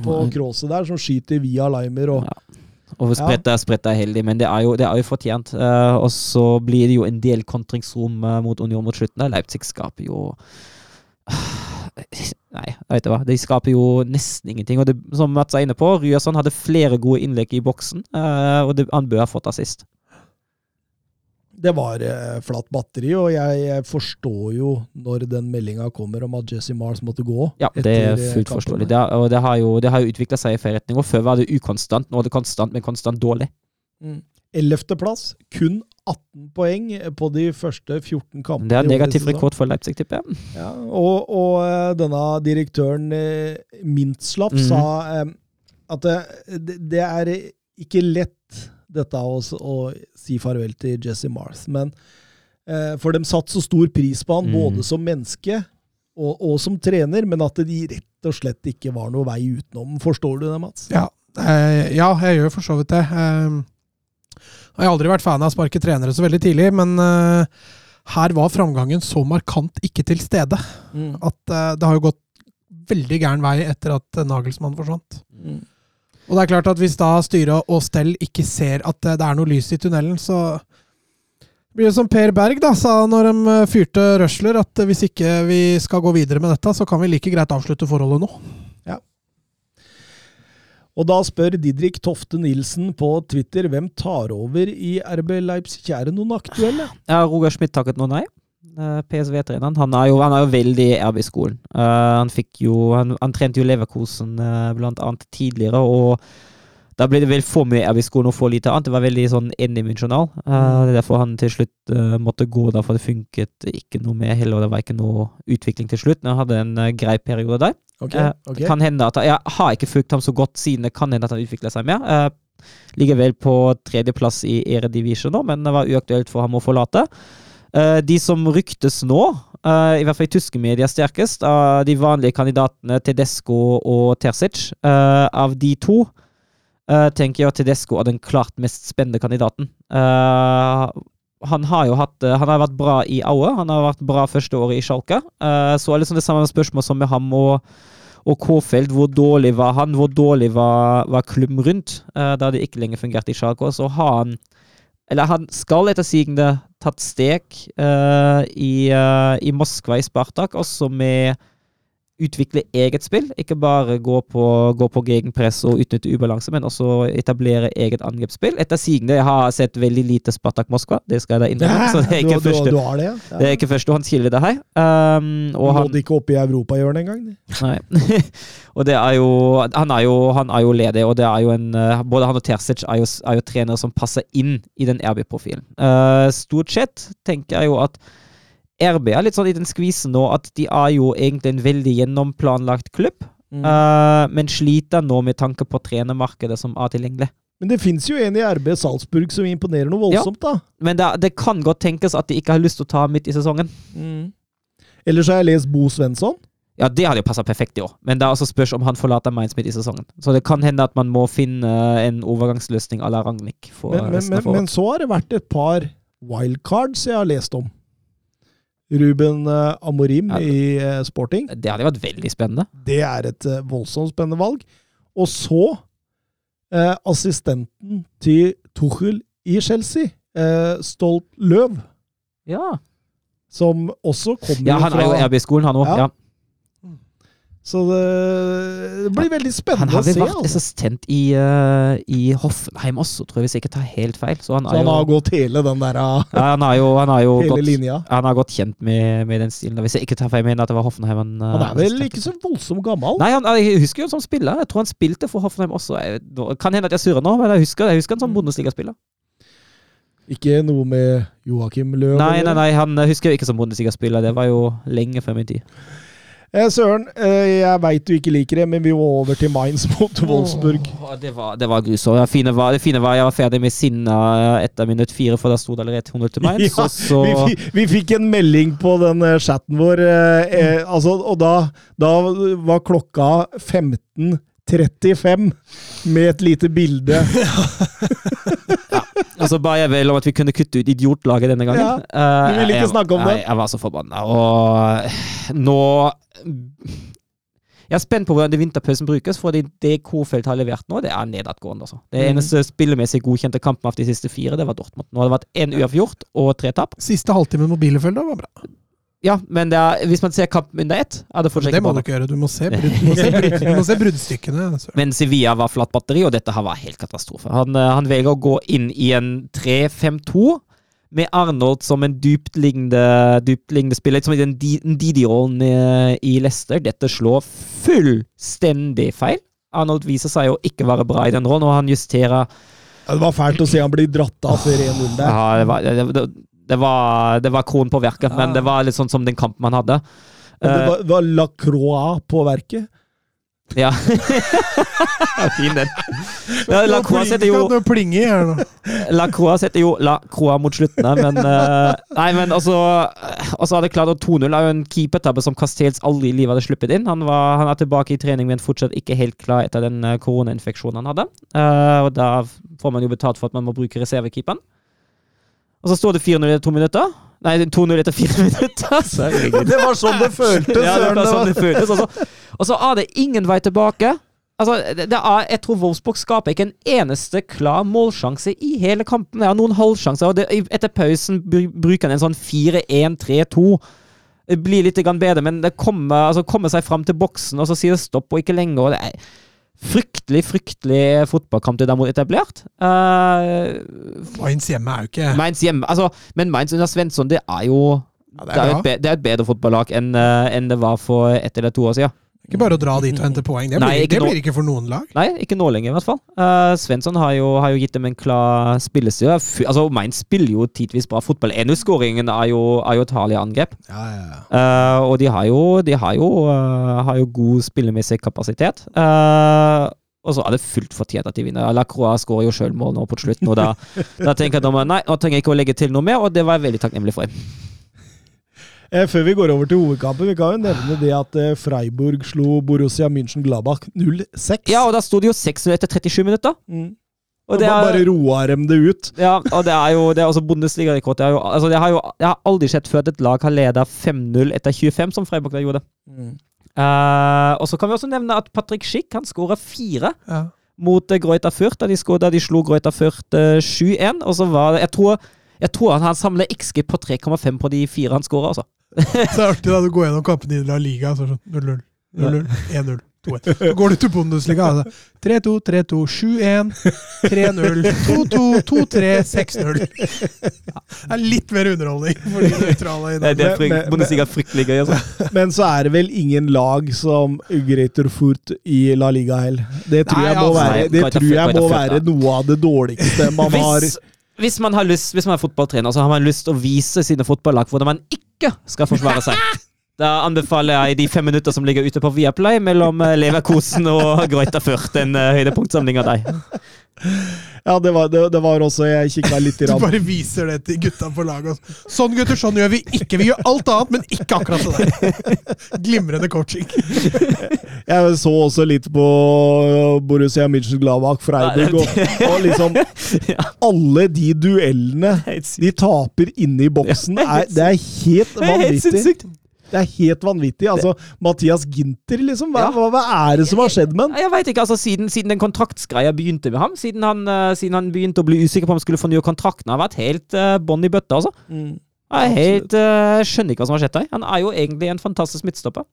på crosset der, som skyter via Limer. Og,
og Spretta Spretta er heldig, men det er jo, det er jo fortjent. Eh, og så blir det jo en del kontringsrom eh, mot Union mot slutten. der. Leipzig skaper jo Nei, jeg vet du hva. De skaper jo nesten ingenting. Og det, som Mats er inne på, Ryerson hadde flere gode innlegg i boksen, eh, og det, han bør ha fått assist.
Det var eh, flatt batteri, og jeg, jeg forstår jo når den meldinga kommer om at Jesse Mars måtte gå.
Ja, det er
eh,
fullt forståelig. Det, er- og det har jo, det har jo utvikla seg i feil retning. Og før var det ukonstant, nå er det konstant, men konstant dårlig.
Mm. Ellevteplass, kun 18 poeng på de første 14 kampene.
Det er negativ rekord for Leipzig, tipper jeg.
Ja, og, og eh, denne direktøren eh, Mintzlaff
Mhm.
sa eh, at det, det- det er ikke lett dette å, å si farvel til Jesse Mars, men eh, For de satte så stor pris på han,
mm.
både som menneske og, og som trener, men at de rett og slett ikke var noe vei utenom. Forstår du det, Mats?
Ja, eh, ja, jeg gjør for så vidt det. Eh, jeg har aldri vært fan av å sparke trenere så veldig tidlig, men eh, her var framgangen så markant ikke til stede
Mm.
at eh, det har jo gått veldig gæren vei etter at Nagelsmann forsvant.
Mm.
Og det er klart at hvis da styre og stell ikke ser at det er noe lys i tunnelen, så blir det som Per Berg da sa når de eh, fyrte Røsler, at hvis ikke vi skal gå videre med dette, så kan vi like greit avslutte forholdet nå.
Og da spør Didrik Tofte Nilsen på Twitter hvem tar over i RB Leipzig. Er det noen aktuelle?
Ja, Roger Schmidt takket nå nei. Eh, PSV-treneren. Han, han er jo veldig i RB-skolen. Uh, han jo han, han trente jo Leverkosen uh, blant annet tidligere, og da ble det vel for mye RB-skolen og for lite annet. Det var veldig sånn endimensjonal. Uh, det er derfor han til slutt måtte gå, da, for det funket ikke noe med heller, og det var ikke noe utvikling til slutt. Men han hadde en grei periode der.
Okay,
okay. kan hende at Jeg har ikke fulgt ham så godt siden det kan hende at han utvikla seg mer. Ligger vel på tredjeplass i eredivisjon nå, men det var uaktuelt for ham å forlate. Eh, de som ryktes nå, eh, i hvert fall i tyske medier sterkest, av de vanlige kandidatene Tedesco og Terzic, eh, av de to eh, tenker jeg at Tedesco er den klart mest spennende kandidaten. Eh, han har jo hatt eh, Han har vært bra i Aue, han har vært bra første året i Schalke. Eh, så er det liksom det samme spørsmål som med ham og og Kofeld, hvor dårlig var han? Hvor dårlig var, var klubben rundt eh, da det ikke lenger fungerte i Schalke? Så har han Eller han skal etter sigende tatt steg eh, i, eh, i Moskva, i Spartak, også med utvikle eget spill. Ikke bare gå på, gå på gegenpress og utnytte ubalanse, men også etablere eget angrepsspill. Etter sigende jeg har sett veldig lite Spartak Moskva, det skal jeg da innrømme. så det er
du,
ikke
du,
første
du det, ja?
det er ikke førstehåndskilde, det her. Um, og han,
Nådde ikke opp i europahjørnet engang.
Nei. og det er jo han, er jo han er jo ledig, og det er jo en eh, Både han og Terzic er jo, er jo trenere som passer inn i den RB-profilen. Uh, stort sett tenker jeg jo at RB er litt sånn i den skvisen nå at de er jo egentlig en veldig gjennomplanlagt klubb,
Mm.
uh, men sliter nå med tanke på trenermarkedet som er tilgjengelig.
Men det fins jo en i RB Salzburg som imponerer noe
Ja.
voldsomt, da.
Men det, det kan godt tenkes at de ikke har lyst til å ta midt i sesongen.
Ellers har jeg lest Bo Svensson.
Ja, det hadde jo passa perfekt i år, men det er også spørs om han forlater Mainz midt i sesongen. Så det kan hende at man må finne en overgangsløsning à la Ragnhild.
Men, men, men, men så har det vært et par wildcards jeg har lest om. Ruben eh, Amorim
Ja.
i eh, Sporting.
Det hadde vært veldig spennende.
Det er et eh, voldsomt spennende valg. Og så eh, assistenten til Tuchel i Chelsea, eh, Stolt Løv,
Ja,
som også kommer
ja han er jo
i
RB-skolen, han òg.
Ja. Så det, det blir veldig
Han
spennende
har
se.
vel
se.
vært
Altså.
assistent i, uh, i Hoffenheim også, tror jeg, hvis jeg ikke tar helt feil. Så han
Så han
jo,
har gått hele den der uh,
ja, han har jo, han har jo
hele
gått,
linja.
han har godt kjent med, med den stilen. Hvis jeg ikke tar feil, mener at det var Hoffenheim han uh,
Han er vel ikke så voldsomt gammel?
Nei, han, jeg husker jo han som spiller. Jeg tror han spilte for Hoffenheim også. Jeg, kan hende at jeg surrer nå, men jeg husker, jeg husker han som
Mm.
Bundesliga-spiller.
Ikke noe med Joakim Løv?
Nei, nei, nei, han husker jeg ikke som Bundesliga-spiller. Det var jo lenge før min tid.
Eh, Søren, eh, jeg veit du ikke liker det, men vi må over til Mainz mot Wolfsburg.
Oh, det var, det var grusomt. Det fine var, det fine var jeg var ferdig med sinna etter minutt fire, for da sto det allerede 100 til Mainz.
Ja,
så,
Vi, vi fikk en melding på den eh, chatten vår, eh, eh, altså, og da, da var klokka 15.35 med et lite bilde.
Altså ba jeg vel om at vi kunne kutte ut idiotlaget denne gangen.
Ja,
Eh,
du ville ikke
jeg-
snakke om det.
Nei, jeg var så forbanna. Og nå Jeg er spent på hvordan det vinterpausen brukes, for det Kofeld har levert nå, det er nedadgående. Altså. Det
Mm.
eneste spillemessig godkjente kampen av de siste fire, det var Dortmund. Nå har det vært én uavgjort og tre tap.
Siste halvtime med da var bra.
Ja, men det er, hvis man ser kampen under ett, er det fortsatt
Det må du ikke gjøre. Du må se, brudd, du må se, brudd, du må se bruddstykkene.
Men Sevilla var flatt batteri, og dette her var helt katastrofe. Han, eh, han velger å gå inn i en 3-5-2 med Arnold som en dyptliggende, dyptliggende spiller, som i den Didi-rollen i, i Leicester. Dette slår fullstendig feil. Arnold viser seg å ikke være bra i den rollen, og han justerer
Ja, det var fælt å se han bli dratt av før 1-0 der.
ja, det, var, det, det, det, var, det var kronen på verket, men det var litt sånn som den kampen man hadde.
Men det var, var, La Croix på verket.
ja. fin den. Ja, La Croix setter jo. La Croix setter jo La Croix mot slutten her, men eh, Nei, men altså Og så er det klart at 2-0 er jo en keepertabbe som Castells aldri i livet hadde sluppet inn. Han, var, han er tilbake i trening, men fortsatt ikke helt klar etter den eh, koronainfeksjonen han hadde. Eh, og da får man jo betalt for at man må bruke reservekeeperen. Og så står det 4-0 etter to minutter. Nei, 2-0 etter fire minutter.
Det var sånn det føltes!
Ja, det var sånn det føltes. Altså. Og så er det ingen vei tilbake. Altså, det er, jeg tror Wolfsburg skaper ikke en eneste klar målsjanse i hele kampen. Det er noen halvsjanser, og det, etter pausen bruker han en sånn 4-1-3-2. Det blir litt bedre, men det kommer, altså, kommer seg fram til boksen, og så sier det stopp, og ikke lenger. og det er Fryktelig, fryktelig fotballkamp det der mot etablert. Uh,
Mainz hjemme er jo ikke
Mainz hjemme, altså, men Mainz under Svensson, det er jo
ja,
det er, det,
er
et, det er et bedre fotballag enn eh, enn det var for ett eller to år siden.
Ikke bare å dra dit og hente poeng. Det
Nei,
blir,
ikke
det blir ikke for noen lag.
Nei, ikke nå lenger, i hvert fall. Uh, Svensson har jo, har jo gitt dem en klar spillestil. Altså, Mainz spiller jo tidvis bra fotball. Enu-skåringen er jo, er jo et herlig angrep.
Ja, ja, ja.
Uh, og de har jo, de har jo, uh, har jo god spillemessig kapasitet. Uh, og så er det fullt fortjent at de vinner. Lacroix skårer jo sjølmål nå på slutten, og da, da tenker dommeren nei, nå trenger jeg ikke å legge til noe mer, og det var jeg veldig takknemlig for.
Eh, Før vi går over til hovedkampen, vi kan jo nevne det at eh, Freiburg slo Borussia München-Glabach 0-6.
Ja, og da sto det jo 6-0 etter 37 minutter.
Mm.
Og det er,
Bare roa dem det ut.
Ja, og det er jo det er også Bundesliga-rekord. Det, altså, det, det har aldri skjedd før at et lag har leda 5-0 etter 25, som Freiburg da gjorde. Eh, og så kan vi også nevne at Patrick Schick han skåra fire
Ja.
mot uh, Greuter Fürth, da de, skå- da de slo Greuta Fürth eh, 7-1. Og så var det Jeg tror, jeg tror han, han samler XG på 3,5 på de fire han skåra, altså.
Så det er artig da du går gjennom kampene i La Liga. Så er sånn 0-0, 0-0, 1-0, 2-1. Så går du til Bundesliga. Altså. 3-2, 3-2, 7-1, 3-0, 2-2, 2-3, 6-0. Det er litt mer underholdning for de nøytrale i
Det, er frykt, Bundesliga er fryktelig gøy, altså.
Men så er det vel ingen lag som Greater Furt i La Liga heller. Det tror jeg må
altså,
være, det tror jeg må være noe av det dårligste man har.
Hvis man har lyst, hvis man er fotballtrener, så har man lyst til å vise sine fotballag hvordan man ikke skal forsvare seg. Da anbefaler jeg de fem minutter som ligger ute på Viaplay mellom eh, Leverkosen og Grøita Ført, en uh, høydepunktsamling av deg.
Ja, det var, det, det var også Jeg kikka litt i
Du bare viser det til gutta på laget. Sånn, gutter, sånn gjør vi ikke. Vi gjør alt annet, men ikke akkurat det der. Glimrende coaching.
Jeg så også litt på Borussia München-Glavak Freiburg, og, og liksom Alle de duellene de taper inne i boksen, er, det helt
Det er helt
vanvittig. Det er helt vanvittig. Altså, Mathias Ginter, liksom. Hva,
Ja.
hva, er det som har skjedd med han?
Jeg vet ikke, altså Siden, siden den kontraktsgreia begynte med ham, siden han, uh, siden han begynte å bli usikker på om han skulle fornye kontrakten, har vært helt uh, bånn i bøtta, altså. Jeg er helt, uh, skjønner ikke hva som har skjedd der. Han er jo egentlig en fantastisk midtstopper.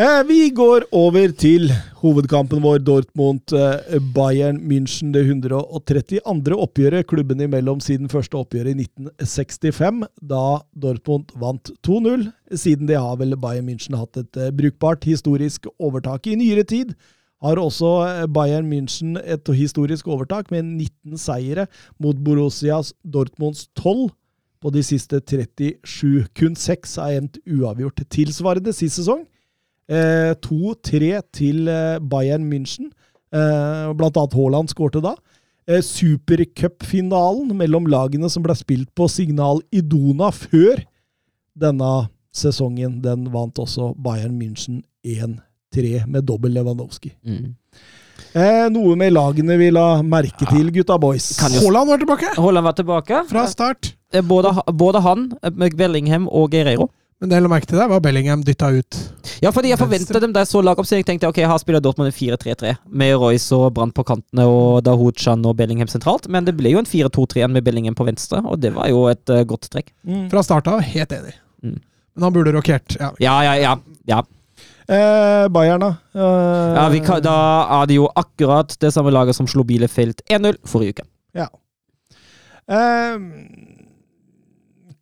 Eh, vi går over til hovedkampen vår, Dortmund-Bayern München. Det 132. oppgjøret klubben imellom siden første oppgjøret i 1965, da Dortmund vant 2-0. Siden det har vel Bayern München hatt et eh, brukbart historisk overtak. I nyere tid har også eh, Bayern München et historisk overtak med 19 seire mot Borussias Dortmunds 12 på de siste 37. Kun seks har endt uavgjort. Tilsvarende sist sesong. Eh, 2-3 til eh, Bayern München. Eh, blant annet Haaland skårte da. Eh, Supercupfinalen mellom lagene som ble spilt på Signal Idona før denne sesongen, den vant også Bayern München 1-3 med dobbel Lewandowski. Eh, noe med lagene vi la merke til, gutta boys.
Haaland var tilbake
Haaland var tilbake.
fra start.
Eh, Både, både han, eh, med Bellingham og Guerreiro.
Men det jeg la merke til der, var Bellingham dytta ut.
Ja, fordi jeg forventa dem da jeg så lagoppstillingen. tenkte jeg, ok, her spiller Dortmund en 4-3-3 med Royce og Brandt på kantene og Dahoud-Chan og Bellingham sentralt. Men det ble jo en 4-2-3 med Bellingham på venstre, og det var jo et uh, godt trekk.
Mm.
Fra start av, helt enig.
Mm.
Men han burde rokert. Ja.
Ja, ja, ja. ja.
Eh, Bayern, da? Eh,
ja vi kan, da er det jo akkurat det samme laget som slo Bielefeld 1-0 forrige uke. Ja.
Eh,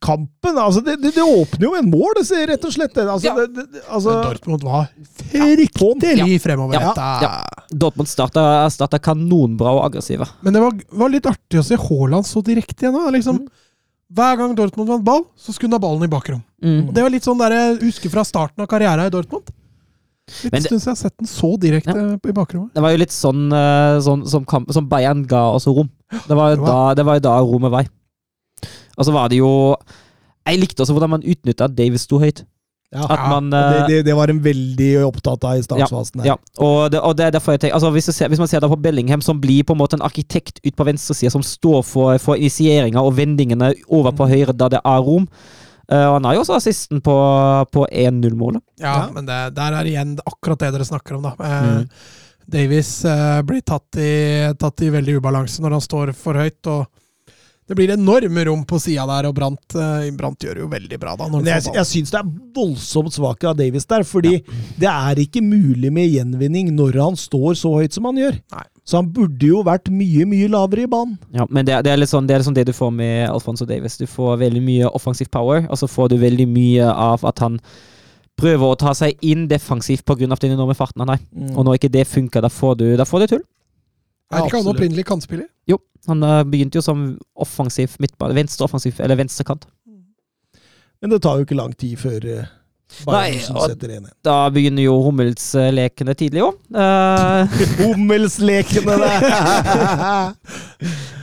kampen Altså, det, det, det åpner jo en mål, det ser rett og slett. Altså,
Ja.
det, det, altså
Dortmund var fryktelig fremoverretta.
Ja. Dortmund starta, starta kanonbra og aggressive.
Men det var, var litt artig å se Haaland så direkte igjen. da. Liksom,
Mm.
Hver gang Dortmund vant ball, så skulle han ha ballen i bakrom.
Mm.
Det var litt sånn der jeg husker fra starten av karrieren i Dortmund. Litt
Men det-
stund siden jeg har sett den så direkte i bakrommet.
Det var jo litt sånn, eh, sånn som, kamp, som Bayern ga oss rom. Det var, jo
Det
da,
var-
det var jo da rommet vei. Og så var det jo Jeg likte også hvordan man utnytta Davis sto høyt.
ja,
At man
det,
eh,
det, det var en veldig opptatt av i startfasen. Ja,
Ja, og det, og det er derfor jeg tenker altså hvis, ser, hvis man ser da på Bellingham, som blir på en måte en arkitekt ut på venstresida, som står for, for initieringa og vendingene over på høyre da det er rom. Uh, han har jo også assisten på, på 1-0-målet.
Ja,
Ja.
men det, der er igjen akkurat det dere snakker om, da. Uh,
Mm.
Davies uh, blir tatt i, tatt i veldig ubalanse når han står for høyt. og det blir enorme rom på sida der, og Brant, Brant, gjør det jo veldig bra da. Når
jeg, jeg syns det er voldsomt svakt av Davis der, fordi det er ikke mulig med gjenvinning når han står så høyt som han gjør.
Nei.
Så han burde jo vært mye, mye lavere i banen.
Ja, men det, det, er litt sånn, det er liksom det du får med Alfonso Davis. Du får veldig mye offensiv power, og så får du veldig mye av at han prøver å ta seg inn defensivt pga. den enorme farten han har. Og når ikke det funker, da får du, da får du tull.
Er ikke han opprinnelig kantspiller?
Jo, han eh, begynte jo som offensiv midtbane, venstre offensiv, eller venstrekant.
Men det tar jo ikke lang tid før Bayern
Nei, Da begynner jo Hummelslekene tidlig òg.
Hummelslekene det!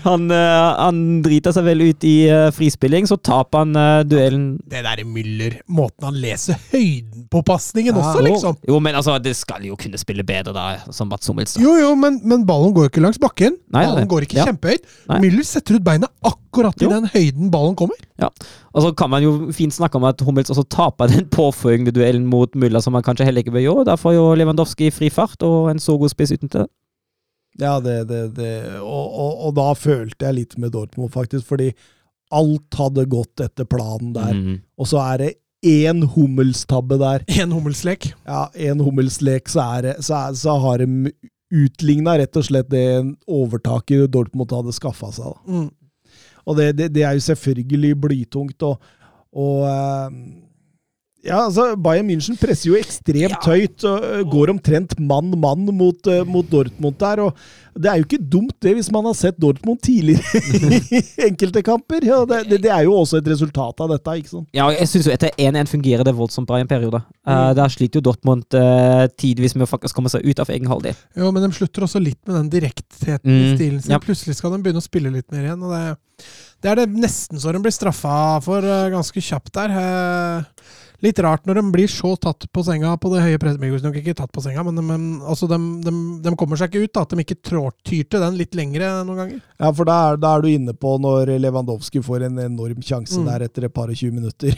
han, eh, han driter seg vel ut i eh, frispilling, så taper han eh, duellen.
Det derre Müller, måten han leser høyden på pasningen
Ja,
også, liksom.
Jo, men altså, det skal jo kunne spille bedre da, som Mats Hummels.
Jo, jo, men, men ballen går ikke langs bakken.
Nei,
ballen går ikke
Ja.
kjempehøyt.
Nei.
Müller setter ut beina akkurat i
Jo.
den høyden ballen kommer.
Ja, Og så kan man jo fint snakke om at Hummels også taper den påfølgende duellen mot Mulla, som han kanskje heller ikke bør gjøre. Da får jo Lewandowski fri fart og en så god spiss uten til det.
Ja, det, det, det. Og, og, og da følte jeg litt med Dortmund, faktisk, fordi alt hadde gått etter planen der.
Mm.
Og så er det én hummelstabbe der.
En hummelslek.
Ja, en hummelslek, så, er det, så, er, så har de utligna rett og slett det overtaket Dortmund hadde skaffa seg. Da.
Mm.
Og det, det, det er jo selvfølgelig blytungt. Og, og eh, ja, altså, Bayern München presser jo ekstremt høyt og eh, går omtrent mann-mann mot, eh, mot Dortmund der. og Det er jo ikke dumt, det, hvis man har sett Dortmund tidligere i enkelte kamper. Ja, det, det, det er jo også et resultat av dette. ikke sant?
Ja, jeg synes jo etter 1-1 fungerer det voldsomt bra i en periode. Uh, der sliter jo Dortmund uh, tidvis med å faktisk komme seg ut av egen halvdel.
Jo, men de slutter også litt med den direktheten i
Mm,
stilen sin.
ja.
Plutselig skal de begynne å spille litt mer igjen. og det, det er det nesten så de blir straffa for uh, ganske kjapt der. Eh, litt rart når de blir så tatt på senga på det høye presset. Nok ikke tatt på senga, men, men altså, de, de, de kommer seg ikke ut. da, At de ikke trår, tyr til den litt lengre noen ganger.
Ja, for da er, da er du inne på når Lewandowski får en enorm sjanse
Mm.
der etter et par og 20 minutter.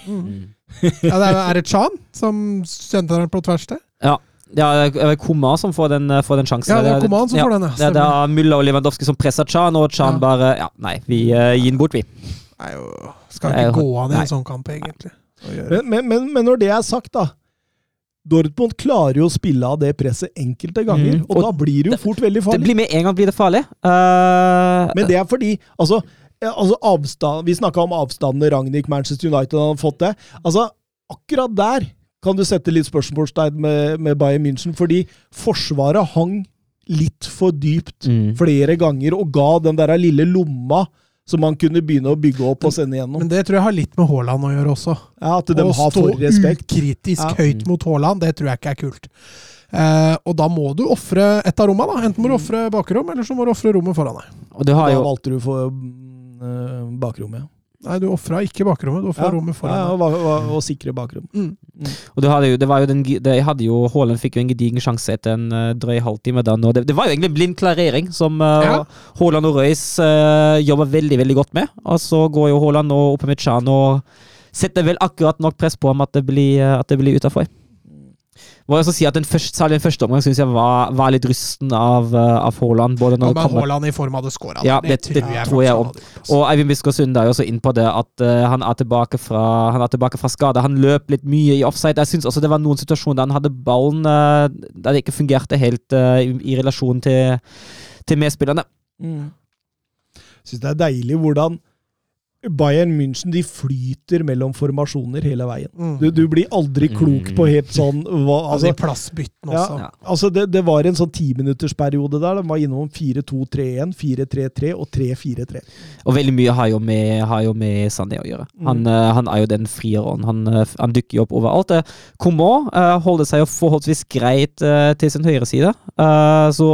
Ja, det er, er det Chan som sendte den på tvers til?
Ja, det er Koma som får den, eh, får den sjansen.
Ja, det er Koma som
ja,
får den, ja.
Det er Mulla og Lewandowski som presser Chan, og Chan
Ja.
bare Ja, nei, vi uh, gir den bort, vi.
Nei, jo, skal ikke gå an i en sånn kamp, egentlig.
Men, men, men, men når det er sagt, da. Dortmund klarer jo å spille av det presset enkelte ganger,
Mm.
og,
Og
da blir det jo fort veldig farlig.
Det blir med en gang blir det farlig. Uh,
Men det er fordi altså, ja, altså avstand, Vi snakka om avstandene Ragnhild Manchester United har fått det. Altså, akkurat der kan du sette litt spørsmålstegn med, med Bayern München, fordi forsvaret hang litt for dypt
Mm.
flere ganger og ga den der lille lomma som man kunne begynne å bygge opp og sende gjennom.
Men det tror jeg har litt med Haaland å gjøre også.
Ja, At de
å
har
stå
for respekt.
ukritisk
Ja.
høyt mot Haaland, det tror jeg ikke er kult. Eh, og da må du ofre et av rommene. da. Enten må du ofre bakrom, eller så må du ofre rommet foran deg.
og det har
Da
jo
valgte du for mm, eh, bakrommet, ja.
Nei, du ofra ikke bakrommet, du ofra
Ja.
rommet
Ja, og, og, og sikre bakrom.
Og det hadde jo, det var jo den, det hadde jo, Haaland fikk jo en gedigen sjanse etter en uh, drøy halvtime. Da, og det, det var jo egentlig en blind klarering, som uh,
Ja.
Haaland og Røys uh, jobber veldig veldig godt med. Og så går jo Haaland og opp med Chan og setter vel akkurat nok press på ham at det blir, at det blir utafor. Må jeg også si at den første, Særlig den første omgang syns jeg var, var litt rusten av, uh, av Haaland. Både når
Ja,
det
men
kommer
Haaland i form hadde scora.
Ja, det- det tror jeg
tror jeg
om. Og Eivind Biskår Sunde er jo også inn på det at uh, han, er tilbake fra, han er tilbake fra skade. Han løp litt mye i offside. Jeg syns også det var noen situasjoner der han hadde ballen uh, der det ikke fungerte helt uh, i, i relasjon til, til medspillerne.
Syns det er deilig hvordan Bayern München de flyter mellom formasjoner hele veien.
Mm.
Du, du blir aldri klok på helt sånn hva,
Altså,
altså,
i plassbytten også.
ja, altså det, det var en sånn timinuttersperiode der. De var innom 4-2-3-1, 4-3-3 og 3-4-3.
Og veldig mye har jo med, har jo med Sané å gjøre. Han,
Mm.
eh, han er jo den frieren. Han, eh, han dukker jo opp overalt. Uh, Coman eh, holder seg jo forholdsvis greit uh, til sin høyre side. Eh, så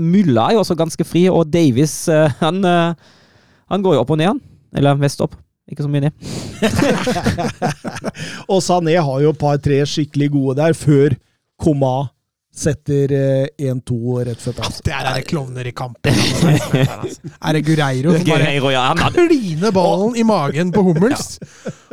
Mulla er jo også ganske fri, og Davies eh, han, eh, han går jo opp og ned, han. Eller vest opp. Ikke så mye ned.
Og Sané har jo et par-tre skikkelig gode der, før Koma setter eh, 1-2 rett før pause.
Det er det klovner i kampen. altså. Er det Gureiro som bare kliner ballen i magen på Hummels?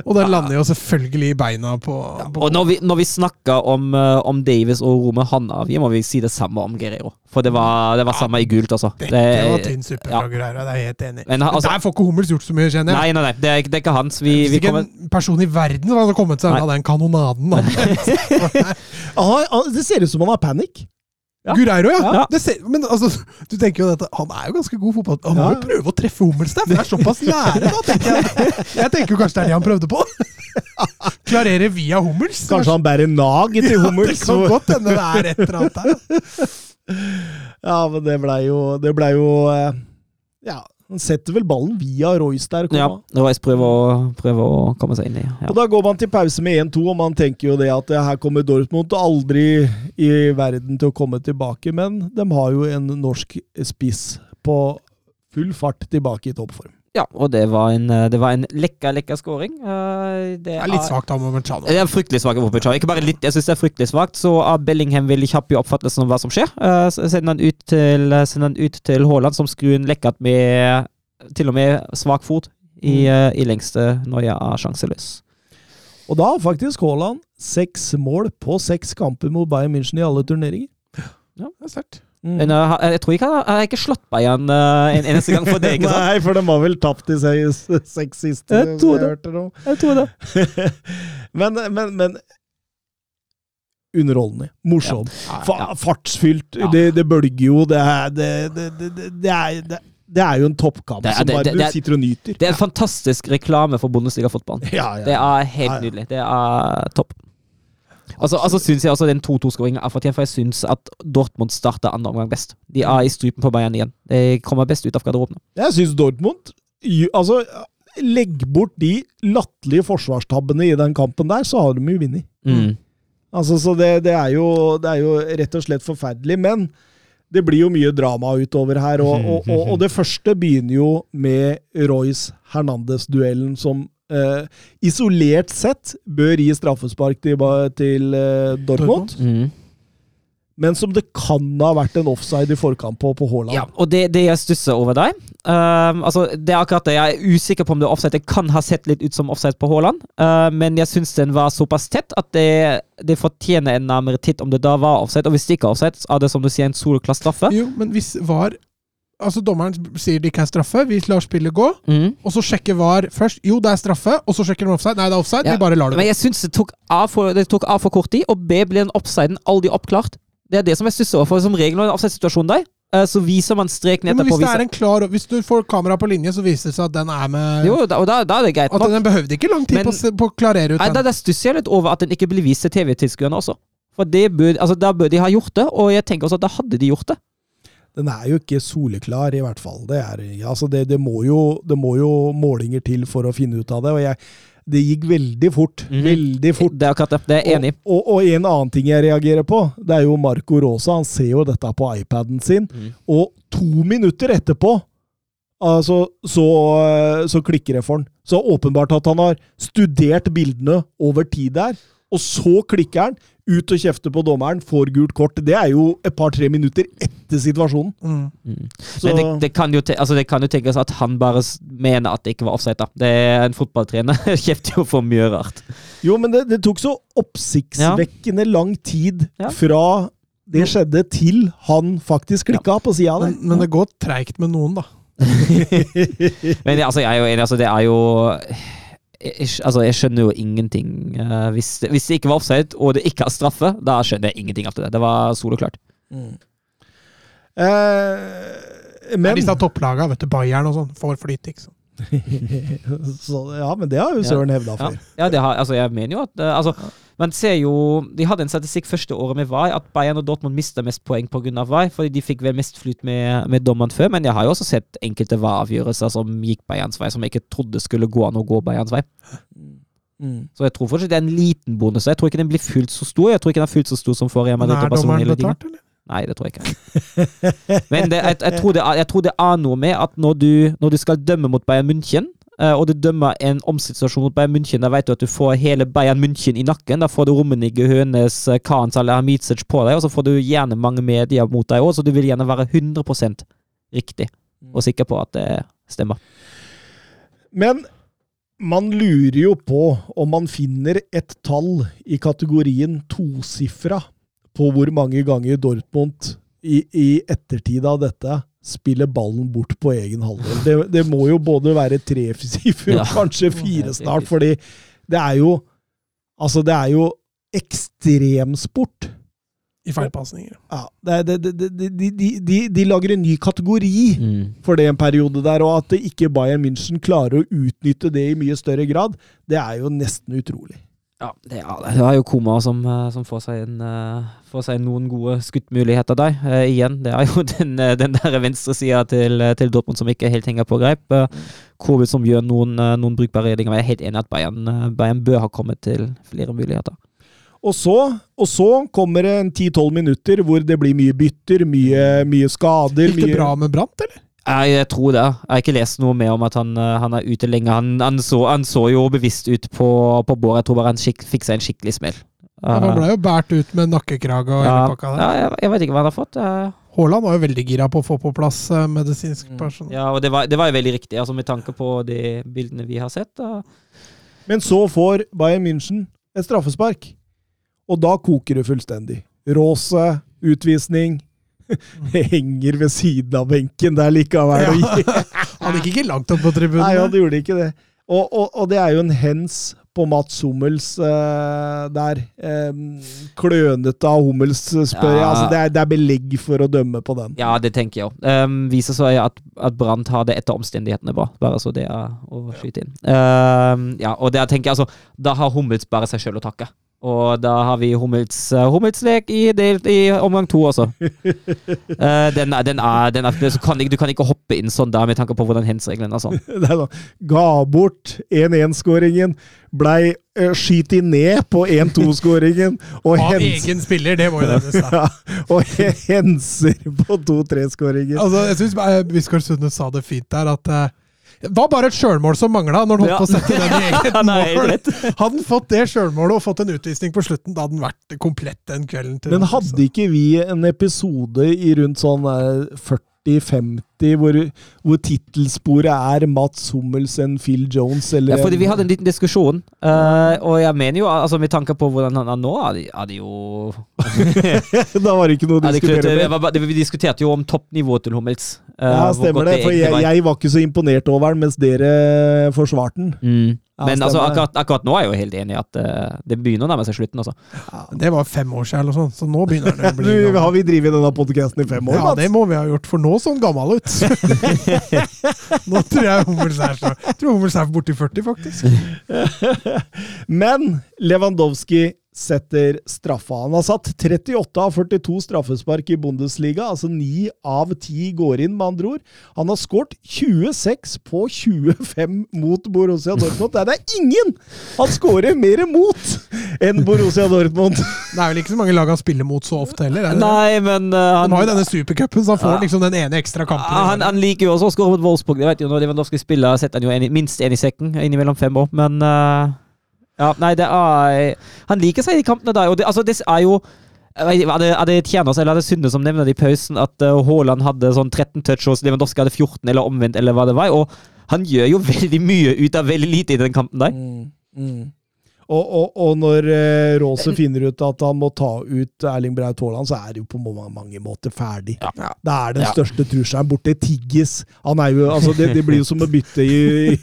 Og den lander jo selvfølgelig i beina på, på
Og når vi, når vi snakker om, eh, om Davies og Rome Hanavi, må vi si det samme om Guerreiro. For det var, det var samme i gult, altså.
Dette var tynn suppe
ja.
fra Gureiro, det er jeg helt enig i.
Men altså-
der får ikke Hummels gjort så mye, kjenner jeg.
Nei, nei, nei, det er, det er ikke hans. Vi,
Hvis
vi
ikke
kommer
en person i verden som hadde kommet seg unna den kanonaden. Da.
Ah, ah, det ser ut som han har panikk.
Ja.
Gureiro, ja.
Ja.
Det ser, men altså, du tenker jo at han er jo ganske god fotball. Han må
Ja.
jo prøve å treffe Hummels der, for det er såpass nære. da, tenker Jeg Jeg tenker jo kanskje det er det han prøvde på. Klarere via Hummels.
Kanskje han bærer nag til
ja,
Hummels.
Det kan godt hende det er et eller annet der.
Ja, men det blei jo, det ble jo eh, Ja, han setter vel ballen via Royce der.
Ja. Royce prøver å, prøver å komme seg inn i. Ja.
Og da går man til pause med 1-2, og man tenker jo det at eh, her kommer Dortmund aldri i verden til å komme tilbake, men de har jo en norsk spiss på full fart tilbake i toppform.
Ja, og det var en, eh, det var en lekka, lekka scoring. Eh, Det
Det er litt svakt av Momechano.
Det er fryktelig svakt av. Ikke bare litt, jeg syns det er fryktelig svakt. Så Bellingham veldig kjappe i oppfattelsen om hva som skjer. Eh, Sender han ut til, han ut til Haaland, som skrur en lekkat med til og med svak fot i, eh, i lengste når jeg er sjanseløs.
Og da har faktisk Haaland seks mål på seks kamper mot Bayern München i alle turneringer.
Ja, Det er sterkt.
Mm.
Men eh, jeg tror ikke han har- ikke slått meg igjen en eneste gang for det, ikke sant?
Nei, for de har vel tapt de seks, siste.
Jeg tror det. Jeg tror det.
men, men, men Underholdende. Morsom. Ja, fartsfylt.
Ja.
Det, det bølger jo. Det er, det, det, det, det, det er, det, er jo en toppkamp som bare du sitter og nyter.
Det er en fantastisk reklame for Bundesliga-fotballen.
Ja, ja.
Det er helt
Ja, ja.
nydelig. Det er topp. Altså, altså syns jeg også den 2-2-skåringen er fortjent, for jeg syns at Dortmund starta andre omgang best. De er i strupen på Bayern igjen. De kommer best ut av garderoben.
Jeg syns Dortmund Altså, legg bort de latterlige forsvarstabbene i den kampen der, så har de jo vunnet.
Mm.
Altså, så det, det, er jo, det er jo rett og slett forferdelig. Men det blir jo mye drama utover her. Og, og, og, og det første begynner jo med Royce Hernandez-duellen, som eh, isolert sett bør gi straffespark til, til uh, Dortmund.
Mm.
Men som det kan ha vært en offside i forkant på på Haaland.
Ja, og det, det jeg stusser over deg uh, altså Det er akkurat det. Jeg er usikker på om det er offside. Det kan ha sett litt ut som offside på Haaland, eh, men jeg syns den var såpass tett at det, det fortjener en nærmere titt om det da var offside. Og hvis det ikke er offside, så er det som du sier en soleklar straffe.
Jo, men hvis VAR Altså, dommeren sier det ikke er straffe, vi lar spillet gå,
Mm.
og så sjekker VAR først. Jo, det er straffe, og så sjekker de offside. Nei, det er offside,
Ja,
vi bare lar det gå.
Men jeg syns det tok A for, det tok A for kort tid, og B ble den offsiden aldri oppklart. Det er det som jeg stusser over. For som regel når det er en offside-situasjon der, eh, så viser man streken
Ja, men hvis, det er en klar, hvis du får kamera på linje, så viser det seg at den er med
Jo, da, og da, da er det greit
At den behøvde ikke lang tid
Men-
på, å på å klarere ut
Nei,
den.
da stusser jeg litt over at den ikke blir vist til TV-tilskuerne også. For det bør, altså, da bør de ha gjort det, og jeg tenker også at da hadde de gjort det.
Den er jo ikke soleklar, i hvert fall. Det, er, altså det, det, må jo, det må jo målinger til for å finne ut av det. og jeg, Det gikk veldig fort.
Mm.
Veldig fort.
Det er akkurat det. Er enig.
Og, og, og en annen ting jeg reagerer på, det er jo Marco Rosa. Han ser jo dette på iPaden sin,
mm.
og to minutter etterpå altså, så, så klikker det for han. Så åpenbart at han har studert bildene over tid der, og så klikker han, ut og kjefter på dommeren, får gult kort. Det er jo et par-tre minutter etter situasjonen.
Mm.
Så,
Men det, det, kan jo te, altså det kan jo tenkes at han bare mener at det ikke var offside. da. Det er En fotballtrener kjefter jo for mye rart.
Jo, men det, det tok så oppsiktsvekkende lang tid
Ja.
fra det skjedde, til han faktisk klikka på sida der.
Men, men det går treigt med noen, da.
Men altså, jeg er jo enig, altså det er jo jeg, altså, jeg skjønner jo ingenting. Uh, hvis, det, hvis det ikke var offside, og det ikke er straffe, da skjønner jeg ingenting av det. Det var soleklart.
Eh,
Men disse topplaga, vet du, Bayern og sånn, får flyt, ikke sant.
så, Ja, men det har jo Søren hevda
Ja, ja det har, altså, jeg mener jo at eh, altså, Man ser jo De hadde en statistikk første året med VAR at Bayern og Dortmund mista mest poeng pga. VAR, fordi de fikk vel mest flyt med, med dommeren før. Men jeg har jo også sett enkelte VAR-avgjørelser som gikk Bayerns vei, som jeg ikke trodde skulle gå an å gå Bayerns vei.
Mm.
Så jeg tror fortsatt det er en liten bonus. Jeg tror ikke den blir fullt så stor. Jeg tror ikke den er fullt så stor som
forrige
Madrid og Barcelona
dommeren betalt, eller?
Nei, det tror jeg ikke. Men det, jeg, jeg, tror det, jeg tror det er noe med at når du, når du skal dømme mot Bayern München, og du dømmer en omsituasjon mot Bayern München, da vet du at du får hele Bayern München i nakken. Da får du Rummenigge, Hønes, eh, Kans eller Hamidzic på deg, og så får du gjerne mange medier mot deg òg, så du vil gjerne være 100% riktig og sikker på at det stemmer.
Men man lurer jo på om man finner et tall i kategorien tosifra på hvor mange ganger Dortmund i, i ettertid av dette spiller ballen bort på egen halvdel. Det, det må jo både være tresifre
Ja.
og kanskje fire snart, fordi det er jo Altså, det er jo ekstremsport.
I feilpasninger.
Ja, det, det, det, det, de, de, de, de lager en ny kategori
Mm.
for det en periode der, og at ikke Bayern München klarer å utnytte det i mye større grad, det er jo nesten utrolig.
Ja, det er, det er jo Koma som, eh, som får, seg en, eh, får seg noen gode skuttmuligheter der. Eh, igjen, det er jo den, eh, den der venstresida til, eh, til Dortmund som ikke helt henger på greip. Uh, Covid som gjør noen, eh, noen brukbare redninger. Men jeg er helt enig i at Bayern, eh, Bayern bør ha kommet til flere muligheter.
Og så, og så kommer det en 10-12 minutter hvor det blir mye bytter, mye, mye skader.
Gikk det
mye,
bra med Brant, eller?
Jeg, jeg tror det. Jeg har ikke lest noe mer om at han, eh, han er ute lenge. Han, han, så, han så jo bevisst ut på, på båret. Jeg tror bare han fikk seg en skikkelig smell.
Ja, Han ble jo båret ut med nakkekrage og
ja,
hele pakka der.
ja, jeg, jeg vet ikke hva han har fått. eh.
Haaland var jo veldig gira på å få på plass eh, medisinsk personell.
Ja, og det var, det var jo veldig riktig, altså med tanke på de bildene vi har sett. Da.
Men så får Bayern München et straffespark, og da koker det fullstendig. Råse, utvisning. Henger ved siden av benken der likevel. Ja.
Han gikk ikke langt opp på tribunen.
Nei, han gjorde ikke det. Og, og, og det er jo en hens på Mats Hummels uh, der. Um, klønete av Hummels, spør jeg. Altså, det, er, det er belegg for å dømme på den.
Ja, det tenker jeg òg. Um, viser seg at, at Brandt har det etter omstendighetene bra. Bare så det er å skyte inn. Um, ja, og der tenker jeg altså Da har Hummels bare seg sjøl å takke. Og da har vi Hummels uh, Hummelslek i, del, i omgang to også. Uh, den er, den er, den er, så kan ikke, du kan ikke hoppe inn sånn der med tanke på hvordan hens-reglene er sånn.
Sånn, Ga bort 1-1-skåringen, blei uh, skyt ned på 1-2-skåringen,
Av
hens,
egen spiller, det må jo nevnes. da.
ja, og henser på 2-3-skåringen.
Altså, jeg syns Biskår Sunde sa det fint der, at eh, det var bare et sjølmål som mangla når han holdt
Ja.
på å sette den i eget mål. Hadde han fått det sjølmålet og fått en utvisning på slutten, da hadde han vært komplett den kvelden. til
Men hadde ikke vi en episode i rundt sånn eh, 40-50 hvor, hvor tittelsporet er Mats Hummels enn Phil Jones, eller
Ja, fordi vi hadde en liten diskusjon, uh, og jeg mener jo, altså med tanke på hvordan han er nå, er det, er jo
Da var det ikke noe å
er
diskutere med.
Vi diskuterte jo om toppnivået til Hummels. Uh,
Ja, stemmer det. For jeg, jeg var ikke så imponert over den, mens dere forsvarte den.
Mm.
Ja,
Men altså, akkurat, akkurat nå er jeg jo helt enig i at uh, det begynner å nærme seg slutten. Altså.
Det var fem år siden, eller sånn, så nå begynner det å
Du,
Nå
har vi drevet denne podkasten i fem år,
Ja,
Mats?
det må vi ha gjort, for nå så han gammel ut. nå tror jeg Hummels er så tror Hummels er borti 40, faktisk.
Men Lewandowski setter straffa. Han har satt 38 av 42 straffespark i Bundesliga, altså 9 av 10 går inn, med andre ord. Han har skåret 26 på 25 mot Borussia Dortmund. Det er ingen han skårer mer mot enn Borussia Dortmund!
Det er vel ikke så mange lag han spiller mot så ofte heller? Er?
Nei, men uh,
Han
han,
har jo denne supercupen, så han får
Ja.
liksom den ene ekstra kampen.
Ja, han, han liker jo også å skåre mot Wolfsburg. Det vet jo Når Lewandowski spiller, setter han jo en, minst én i sekken innimellom fem år. Men eh, ja, nei, det er Han liker seg i de kampene der. Og det, altså, det er jo Er det, er det Tjernos eller er det Sunde som nevner det i pausen at uh, Haaland hadde sånn 13 touch og Lewandowski hadde 14, eller omvendt, eller hva det var? Og han gjør jo veldig mye ut av veldig lite i den kampen der.
Og, og, og når eh, Rose finner ut at han må ta ut Erling Braut Haaland, så er det jo på mange, måter ferdig. Det er den største trusselen borte. Tiggis. Han er jo, altså det, det blir jo som å bytte i,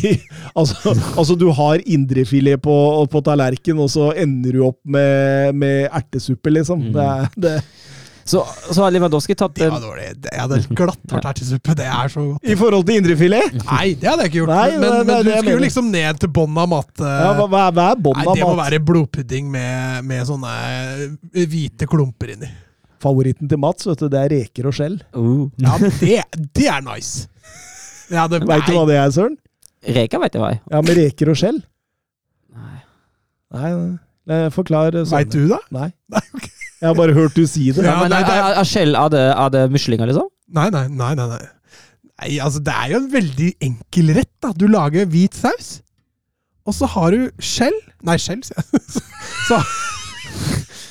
i altså, altså, du har indrefilet på, på tallerken, og så ender du opp med, med ertesuppe, liksom. Det er, det,
Så, så har Lewandowski tatt
Det
en
var dårlig. Det- Jeg hadde glatt vært ertesuppe. Det er så godt.
I forhold til indrefilet?
Nei, det hadde jeg ikke gjort.
Nei,
men, men,
men,
du skulle jo liksom ned til bånn av mat. eh,
Ja, hva, hva er- hva er mat?
Nei,
av
det må være blodpudding med, med sånne eh, hvite klumper inni.
Favoritten til Mats, vet du, det er reker og skjell.
uh.
Ja, det, det er nice! Ja, det,
Veit du hva det er, Søren?
Reker vet jeg hva er.
Ja, med reker og skjell?
Nei.
Nei, nei. Forklar.
Veit du det?
Nei.
Nei, ok.
Jeg har bare hørt du si det.
Ja,
men
nei,
er,
det er-
er, er Skjell av det, er det muslinger, liksom?
Nei, nei, nei. nei, nei. Nei, altså Det er jo en veldig enkel rett. da. Du lager hvit saus, og så har du skjell Nei, skjell, sier jeg. Så,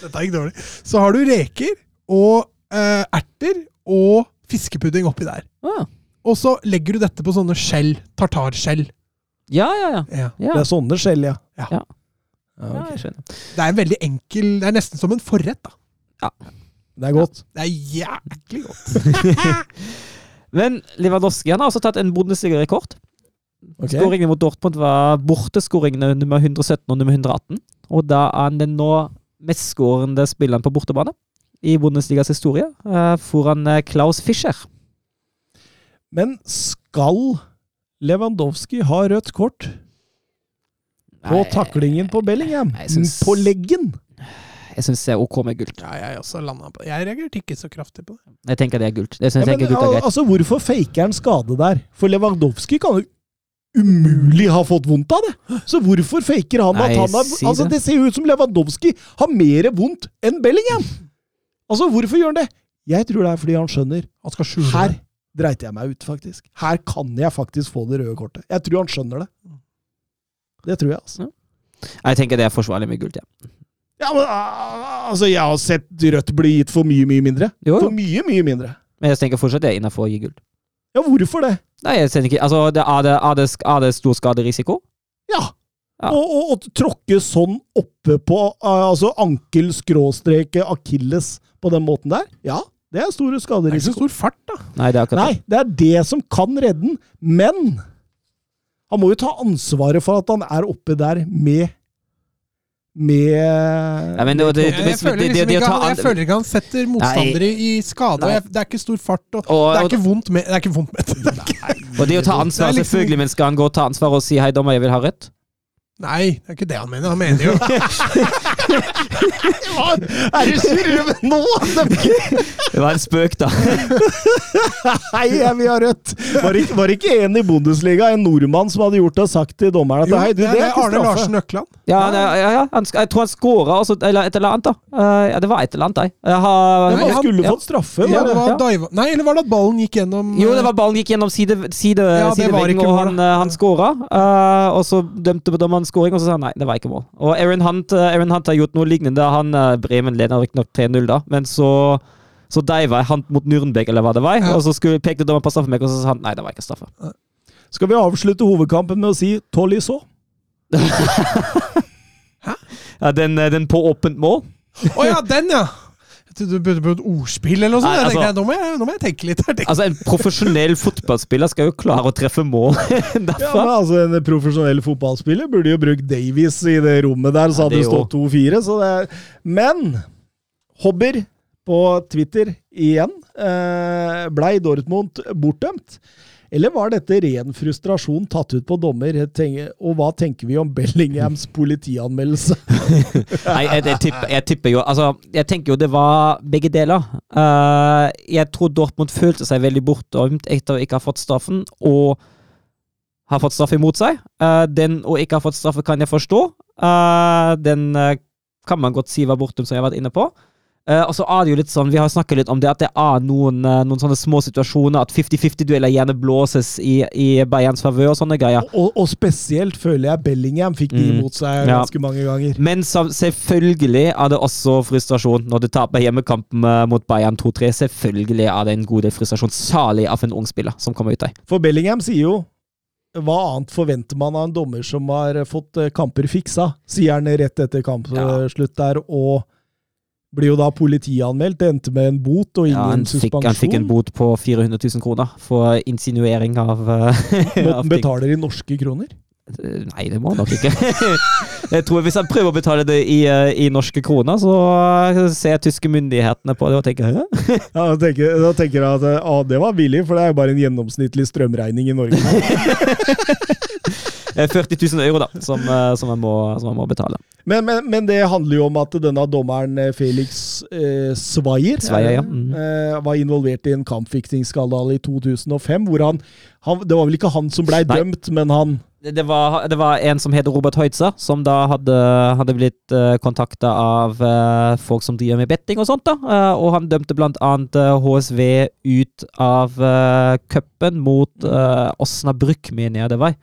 dette ikke dårlig. Så har du reker og eh, erter og fiskepudding oppi der.
Ah.
Og så legger du dette på sånne skjell. Tartarskjell.
Ja, ja, ja.
Ja.
ja.
Det er sånne skjell, ja.
Ja.
Ja.
Ja,
ja
ok.
jeg skjønner.
Det er en veldig enkel Det er nesten som en forrett. da.
Det er godt.
Det er jæklig godt.
Men Lewandowski han har også tatt en Bundesliga-rekord.
Ok.
Skåringene mot Dortmund var borteskåringene nummer 117 og nummer 118. Og da er han den nå mestskårende spilleren på bortebane i Bundesligas historie, eh, foran eh, Klaus Fischer.
Men skal Lewandowski ha rødt kort på
Nei,
taklingen på Bellingham?
jeg syns-
På leggen?
Jeg syns det er OK med gult.
Ja, jeg også landet på Jeg reagerte ikke så kraftig på det.
Jeg tenker det er gult. Det synes
Ja,
jeg
men,
er gult er greit.
altså, hvorfor faker han skade der? For Lewandowski kan jo umulig ha fått vondt av det! Så hvorfor faker han
Nei,
at han har
si
Altså,
det.
det ser jo ut som Lewandowski har mer vondt enn Bellingham! Altså, hvorfor gjør han det? Jeg tror det er fordi han skjønner
Han skal skjule
Her dreit jeg meg ut, faktisk. Her kan jeg faktisk få det røde kortet. Jeg tror han skjønner det. Det tror jeg, altså.
Jeg tenker det er forsvarlig med gult, ja.
Ja, men altså, jeg har sett rødt bli gitt for mye, mye mindre.
Jo,
For mye, mye mindre.
Men jeg tenker fortsatt det er innafor å gi gult.
Ja, hvorfor det?
Nei, jeg tenker ikke Altså, det, er, det, er, det, er det stor skaderisiko?
Ja.
Ja.
Og, og, og tråkke sånn oppe på altså ankel skråstreke akilles på den måten der, ja, det er store
Det er ikke så stor fart, da.
Nei, det er akkurat
Nei, det er det som kan redde den, men han må jo ta ansvaret for at han er oppe der med med
Ja, men det- det-
Jeg, føler
det- det
ikke, han, jeg føler ikke han setter motstandere i skade.
Nei.
Jeg, det er ikke stor fart. Og,
Og-
det er ikke vondt med. Det er ikke vondt med. Det er ikke,
Og det å ta ansvar,
liksom-
selvfølgelig, men skal han gå og ta ansvar og si 'hei, dommer, jeg vil ha rødt'?
nei, det er ikke det han mener. Han mener jo
Hva er du surrer med nå?!
Det var en spøk, da.
Hei, jeg vil ha rødt! Var ikke- var ikke en i Bundesliga, en nordmann, som hadde gjort det og sagt til dommeren at
Jo,
hei, du,
det
det
er
er ikke
Arne
straffe?
Larsen Økland.
Ja, ja, ja, ja, han, jeg tror han skåra også, eller et eller annet, da. Eh, ja, det var et eller annet, jeg. jeg har,
Men
Nei,
han
han-
skulle
ja.
fått straffe.
Ja, det
det?
var
Ja.
Nei, eller var det at ballen gikk gjennom
Jo, det var ballen gikk gjennom side, side,
Ja, det
sideveggen, og han, eh, han skåra. eh, og så dømte dommeren scoring, og så sa han nei, det var ikke mål. Og Aaron Hunt, eh, Aaron Hunt har gjort noe lignende. Han, eh, Bremen leder riktignok 3-0, da, men så så deiva han mot Nürnberg, eller hva det var, og så skulle, pekte dommeren på meg og så sa han nei, det var ikke straffe.
Skal vi avslutte hovedkampen med å si Tolisso?
Ja, den, eh, den på åpent mål.
Å ja, den, ja! Du begynte på et ordspill eller noe sånt.
Nei, altså-
jeg, nå, må jeg, nå må jeg tenke litt. her.
Altså, en profesjonell fotballspiller skal jo klare å treffe mål
Ja, men altså En profesjonell fotballspiller burde jo brukt Davies i det rommet der, så
Ja,
hadde
det
det stått 2-4. så det er- Men Hobber på Twitter igjen eh, blei Dortmund bortdømt. Eller var dette ren frustrasjon tatt ut på dommer? Og hva tenker vi om Bellinghams politianmeldelse?
Nei, jeg, jeg, tipper, jeg tipper jo Altså, jeg tenker jo det var begge deler. Uh, jeg tror Dortmund følte seg veldig bortdømt etter å ikke ha fått straffen, og har fått straff imot seg. Uh, den å ikke ha fått straffe kan jeg forstå. Uh, den kan man godt si var bortdømt, som jeg har vært inne på. Eh, og så er det jo litt sånn, Vi har snakket litt om det at det er noen, eh, noen sånne små situasjoner, at 50-50-dueller gjerne blåses i, i Bayerns favør og sånne greier.
Og, og spesielt føler jeg Bellingham fikk de
Mm.
imot seg
Ja.
ganske mange ganger.
Men så, selvfølgelig er det også frustrasjon når du taper hjemmekampen mot Bayern 2-3. Selvfølgelig er det en god del frustrasjon, særlig av en ung spiller som kommer ut der.
For Bellingham sier jo hva annet forventer man av en dommer som har fått eh, kamper fiksa, sier han rett etter kampslutt der, og blir jo da politianmeldt. Det endte med en bot og ingen
Ja, han, fikk, han fikk en bot på 400 000 kroner for insinuering av, eh, av
betaler i norske kroner.
Eh, Nei, det må han nok ikke. jeg tror Hvis han prøver å betale det i, eh, i norske kroner, så ser tyske myndighetene på det og tenker Hæ?
Ja, da tenker, da tenker jeg at å, det var billig, for det er jo bare en gjennomsnittlig strømregning i Norge.
Eh, 40 000 euro, da, som, eh, som, jeg, må, som jeg må betale.
Men, men, men det handler jo om at denne dommeren eh, Felix eh, Swaier,
ja. Mm.
eh, var involvert i en kampfiksingsskandale i 2005, hvor han, han Det var vel ikke han som blei dømt, men han
Det, var, det var en som het Robert Heutzer, som da hadde, hadde blitt uh, kontakta av uh, folk som driver med betting og sånt. da, uh, Og han dømte blant annet eh, HSV ut av uh, cupen mot uh, Osnabrück, mener jeg det var.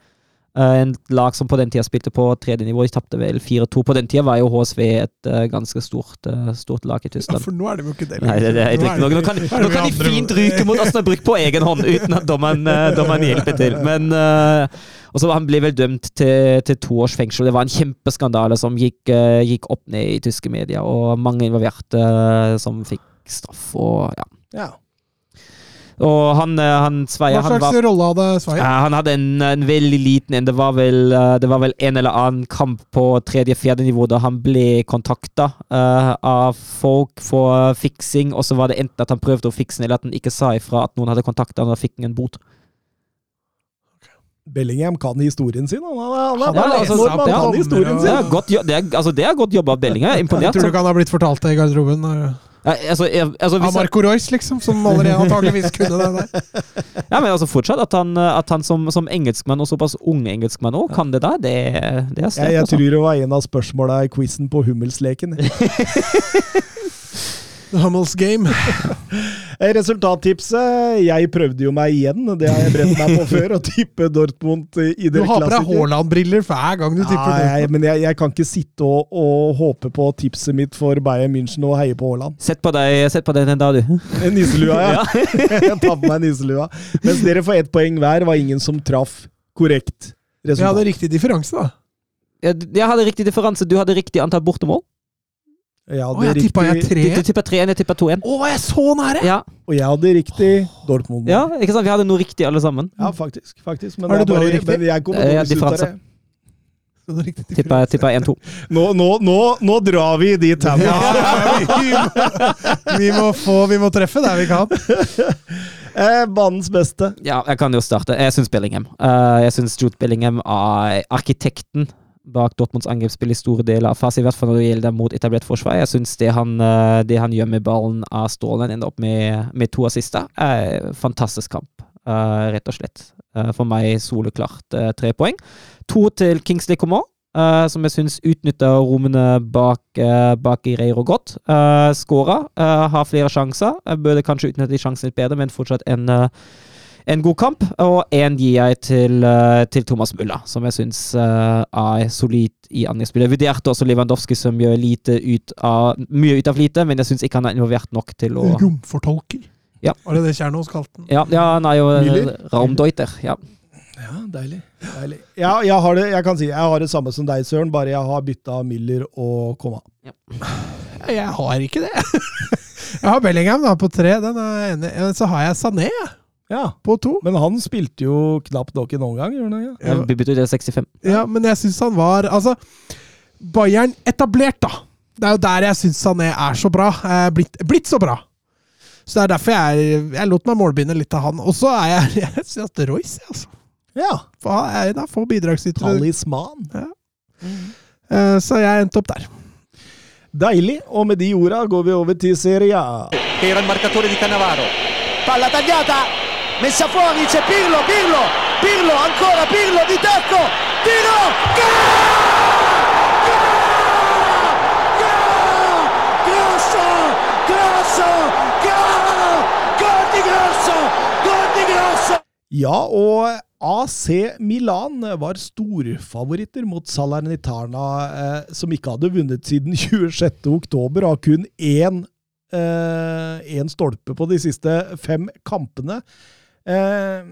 Eh, en lag som på den tida spilte på tredje nivå. De tapte vel 4-2. På den tida var jo HSV et uh, ganske stort, uh, stort lag i
Ja,
Tyskland.
for nå er det jo ikke det.
Er riktig. Nå, nå kan, nå kan de fint ryke mot Osnabrück på egen hånd, uten at dommeren, dommeren hjelper til. Men uh, og så Han ble vel dømt til, til to års fengsel. Det var en kjempeskandale som gikk, gikk opp ned i tyske medier, og mange involverte som fikk straff. og ja.
Ja.
Og han, eh, han Sveie
Hva
han
slags
var
rolle hadde Sveier?
ja, han hadde en, en veldig liten en. Det var vel, eh, det var vel en eller annen kamp på tredje-fjerde nivå da han ble kontakta av folk for fiksing, og så var det enten at han prøvde å fikse den, eller at han ikke sa ifra at noen hadde kontakta han og fikk han en bot.
Bellingham kan historien sin. Han, han, han,
Han
altså,
ja,
kan historien
sin.
Det er godt, det er, altså, det er godt jobba av Bellingham. Jeg er imponert.
Tror du ikke han har blitt fortalt det i garderoben? eh,
Ja, altså, jeg, altså,
Av
hvis
Marco Royce, liksom, som allerede antakeligvis kunne det der.
ja, men altså fortsatt at han, at han som, som engelskmann, og såpass ung engelskmann òg, kan det der, det, det er sterkt.
Jeg, jeg
altså.
tror det var en av spørsmåla i quizen på Hummelsleken.
Hummels game.
Eh, Resultattipset Jeg prøvde jo meg igjen, det har jeg brent meg på før, å tippe Dortmund i
Du har på deg. Haaland-briller hver gang du tipper Dortmund.
Nei, men jeg, jeg kan ikke sitte og, og håpe på tipset mitt for Bayern München og heie på Haaland.
Sett på deg, sett på deg den da, du.
Nisselua, ja. jeg tar på meg nisselua. Mens dere får ett poeng hver, var ingen som traff korrekt resultat.
Vi hadde riktig differanse, da.
Jeg, jeg hadde riktig differanse. Du hadde riktig antall bortemål.
Jeg
Å,
hadde
jeg tippa jeg tre.
Du, du tippa 3-1, jeg tippa 2-1.
Å, var jeg så nære!
Ja,
og jeg hadde riktig Dortmund.
ja, ikke sant? Vi hadde noe riktig alle sammen.
Ja, faktisk. faktisk. Men,
Har du
er bare,
riktig?
men jeg dårligst ut av
differanse. Tippa, 1-2.
Nå, nå, nå, nå drar vi dit her.
Ja, vi, vi, må få, vi må treffe der vi kan.
Eh, banens beste.
Ja, jeg kan jo starte. Jeg syns Bellingham. Eh, jeg syns Jude Bellingham er arkitekten bak Dortmunds angrepsspill i store deler av fase, i hvert fall når det gjelder mot etablert forsvar. Jeg syns det, eh, det han gjør med ballen av Stålen, ender opp med, med to assister, er fantastisk kamp, eh, rett og slett. Eh, for meg soleklart uh, tre poeng. To til Kingsley Coman. Uh, som jeg syns utnytter rommene bak, uh, bak Ireiro godt. Uh, Skåra. Uh, har flere sjanser. Jeg burde kanskje utnytte de sjansene litt bedre, men fortsatt en eh, en god kamp, og én gir jeg til, eh, til Thomas Mulla, som jeg syns eh, er solid i angrepsspillet. Jeg vurderte også Lewandowski, som gjør lite ut av, mye ut av lite, men jeg syns ikke han er involvert nok til å
Romfortolker.
Ja.
Var det det Kjernås kalte den?
Ja, ja han er jo eh, Raumdeuter. Ja.
Ja, deilig. deilig. Ja, jeg, har det, jeg kan si jeg har det samme som deg, Søren, bare jeg har bytta Miller og Komma.
Jeg har ikke det. Jeg har Bellingham da, på tre. Den er enig. Så har jeg Sané jeg,
Ja,
på to.
men han spilte jo knapt nok en omgang, gang han ikke?
jo byttet ut til 65.
Ja, men jeg syns han var Altså, Bayern etablert, da. Det er jo der jeg syns han er så bra. Er blitt, blitt så bra. Så det er derfor jeg, jeg lot meg målbinde litt av han. Og så er jeg Jeg syns at Royce, altså.
Ja.
For han er en av få bidragsytere.
Talisman.
Eh, Så jeg endte opp der.
Deilig. Og med de orda går vi over til Serie A.
era il marcatore di Cannavaro. Palla tagliata, messa fuori, c'è Pirlo, Pirlo, Pirlo, ancora Pirlo di tacco, tiro, gol!
Ja, og AC Milan var storfavoritter mot Salernitana, eh, som ikke hadde vunnet siden 26. oktober, og har kun én, eh, én stolpe på de siste fem kampene. Eh,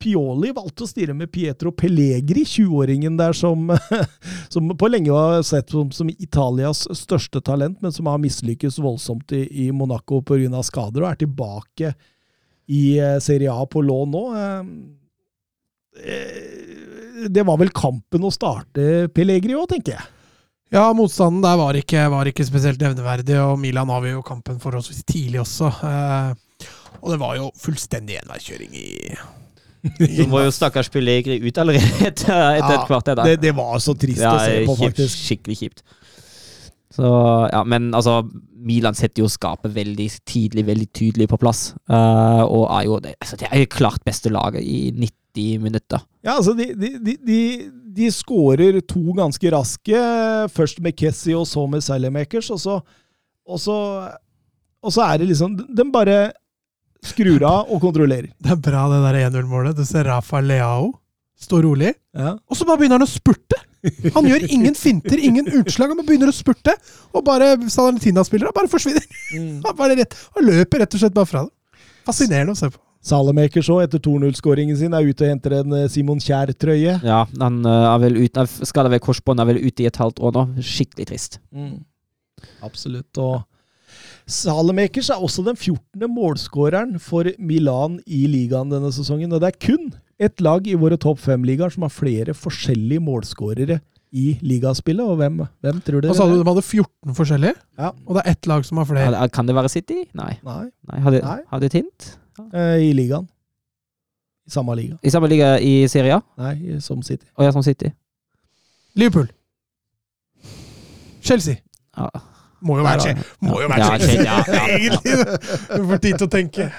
Pioli valgte å stirre med Pietro Pellegri, 20-åringen der som, som på lenge var sett som, som Italias største talent, men som har mislykkes voldsomt i, i Monaco pga. skader, og er tilbake i eh, Serie A på lån nå. Eh, Det var vel kampen å starte Pellegri òg, tenker jeg.
Ja, motstanden der var ikke, var ikke spesielt nevneverdig, og Milan vi jo kampen forholdsvis tidlig også. Eh, og det var jo fullstendig enveiskjøring i
du må jo stakkars Pellegri ut allerede etter, et et kvarter.
Det, det var så trist
Ja,
å se på,
kjipt,
faktisk.
Skikkelig kjipt. Så, ja, men altså, Milan setter jo skapet veldig tidlig, veldig tydelig på plass. Uh, og er jo det, altså, det er jo klart beste laget i 90 minutter.
Ja, altså, de, de, de, de, skårer to ganske raske. Først med Kessie og så med Salimakers, og så, og så Og så er det liksom De bare skrur av og kontrollerer.
Det er bra, det der 1-0-målet. Du ser Rafa Leao stå rolig,
Ja.
og så bare begynner han å spurte! Han gjør ingen finter, ingen utslag, han bare begynner å spurte. Og bare Salentina-spillere bare forsvinner.
Mm.
Han, bare rett, han løper rett og slett bare fra det. Fascinerende å se på.
Salemakers så, etter 2-0-skåringen sin, er ute og henter en eh, Simon Kjær-trøye.
Ja, han eh, er vel ute, er skada ved korsbånd, er vel ute i et halvt år nå. Skikkelig trist.
Absolutt. Og Salemakers er også den 14. målskåreren for Milan i ligaen denne sesongen. Og det er kun ett lag i våre topp fem-ligaer som har flere forskjellige målskårere i ligaspillet. Og hvem, hvem tror dere
Hva sa du,
det
de hadde 14 forskjellige,
Ja.
og det er ett lag som har flere.
Er- Kan det være City? Nei.
Nei,
Nei. Har, de et hint?
Ja. i ligaen. I samme liga.
I samme liga i Syria?
Nei, som City.
Og ja, som City?
Liverpool. Chelsea.
Ja.
Må jo være Chelsea. Må jo være skjedd,
ja, ja, ja.
Egentlig. Du får tid til å tenke.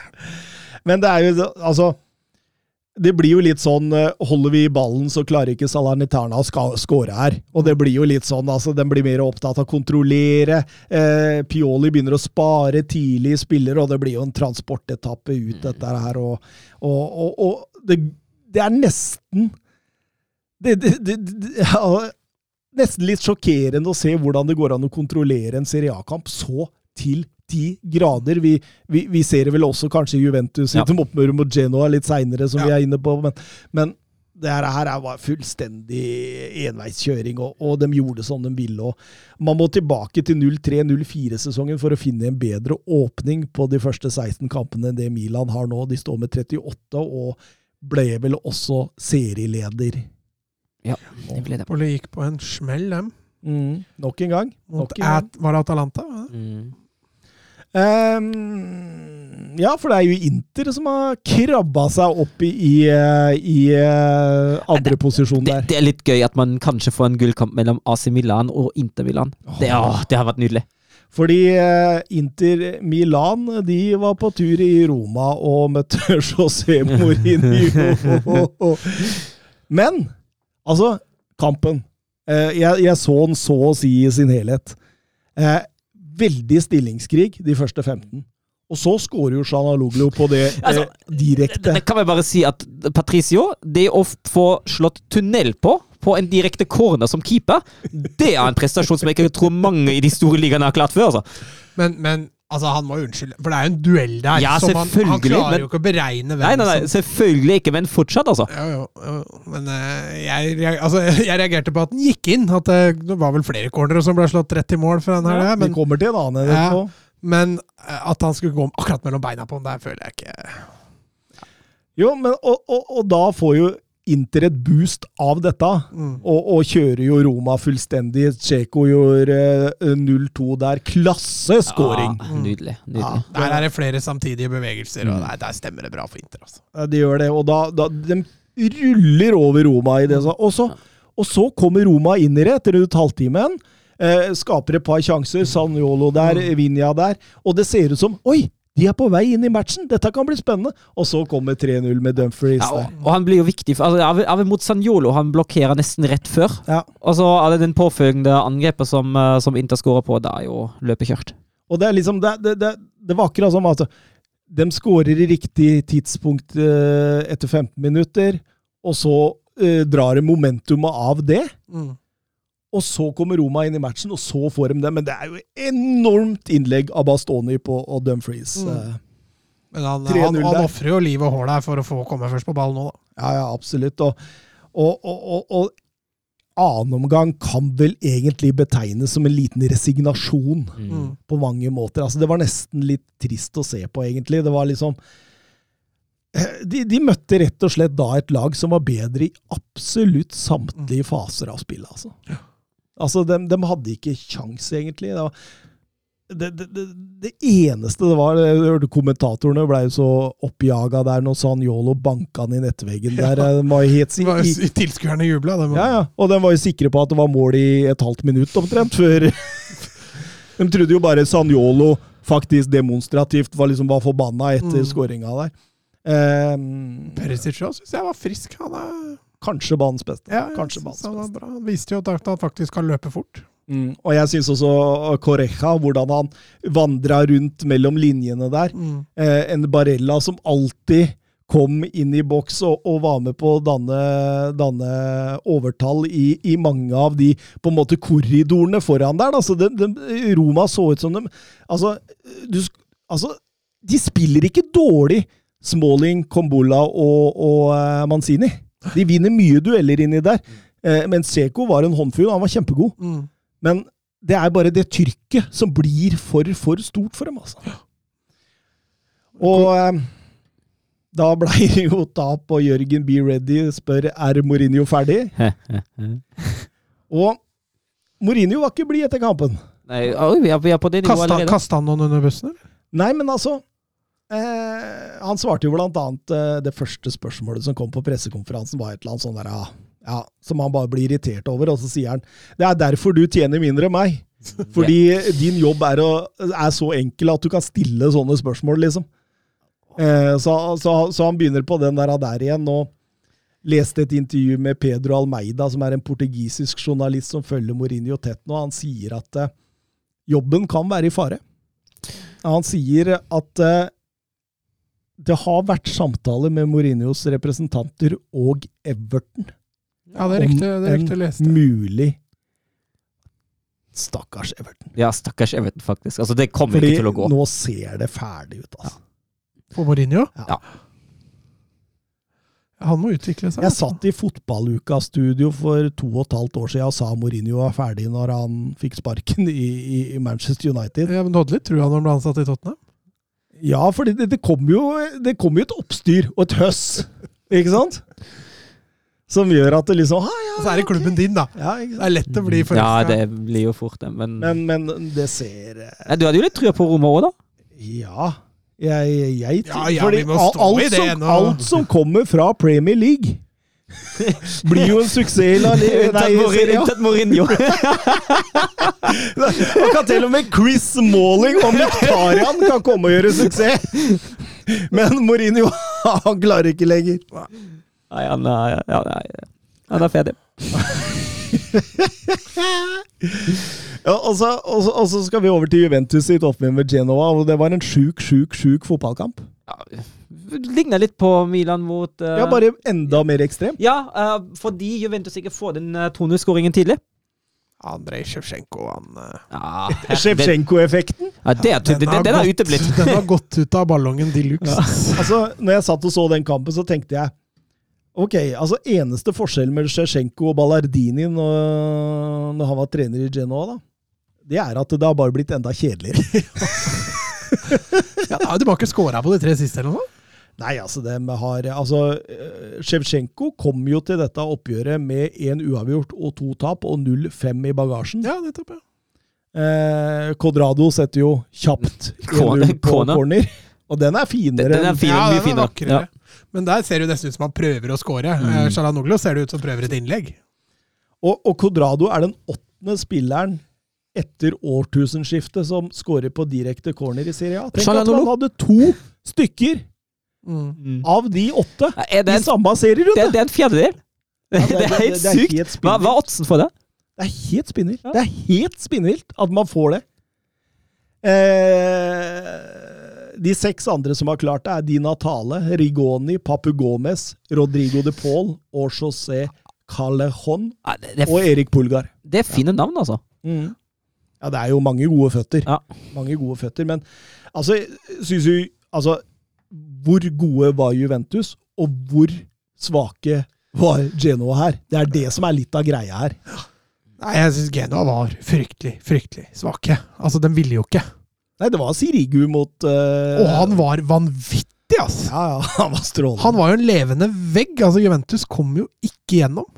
Men det er jo altså Det blir jo litt sånn eh, Holder vi i ballen, så klarer ikke Salernitana å skåre her. Og det blir jo litt sånn, altså Den blir mer opptatt av å kontrollere. Eh, Pioli begynner å spare tidlig spillere, og det blir jo en transportetappe ut, dette her. Og, og, og, og det, det er nesten det, det, det, det, ja, Nesten litt sjokkerende å se hvordan det går an å kontrollere en Serie A-kamp så til ti grader. Vi, vi, vi ser det vel også kanskje Juventus
Ja.
sitt oppmøte mot Genoa litt seinere, som vi er inne på. Men, men det her, er fullstendig enveiskjøring, og, og de gjorde som de ville. Og man må tilbake til 03-04-sesongen for å finne en bedre åpning på de første 16 kampene enn det Milan har nå. De står med 38 og ble vel også serieleder.
Ja, det ble det.
Napoli gikk på en smell, dem.
Mm, nok en gang. Nok en gang.
Var det Atalanta? var det?
Mm.
Um, ja, for det er jo Inter som har krabba seg opp i, i, i eh, andre posisjon
Det,
der.
det er litt gøy at man kanskje får en gullkamp mellom AC Milan og Inter Milan. Det, å, det har vært nydelig.
Fordi eh, Inter Milan de var på tur i Roma og møtte José Mourinho. Men altså, kampen. Eh, jeg, jeg så den så å si i sin helhet. Eh, veldig stillingskrig de første 15. Og så skårer jo Shanaloglu på det eh,
Altså,
direkte.
Det kan vi bare si at Patricio, det å få slått tunnel på på en direkte corner som keeper, det er en prestasjon som jeg ikke tror mange i de store ligaene har klart før. altså.
Men, men altså, han må unnskylde, for det er jo en duell der.
Ja,
som han,
han
klarer
men-
jo ikke å beregne hvem
Nei, nei, nei,
som
selvfølgelig ikke, men fortsatt, altså.
Jo, jo, jo. Men uh, jeg, jeg, altså, jeg reagerte på at den gikk inn. At det, det var vel flere cornere som ble slått rett i mål for den her.
Ja,
men,
kommer til en annen
Ja. men uh, at han skulle gå akkurat mellom beina på den, der føler jeg ikke
Jo, men og, og, og da får jo Inter et boost av dette,
Mm.
og, og kjører jo Roma fullstendig. Tsjeko gjorde eh, 0-2 der. Klasseskåring!
Ja, nydelig. nydelig.
Ja.
Der er det flere samtidige bevegelser, og der, der stemmer det bra for Inter. Altså.
Ja, de gjør det, og da, da De ruller over Roma i det. Og så, og så kommer Roma inn i det etter rundt halvtimen. Eh, skaper et par sjanser. Sanjolo der, Vinja der. Og det ser ut som Oi! De er på vei inn i matchen! Dette kan bli spennende! Og så kommer 3-0 med Dumfries
Ja, og, og han blir jo viktig. For, altså, av, av mot Sanjolo han blokkerer nesten rett før.
Ja.
Og så er det den påfølgende angrepet som, eh, som Inter skårer på, da er jo løpet kjørt.
Og det er liksom Det, det, det, det var akkurat som at de skårer i riktig tidspunkt eh, etter 15 minutter, og så eh, drar de momentumet av det.
Mm.
Og så kommer Roma inn i matchen, og så får de det. Men det er jo enormt innlegg av Bastoni på, og Dumfries.
Mm.
eh.
Men han,
3-0
han, han ofrer jo liv og hålet her for å få komme først på ballen nå, da.
Ja, ja, absolutt. Og, og, og, og, annen omgang kan vel egentlig betegnes som en liten resignasjon
Mm.
på mange måter. Altså, det var nesten litt trist å se på, egentlig. Det var liksom eh, de, de møtte rett og slett da et lag som var bedre i absolutt samtlige faser av spillet, altså. Altså, de, de hadde ikke kjangs, egentlig. Det, var, det, det, det, eneste det var Jeg hørte Kommentatorene ble jo så oppjaga der når Sanjolo banka han i nettveggen der. De var helt
Det var jo Tilskuerne jubla.
ja, ja. Og de var jo sikre på at det var mål i et halvt minutt omtrent, før De trodde jo bare Sanjolo faktisk demonstrativt var, liksom, var forbanna etter
Mm.
skåringa der. Um,
Perisic òg syns jeg var frisk. Han er
kanskje banens beste.
ja, jeg
kanskje
synes
banens
han var bra. Han viste jo at han faktisk kan løpe fort.
Mm. Og jeg syns også Correja, hvordan han vandra rundt mellom linjene der.
Mm.
Eh, en Barella som alltid kom inn i boks og, og var med på å danne, danne overtall i, i mange av de på en måte korridorene foran der. Altså, de, de, Roma så ut som dem altså, du, altså, de spiller ikke dårlig, Smalling, Kombola og, og uh, Manzini. De vinner mye dueller inni der. Men mens Seko var en håndfull, han var kjempegod.
Mm.
Men det er bare det trykket som blir for, for stort for dem, altså. Og eh, da blei det jo tap, og Jørgen Be Ready spør er Mourinho ferdig. Og Mourinho var ikke blid etter kampen.
Nei, vi, er, vi er på det
Kasta, kasta han noen under bussen, eller?
Nei, men altså eh, Han svarte jo blant annet eh, det første spørsmålet som kom på pressekonferansen, var et eller annet sånn der ja, ja, som han bare blir irritert over, og så sier han det er derfor du tjener mindre enn meg. Fordi din jobb er, å, er så enkel at du kan stille sånne spørsmål, liksom. Eh, så, så, så han begynner på den der, der igjen. og leste et intervju med Pedro Almeida, som er en portugisisk journalist som følger Mourinho tett nå. Han sier at eh, jobben kan være i fare. Han sier at eh, det har vært samtaler med Mourinhos representanter og Everton
Ja, det er riktig, det er riktig
en
leste.
mulig Stakkars Everton.
Ja, stakkars Everton, faktisk. Altså, det kommer
Fordi
ikke til å gå.
nå ser det ferdig ut. Altså.
For Mourinho?
Ja.
Han må utvikle seg.
Jeg
altså.
satt i fotballuka-studio for to og et halvt år siden og sa Mourinho var ferdig når han fikk sparken i, i, i Manchester United.
Ja, men Du hadde litt trua når han ble ansatt i Tottenham?
Ja, for det, det kom jo det kom jo et oppstyr og et høss, ikke sant? Som gjør at det liksom ah, ja,
Og så er det klubben din, da.
ja, ikke
Det er lett å bli
Ja, det blir jo fort det, men,
Men, men det ser eh,
Nei, Du hadde jo litt trua på Roma òg, da?
Ja. Jeg, jeg,
Ja, ja,
fordi alt, som, alt som kommer fra Premier League, blir jo en suksess. La, li- nei, Serie A.
Unntatt Mourinho.
Kan til og med Chris Smalling og Miktarian kan komme og gjøre suksess. Men Mourinho, han klarer ikke lenger.
Nei, han er, ja, nei, han er ferdig.
Ja, og, så, og, så, og så skal vi over til Juventus i oppgjør med Genoa, og det var en sjuk, sjuk, sjuk fotballkamp.
Ja, Ligner litt på Milan mot uh,
Ja, bare enda mer ekstrem.
Ja, uh, fordi Juventus ikke får den uh, 2-0-skåringen tidlig.
Andrej Sjevtsjenko, han eh,
Ja,
Sjevtsjenko-effekten.
ja, det er, den, den, den er uteblitt.
Den har gått ut av ballongen de luxe.
Altså, når jeg satt og så den kampen, så tenkte jeg Ok, altså eneste forskjell med Sjevtsjenko og Ballardini når, når han var trener i Genoa, da, det er at det har bare blitt enda kjedeligere.
Ja, du har ikke scora på de tre siste, eller noe?
Nei, altså, de har Altså, eh, Sjevtsjenko kom jo til dette oppgjøret med én uavgjort og to tap og 0-5 i bagasjen.
Ja, nettopp, ja.
Eh, Codrado setter jo kjapt 1-0 på
corner.
corner. Og den er finere.
Den er fin,
ja,
mye
den er
finere.
Ja. Men der ser det jo nesten ut som han prøver å score. Mm. Shalanoglu ser det ut som prøver et innlegg.
Og, og Codrado er den åttende spilleren etter årtusenskiftet som skårer på direkte corner i Serie A. Tenk at han hadde to stykker
Mm.
av de åtte
Er det
i samme serierunde!
det, det er en fjerdedel?
Ja,
det, er helt
er
sykt!
helt
Hva, hva er oddsen for det?
Det er helt spinnvilt. Det er helt spinnvilt at man får det. Eh, de seks andre som har klart det, er Di Natale, Rigoni, Papu Gomez, Rodrigo de Paul og José Callejon
Ja,
og
er,
Erik Pulgar.
det er fine navn, altså.
Ja, det er jo mange gode føtter.
Ja.
Mange gode føtter. Men altså, syns du Altså, hvor gode var Juventus, og hvor svake var Genoa her? Det er det som er litt av greia her.
Nei, jeg syns Genoa var fryktelig, fryktelig svake. Altså, de ville jo ikke.
Nei, det var Sirigu mot uh...
Og han var vanvittig, altså!
Ja, ja, han var strålende.
Han var jo en levende vegg. Altså, Juventus kom jo ikke gjennom.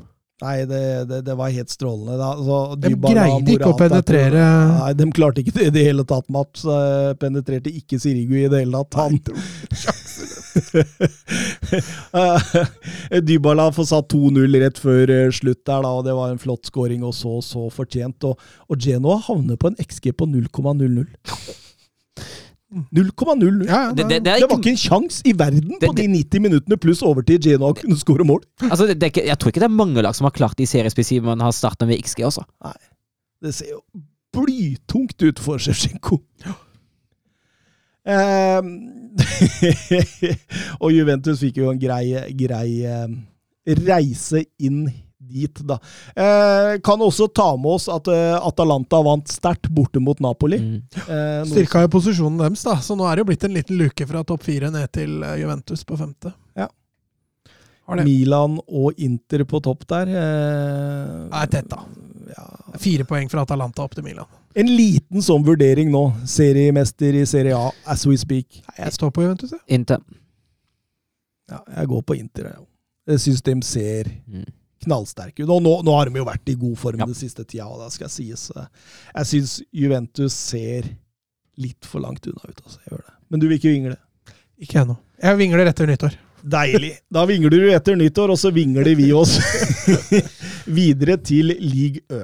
Nei, det, det, det var helt strålende. Altså,
De
de
greide ikke å penetrere
Nei, de klarte ikke det i det hele tatt, Mats. Eh, Penetrerte ikke Sirigu i det hele tatt. Han Dybala får satt 2-0 rett før eh, slutt der, da, og det var en flott scoring og så så fortjent. Og, og Genoa havner på en XG på 0,00. 0,00.
Ja, ja,
Det, det, det,
Det var ikke, en sjanse i verden på de 90 minuttene pluss overtid Genoa kunne skåre mål.
altså, det, det ikke, jeg tror ikke det er mange lag som har klart det i seriespesielt, man har starta med XG også.
Det ser jo blytungt ut for Sjevtsjenko. Ehm, og Juventus fikk jo en grei, grei eh, reise inn dit, da. Eh, kan også ta med oss at uh, Atalanta vant sterkt borte mot Napoli.
Mm.
Eh,
Styrka jo posisjonen deres, da. Så nå er det jo blitt en liten luke fra topp fire ned til eh, Juventus på femte.
Ja. Milan og Inter på topp der. Eh,
Det er tett, da.
ja.
Fire poeng fra Atalanta opp til Milan.
En liten sånn vurdering nå. Seriemester i Serie A as we speak.
Nei, Jeg står på Juventus, jeg.
Inter.
Ja, jeg går på Inter. jeg. Jeg syns de ser
Mm.
knallsterke ut. Og nå, nå har de jo vært i god form
Ja.
den siste tida, og det skal sies. eh, Jeg syns Juventus ser litt for langt unna ut. Altså. Jeg gjør det. Men du vil ikke vingle?
Ikke ennå. Jeg vingler etter nyttår.
Deilig! Da vingler du etter nyttår, og så vingler vi oss videre til League Ø.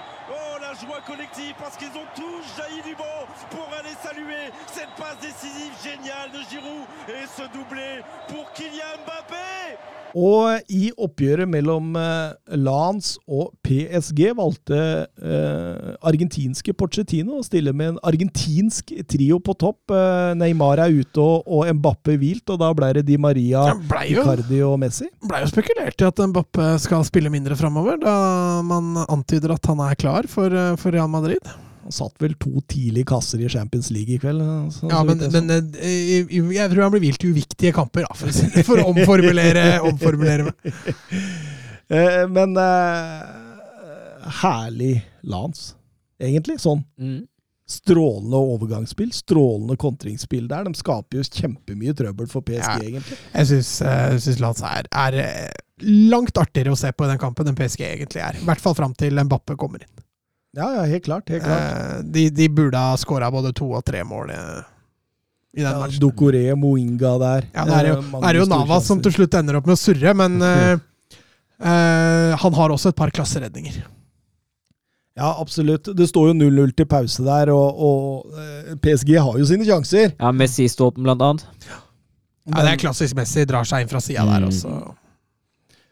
Oh, la joie collective parce qu'ils ont tous jailli du banc pour aller saluer cette passe décisive géniale de Giroud et ce doublé pour Kylian Mbappé
Og i oppgjøret mellom eh, Lans og PSG valgte eh, argentinske Pochettino å stille med en argentinsk trio på topp. Eh, Neymar er ute og, og Mbappe hvilt, og da ble det Di Maria, Icardi og Messi.
Det ble jo spekulert i at Mbappe skal spille mindre framover, da man antyder at han er klar for, eh, for Real Madrid.
Han satt vel to tidlige kasser i Champions League i kveld. så-
Ja,
så
men,
jeg så.
men eh, jeg tror han blir vilt i uviktige kamper, da, for, å for å omformulere, omformulere meg.
Eh, men uh, herlig Lans, egentlig. Sånn
Mm.
strålende overgangsspill, strålende kontringsspill der. De skaper jo kjempemye trøbbel for PSG,
Ja.
egentlig.
Jeg syns, syns Lans er, er langt artigere å se på i den kampen enn PSG egentlig er. I hvert fall fram til Mbappe kommer inn.
Ja, ja, helt klart. Helt klart.
Eh, De, de burde ha skåra både to og tre mål i, i den
Ja,
matchen.
Dokore, Moinga der.
Ja, det er jo,
Eh,
det er jo Navas som til slutt ender opp med å surre, men eh, eh, han har også et par klasseredninger.
Ja, absolutt. Det står jo 0-0 til pause der, og, og eh, PSG har jo sine sjanser.
Ja, Messi i stolpen, blant annet.
Ja, det er klassisk Messi, drar seg inn fra sida der
Mm.
også.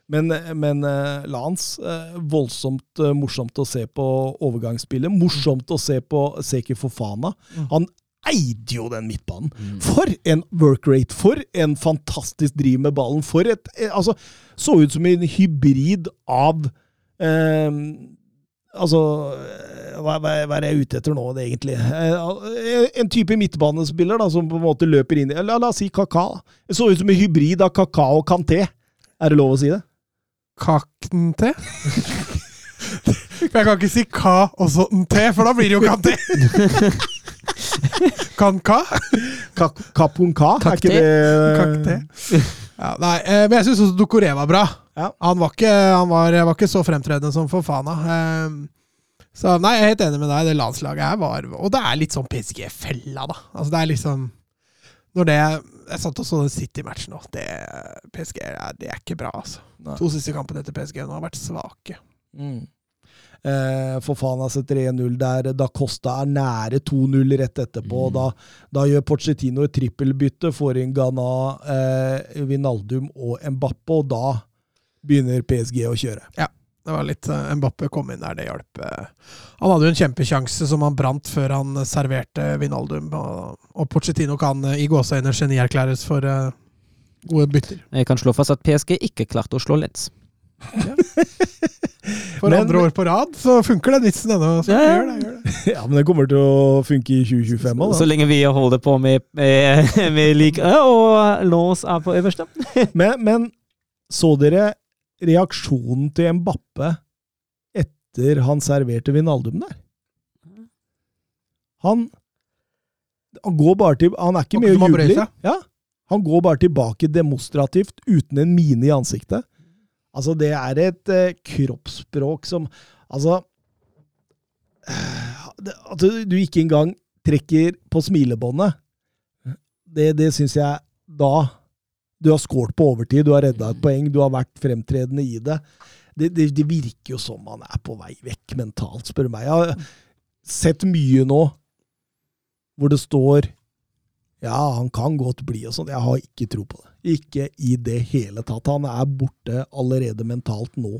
Men, men eh, Lans, eh, voldsomt eh, morsomt å se på overgangsspillet. Morsomt å se på Seki Fofana.
Mm.
Han eide jo den midtbanen. For en workrate! For en fantastisk driv med ballen! For et Altså, så ut som en hybrid av eh, Altså hva, hva, er jeg ute etter nå, det egentlig? En type midtbanespiller da, som på en måte løper inn i La, la oss si Kaka. Det så ut som en hybrid av Kaka og Kanté. Er det lov å si det?
Kakten-te? Jeg kan ikke si ka og så en te, for da blir det jo kante. Kan-ka?
Kak- Kapunka? Er
Kakté.
ikke det
Ja, nei, eh, men jeg syns også Dukoré var bra.
Ja.
Han, var ikke, han var, var ikke så fremtredende som Fofana. faen så nei, jeg er helt enig med deg. Det landslaget her var Og det er litt sånn PSG-fella, da. Altså, det er liksom Når det Jeg satt og så den City-matchen. Det, PSG er, det er ikke bra, altså.
Nei.
To siste kampene etter PSG nå har vært svake.
Mm. Eh, Fofana setter 1-0 der. Da Costa er nære 2-0 rett etterpå.
Mm.
Da, da gjør Pochettino et trippelbytte, får inn Ghana, eh, Vinaldum og Mbappe, og da begynner PSG å kjøre. Ja.
Det var litt uh, Mbappe kom inn der, det hjalp. eh. Han hadde jo en kjempesjanse som han brant før han eh, serverte Vinaldum. Og, og Pochettino kan uh, i gåseøyne genierklæres for eh, gode bytter.
Jeg kan slå fast at PSG ikke klarte å slå Lens.
For
Men-
andre år på rad så funker den vitsen ennå.
Ja, ja.
gjør det, gjør det.
Ja, men det kommer til å funke i 2025 òg,
Så lenge vi holder på med, med, med like og lås er på øverste.
Men, men så dere reaksjonen til Mbappe etter han serverte Vinaldum der? Han han går bare til Han er ikke
mye å
juble
seg.
Ja, han går bare tilbake demonstrativt, uten en mine i ansiktet. Altså, det er et eh, kroppsspråk som Altså At altså, du ikke engang trekker på smilebåndet, det, det syns jeg da Du har scoret på overtid, du har redda et poeng, du har vært fremtredende i det. Det, det. det virker jo som han er på vei vekk mentalt, spør du meg. Jeg har sett mye nå hvor det står ja, han kan godt bli og sånn. Jeg har ikke tro på det. Ikke i det hele tatt. Han er borte allerede mentalt nå.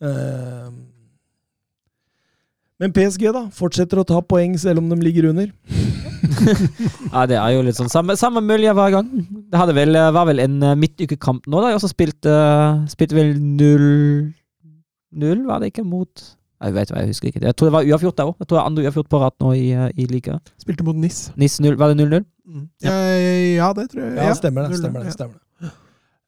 Uh, Men PSG, da? Fortsetter å ta poeng selv om de ligger under.
Ja, det er jo litt sånn samme, samme mølje hver gang. Det vel, var vel en eh, midtukekamp nå, da. Jeg også spilte, spilte vel 0-0, var det ikke, mot Jeg vet hva, jeg husker ikke. Jeg tror det var uavgjort der òg. Jeg tror det er andre uavgjort på rad nå i, eh, i liga.
Spilte mot NIS.
NIS 0, var det 0-0?
Ja. ja, det tror jeg.
Ja, stemmer det. stemmer det, stemmer det.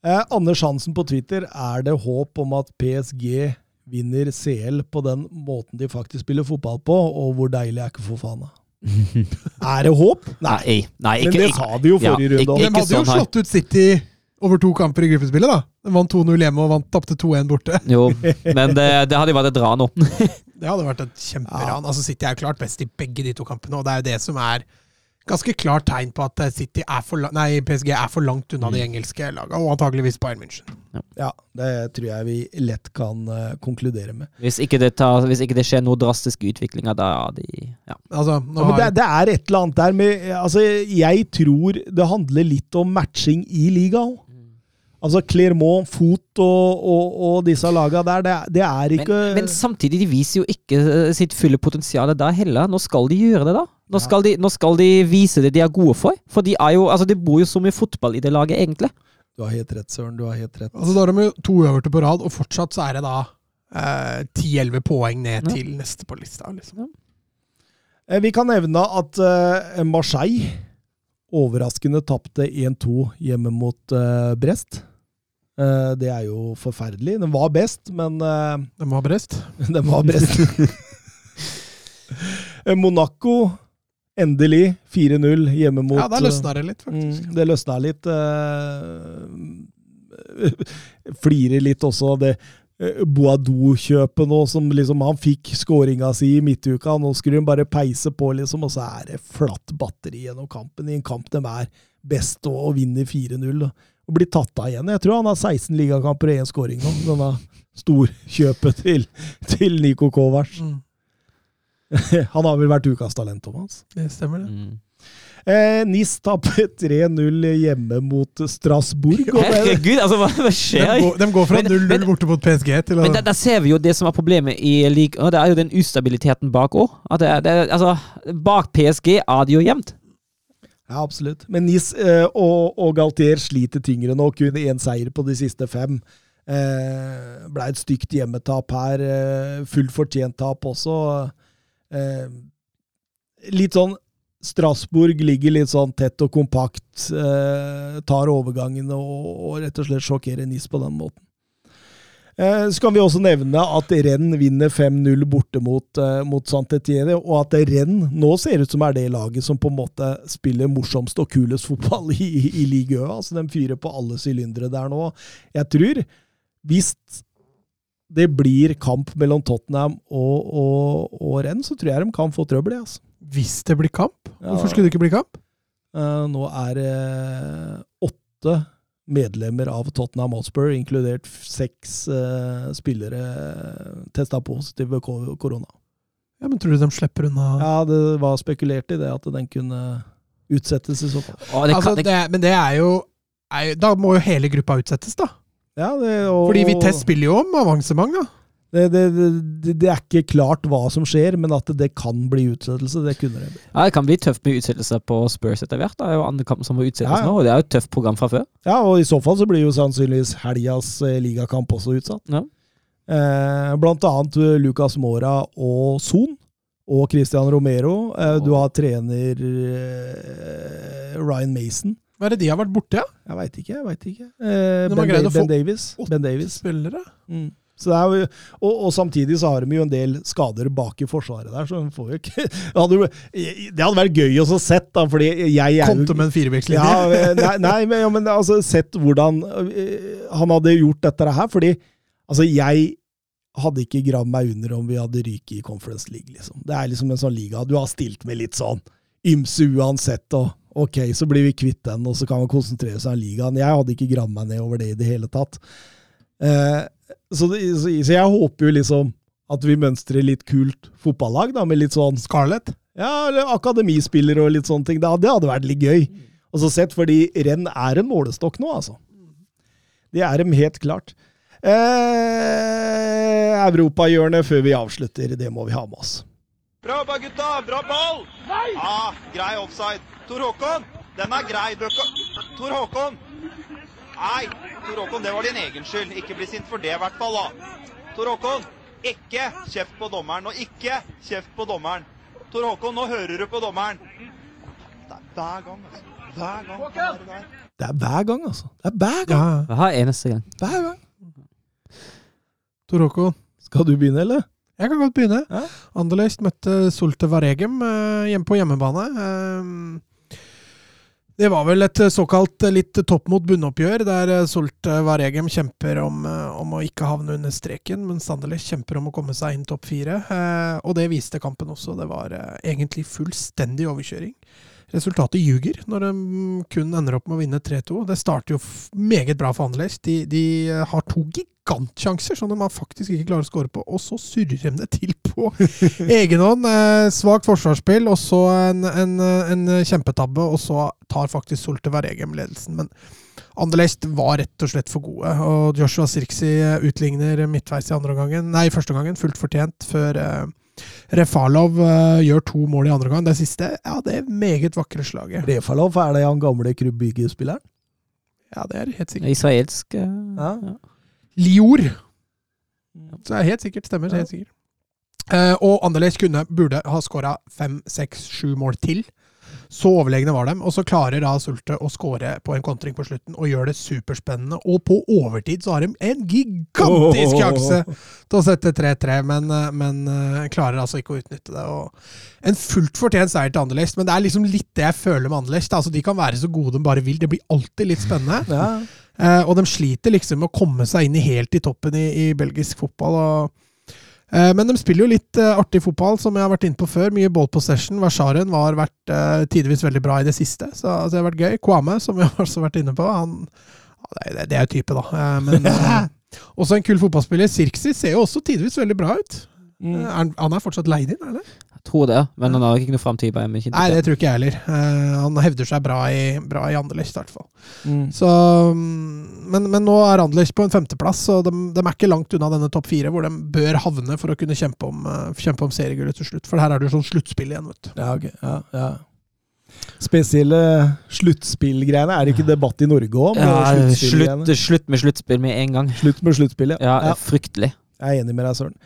Eh, Anders Hansen på Twitter, er det håp om at PSG vinner CL på den måten de faktisk spiller fotball på, og hvor deilig er ikke Fofana? Er det håp? Nei.
Nei, nei
Men det sa de jo
ja,
forrige runde.
ikke-
De hadde jo
sånn,
slått ut City over to kamper i gruppespillet, da. Den vant 2-0 hjemme og vant tapte 2-1 borte.
Jo, men det, det hadde jo vært et ran nå.
Det hadde vært et kjemperan. Altså City er klart best i begge de to kampene, og det er jo det som er ganske klart tegn på at eh, City er for nei, PSG er for langt unna de engelske lagene, og antakeligvis Bayern München.
Ja, det tror jeg vi lett kan uh, konkludere med.
Hvis ikke det, tar, hvis ikke det skjer noe drastisk utvikling, da ja, de ja.
Altså, nå
Ja, men det, det er et eller annet der med altså, Jeg tror det handler litt om matching i ligaen. Altså Clermont, Fot og, og, og disse lagene der, det, det er ikke
men samtidig, de viser jo ikke eh, sitt fulle potensial der heller. Nå skal de gjøre det, da. Nå
Ja.
skal, de, nå skal de vise det de er gode for. For de er jo, altså det bor jo så mye fotball i det laget, egentlig.
Du har helt rett, Søren. Du har helt rett.
altså, da har de jo to øverste på rad, og fortsatt så er det da eh, 10-11 poeng ned
Ja.
til neste på lista. Liksom.
Ja. Vi kan nevne at eh, Marseille overraskende tapte 1-2 hjemme mot eh, Brest. Eh, det er jo forferdelig. Den var best, men
Den var best?
Den var Brest. Eh, Monaco, endelig 4-0 hjemme mot
Ja, der løsna det litt, faktisk.
Mm, det løsna litt. eh, flirer litt også av det eh, Boadou-kjøpet nå, som liksom Han fikk skåringa si i midtuka, nå skulle hun bare peise på, liksom, og så er det flatt batteri gjennom kampen. I en kamp de er best og vinner 4-0. Og blir tatt av igjen. Jeg tror han har 16 ligakamper og én skåring nå, denne storkjøpet til, til Niko Kovac.
Mm,
Han har vel vært ukas talent, Thomas.
det stemmer, det.
Mm.
Eh, NIS tapper 3-0 hjemme mot Strasbourg. Og det,
Herregud, altså, hva, hva
De,
skjer?
går, de går fra 0-0
men-
borte mot PSG til å
Men der, der ser vi jo det som er problemet i league, Det er jo den ustabiliteten bak òg. Altså, bak PSG er det jo jevnt.
Ja, absolutt. Men NIS eh, og, og Galtier sliter tyngre nå. Kun én seier på de siste fem. Eh, Blei et stygt hjemmetap her. Eh, fullt fortjent tap også. Eh, litt sånn Strasbourg ligger litt sånn tett og kompakt, eh, tar overgangene og, og rett og slett sjokkerer NIS på den måten. Eh, så kan vi også nevne at Renn vinner 5-0 borte mot, eh, mot Saint-Étienne, og at Renn nå ser ut som er det laget som på en måte spiller morsomst og kulest fotball i, i, i ligaen. Altså, de fyrer på alle sylindere der nå. Jeg tror, hvis det blir kamp mellom Tottenham og, og, og Renn, så tror jeg de kan få trøbbel. Altså.
Hvis det blir kamp? Hvorfor skulle det ikke bli kamp?
Uh, nå er det åtte medlemmer av Tottenham Hotspur, inkludert seks eh, spillere, testa positive korona.
Ja, men Tror du de slipper unna?
Ja, det var spekulert i det, at den kunne utsettes i så fall.
Å, det kan, altså,
det, men det er jo, er jo Da må jo hele gruppa utsettes, da.
Ja, det, og,
Fordi Vitesse spiller jo om avansement, da.
Det, det, det, det er ikke klart hva som skjer, men at det kan bli utsettelse, det kunne det bli.
ja, det kan bli tøft med utsettelse på Spurs etter hvert. Det er jo andre kamp som må utsettes
Ja, ja.
nå, og det er jo et tøft program fra før.
Ja, og i så fall så blir jo sannsynligvis helgas eh, ligakamp også utsatt.
Ja.
Eh, blant annet eh, Lucas Mora og Son. Og Christian Romero. Eh, du har trener eh, Ryan Mason.
Hva er det de har vært borte, ja?
Jeg veit ikke, jeg vet ikke. Eh, ben, Da-
få
ben Davis. Ben Davis.
Spillere?
Mm. Jo, og, og samtidig så har de jo en del skader bak i forsvaret der, så de får jo ikke Det hadde, det hadde vært gøy å sett, da, fordi jeg er jo
til med en firebekslinje?
ja, eh, nei, nei men, ja, men altså, sett hvordan øh, han hadde gjort dette her. Fordi altså, jeg hadde ikke gravd meg under om vi hadde ryket i Conference League. liksom. Det er liksom en sånn liga du har stilt med litt sånn ymse uansett. og Ok, så blir vi kvitt den, og så kan man konsentrere seg om ligaen. Jeg hadde ikke gravd meg ned over det i det hele tatt. Eh, så, det, så, så jeg håper jo liksom at vi mønstrer litt kult fotballag, da, med litt sånn
Scarlett?
ja, eller akademispillere og litt sånne ting. Det hadde, det hadde vært litt gøy. Og så sett, fordi renn er en målestokk nå, altså. Det er dem helt klart. Eh, Europahjørnet før vi avslutter, det må vi ha med oss.
Bra jobba, gutta! Bra ball! Ah, grei offside. Tor Håkon, den er grei. Tor Håkon! Nei, Tor Håkon, det var din egen skyld. Ikke bli sint for det, i hvert fall. da. Tor Håkon, ikke kjeft på dommeren. Og ikke kjeft på dommeren. Tor Håkon, nå hører du på dommeren. Det er hver gang, altså. Hver gang. er.
Det er hver gang, altså. Det er hver gang.
Ja.
Hver eneste gang.
Hver gang.
Tor Håkon.
Skal du begynne, eller?
Jeg kan godt begynne.
Ja.
Anderlecht møtte Solte Varegem eh, hjemme på hjemmebane. Eh, det var vel et såkalt litt topp mot bunnoppgjør, der Solt Solte Varegem kjemper om, eh, om å ikke havne under streken, men Anderlecht kjemper om å komme seg inn topp fire. Eh, og det viste kampen også. Det var eh, egentlig fullstendig overkjøring. Resultatet ljuger når de kun ender opp med å vinne 3-2. Det starter jo meget bra for Anderlecht. De, de eh, har to gigantsjanser som de faktisk ikke klarer å skåre på, og så surrer de det til på egen hånd. Eh, svakt forsvarsspill, og så en, en, en kjempetabbe, og så tar faktisk Solte Varegem ledelsen. Men Anderlecht var rett og slett for gode, og Joshua Sirksi utligner midtveis i andre gangen, nei, første gangen, fullt fortjent, før eh, Refalov uh, gjør to mål i andre gang. Det siste, ja, det er meget vakre slaget.
Refalov, er det han gamle Krubygge-spilleren?
Ja, det er helt sikkert.
Israelsk Uh,
Ja.
ja.
Lior. Så det er helt sikkert. Stemmer. Helt sikkert. Uh, og Anderlecht kunne, burde ha skåra fem, seks, sju mål til. Så overlegne var de. Og så klarer da Sulte å skåre på en kontring på slutten og gjør det superspennende. Og på overtid så har de en gigantisk sjanse til å sette 3-3, men, eh, men uh, klarer altså ikke å utnytte det. Og en fullt fortjent seier til Anderlecht, men det er liksom litt det jeg føler med Anderlecht. Altså, de kan være så gode de bare vil. Det blir alltid litt spennende.
Ja.
Eh, og de sliter liksom med å komme seg inn i helt i toppen i, i belgisk fotball. Og, eh, men de spiller jo litt eh, artig fotball, som jeg har vært inne på før. Mye ball possession. Versaren har vært eh, tidvis veldig bra i det siste, så, altså, det har vært gøy. Kwame, som vi har også vært inne på, han ja, det, det er jo type, da. Eh, men eh, også en kul fotballspiller. Sirksi ser jo også tidvis veldig bra ut.
Mm.
Eh, er, han- er fortsatt leid inn,
eller? Tror det, men han har ikke noe framtid i Bayern München.
Nei, det tror ikke jeg heller. Eh, han hevder seg bra i, bra i Anderlecht, i hvert fall.
Mm.
Så, mm, men, men nå er Anderlecht på en femteplass, og de, de er ikke langt unna denne topp fire, hvor de bør havne for å kunne kjempe om, eh, kjempe om seriegullet til slutt. For her er det jo sånn sluttspill igjen, vet du.
Ja, okay. Ja, ja. Spesielle sluttspillgreiene. Er det ikke debatt i Norge òg?
Ja, slutt, slutt med sluttspill med en gang.
Slutt med sluttspillet.
Ja,
Ja,
Fryktelig.
jeg er enig med deg, Søren.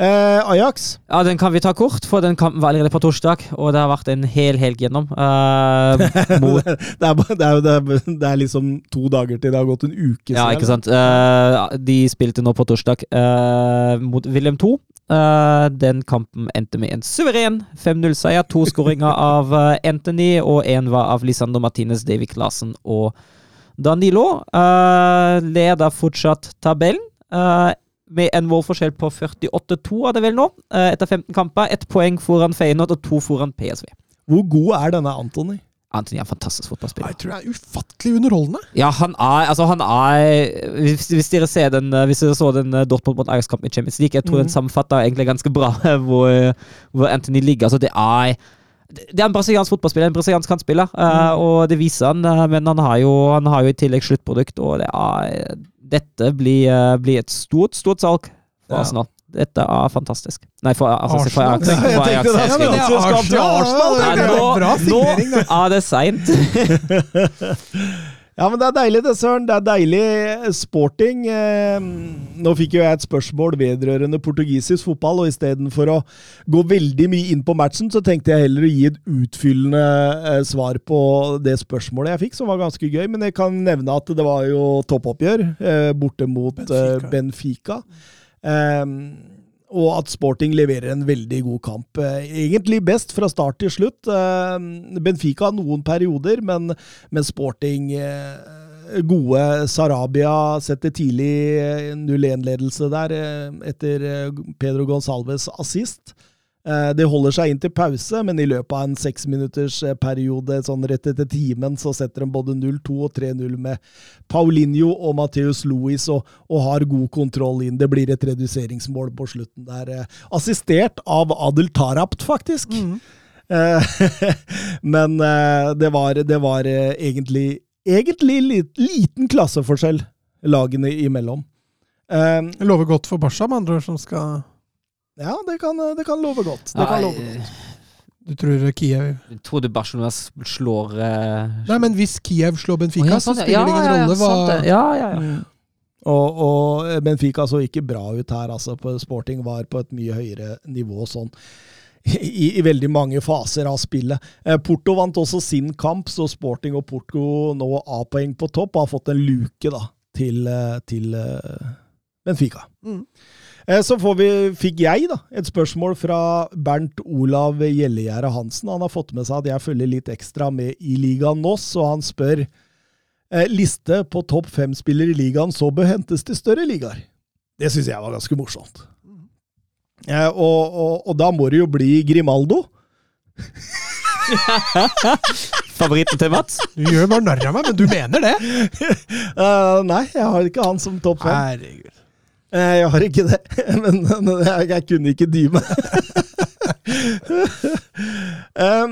Eh, Ajax.
Ja, Den kan vi ta kort, for den kampen var allerede på torsdag, og det har vært en hel helg gjennom. Eh, mot,
det, er, det, er, det, er, det er liksom to dager til det har gått en uke
ja, ikke sant. Eh, de spilte nå på torsdag eh, mot Wilhelm 2. Eh, den kampen endte med en suveren 5-0-seier. To skåringer av eh, Anthony, og én var av Lisando Martinez, David Klasen og Danilo. Leder fortsatt tabellen. Med en målforskjell på 48-2, er det vel nå, eh, etter 15 kamper. Ett poeng foran Feyenoord og to foran PSV.
Hvor god er denne Antony?
Anthony er en fantastisk fotballspiller.
Jeg tror det er ufattelig underholdende.
Ja, han er Altså, han er Hvis, hvis dere ser den eh, Hvis dere så den eh, Dortmund mot Ajax-kampen i Champions League, jeg tror den sammenfatter egentlig ganske bra hvor, hvor Anthony ligger. Altså, det er det er en brasiliansk fotballspiller, en brasiliansk kantspiller, mm. og det viser han. eh, men han har, jo, han har jo i tillegg sluttprodukt, og det er, dette blir, eh, blir et stort, stort salg for
Ja.
Arsenal. Dette er fantastisk. Nei, for, altså, for
Arsenal?
Ajax.
Ja, jeg
For
tenkte
Ajax
det. Ja, det Arsenal Arsenal,
Ja,
nå, nå er det seint.
Ja, men det er deilig det, Søren. Det er deilig sporting. Eh, Nå fikk jo jeg et spørsmål vedrørende portugisisk fotball, og istedenfor å gå veldig mye inn på matchen, så tenkte jeg heller å gi et utfyllende eh, svar på det spørsmålet jeg fikk, som var ganske gøy. Men jeg kan nevne at det var jo toppoppgjør eh, borte mot eh, Benfica. Eh, og at Sporting leverer en veldig god kamp. Eh, Egentlig best fra start til slutt. Benfica Benfica noen perioder, men, men Sporting eh, gode. Sarabia setter tidlig eh, 0-1-ledelse der eh, etter eh, Pedro Gonsalves assist. Eh, Det holder seg inn til pause, men i løpet av en seksminutters eh, sånn rett etter timen, så setter de både 0-2 og 3-0 med Paulinho og Mateus Louis og, og har god kontroll inn. Det blir et reduseringsmål på slutten der. eh, Assistert av Adel Tarapt, faktisk. Mm. Men det var, det var egentlig, egentlig liten klasseforskjell lagene imellom.
Det lover godt for Barca, med andre ord, som skal
Ja, det kan, det kan love godt. Det kan love godt.
Du tror Kiev
tror du Barcelona slår eh,
Nei, men hvis Kiev slår Benfica,
oh, ja,
så
spiller
spiller det ingen rolle hva
sant. Ja, ja, ja.
Mm. Og, og Benfica så ikke bra ut her, altså. På Sporting var på et mye høyere nivå sånn. I, I veldig mange faser av spillet. Eh, Porto vant også sin kamp, så Sporting og Porto nå A-poeng på topp og har fått en luke da, til, eh, til uh, Benfica.
Mm.
Eh, Så får vi, fikk jeg da, et spørsmål fra Bernt Olav Gjellegjerde Hansen. Han har fått med seg at jeg følger litt ekstra med i ligaen nå, så han spør eh, liste på topp fem-spillere i ligaen så bør hentes til større ligaer. Det syns jeg var ganske morsomt. Eh, og, og, og da må det jo bli Grimaldo.
Favoritten til Mats?
Du gjør bare narr av meg, men du mener det?
uh, nei, jeg har ikke han som topp fem.
Herregud.
Eh, jeg har ikke det, men, men jeg, jeg kunne ikke dy meg. eh,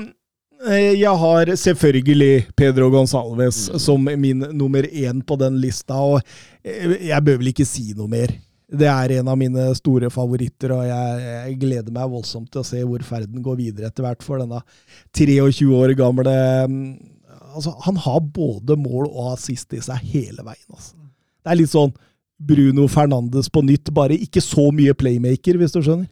jeg har selvfølgelig Pedro Gonsalves som min nummer én på den lista, og eh, jeg bør vel ikke si noe mer. Det er en av mine store favoritter, og jeg, jeg gleder meg voldsomt til å se hvor ferden går videre etter hvert for denne 23 år gamle mm, altså, Han har både mål og assist i seg hele veien. Altså. Det er litt sånn Bruno Fernandes på nytt, bare ikke så mye playmaker, hvis du skjønner.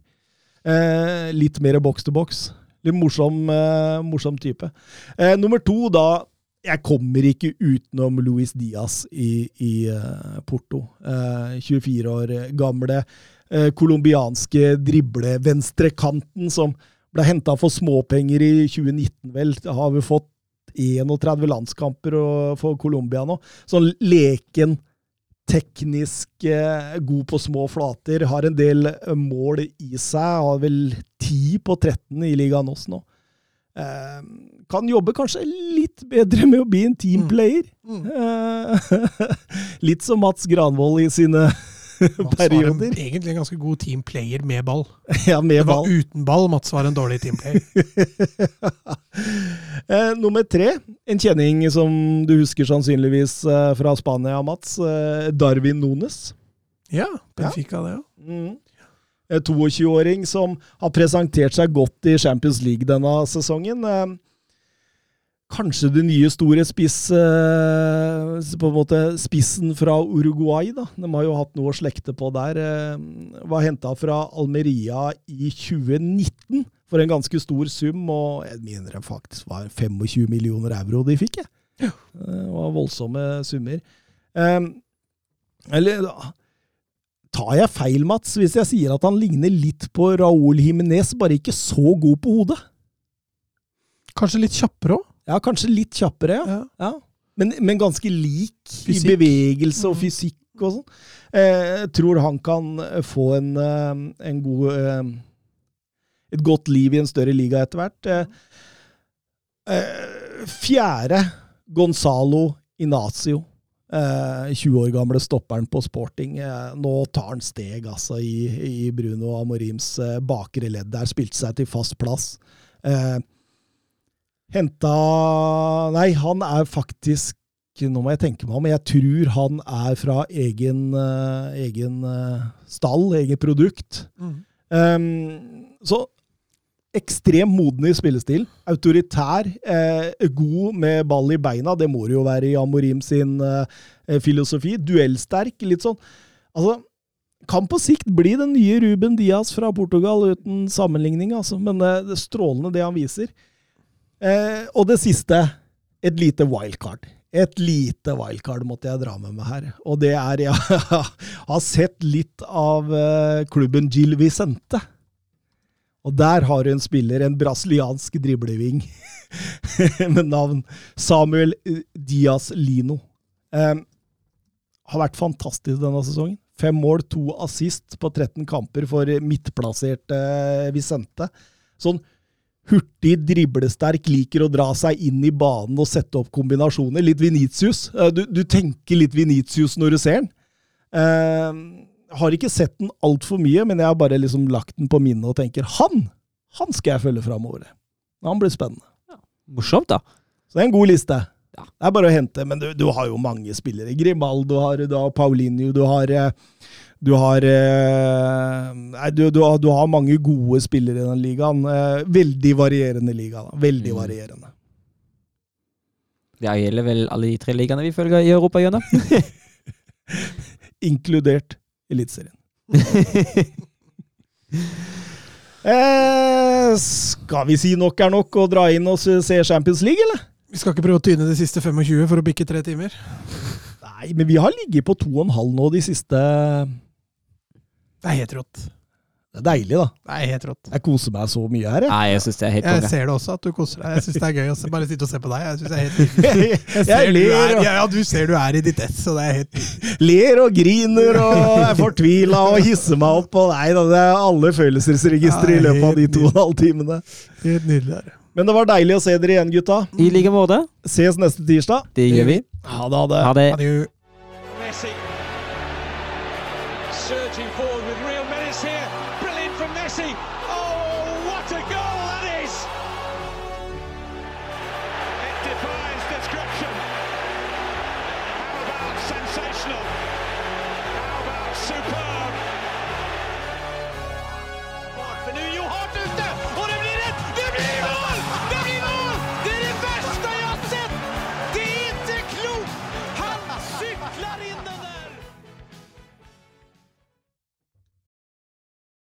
Eh, litt mer box to box. Litt morsom, eh, morsom type. Eh, nummer to, da Jeg kommer ikke utenom Luis Diaz i, i eh, Porto. Eh, 24 år gamle eh, colombianske drible-venstrekanten som ble henta for småpenger i 2019, vel. Har vi fått 31 landskamper for Colombia nå. Sånn leken teknisk eh, god på små flater, har en del eh, mål i seg, har vel 10 på 13 i ligaen også nå. Eh, kan jobbe kanskje litt bedre med å bli en teamplayer. Eh, litt som Mats Granvold i sine
Mats var en, egentlig en ganske god teamplayer med ball.
Ja, med
Det var
ball.
uten ball Mats var en dårlig teamplayer.
eh, nummer tre, en kjenning som du husker sannsynligvis eh, fra Spania, Mats. Eh, Darwin Nones.
Ja, Benfica det, ja.
Mm. En 22-åring som har presentert seg godt i Champions League denne sesongen. Eh, kanskje det nye store spiss eh, På en måte spissen fra Uruguay, da. De har jo hatt noe å slekte på der. eh, var henta fra Almeria i 2019 for en ganske stor sum, og jeg mener det faktisk var 25 millioner euro de fikk, jeg. Det var voldsomme summer. Eh, eller Tar jeg feil, Mats, hvis jeg sier at han ligner litt på Raúl Jiménez, bare ikke så god på hodet?
Kanskje litt kjappere òg?
Ja, kanskje litt kjappere, ja.
Ja.
ja. Men, men ganske lik
Fysikk.
i bevegelse og
Mm.
fysikk og sånn. Eh, tror han kan få en, eh, en god eh, Et godt liv i en større liga etter hvert. Eh, eh, fjerde Gonzalo Inacio. Eh, 20 år gamle stopperen på sporting. Eh, nå tar han steg altså i, i Bruno Amorims eh, bakre ledd der. Spilte seg til fast plass. Eh, Henta Nei, han er faktisk Nå må jeg tenke meg om. Jeg tror han er fra egen, eh, egen eh, stall, eget produkt. Um, så ekstremt moden i spillestil. Autoritær. Eh, god med ball i beina. Det må det jo være i Amorim sin eh, filosofi. Duellsterk. Litt sånn Altså, kan på sikt bli den nye Ruben Diaz fra Portugal, uten sammenligning, altså. Men eh, det er strålende, det han viser. Eh, og det siste, et lite wildcard. Et lite wildcard måtte jeg dra med meg her. Og det er Jeg har sett litt av eh, klubben Gil Vicente. Og der har du en spiller, en brasiliansk dribleving, med navn Samuel eh, Diaz Lino. Eh, har vært fantastisk denne sesongen. Fem mål, to assist på 13 kamper for midtplasserte eh, Vicente. Sånn hurtig, driblesterk, liker å dra seg inn i banen og sette opp kombinasjoner. Litt Venitius. Eh, Du, du tenker litt Venitius når du ser den. Eh, har ikke sett den altfor mye, men jeg har bare liksom lagt den på minnet og tenker han! Han skal jeg følge framover. Han blir spennende.
Morsomt, da.
Så det er en god liste.
Ja.
Det er bare å hente, men du, du har jo mange spillere. Grimaldo har du har Paulinho, du har eh, du har, eh, nei, du, du, du har mange gode spillere i den ligaen. Eh, veldig varierende liga. da. Veldig
Mm.
varierende.
Det gjelder vel alle de tre ligaene vi følger i Europa, gjennom?
Inkludert Eliteserien. Eh, skal vi si nok er nok og dra inn og se Champions League, eller?
Vi skal ikke prøve å tyne de siste 25 for å bikke tre timer.
Nei, men vi har ligget på to og en halv nå de siste
Det er helt rått.
Det er deilig, da.
Det er helt rått.
Jeg koser meg så mye her, jeg.
Nei, jeg synes det er helt
Jeg
konge.
ser det også, at du koser deg. Jeg syns det er gøy å se, bare sitte og se på deg. Jeg synes det er helt Jeg,
Jeg,
ser du
ler,
er,
og,
ja, ja, du ser du er i ditt ess, og det er helt
ler og griner og er fortvila og hisser meg opp. Og nei da, det er alle følelsesregistre i løpet av de to og en halv timene.
Helt nydelig. her.
Men det var deilig å se dere igjen, gutta.
I like måte.
Ses neste tirsdag.
Det gjør vi.
Ha det. Ha det.
Ha det.
Adjø.
Messi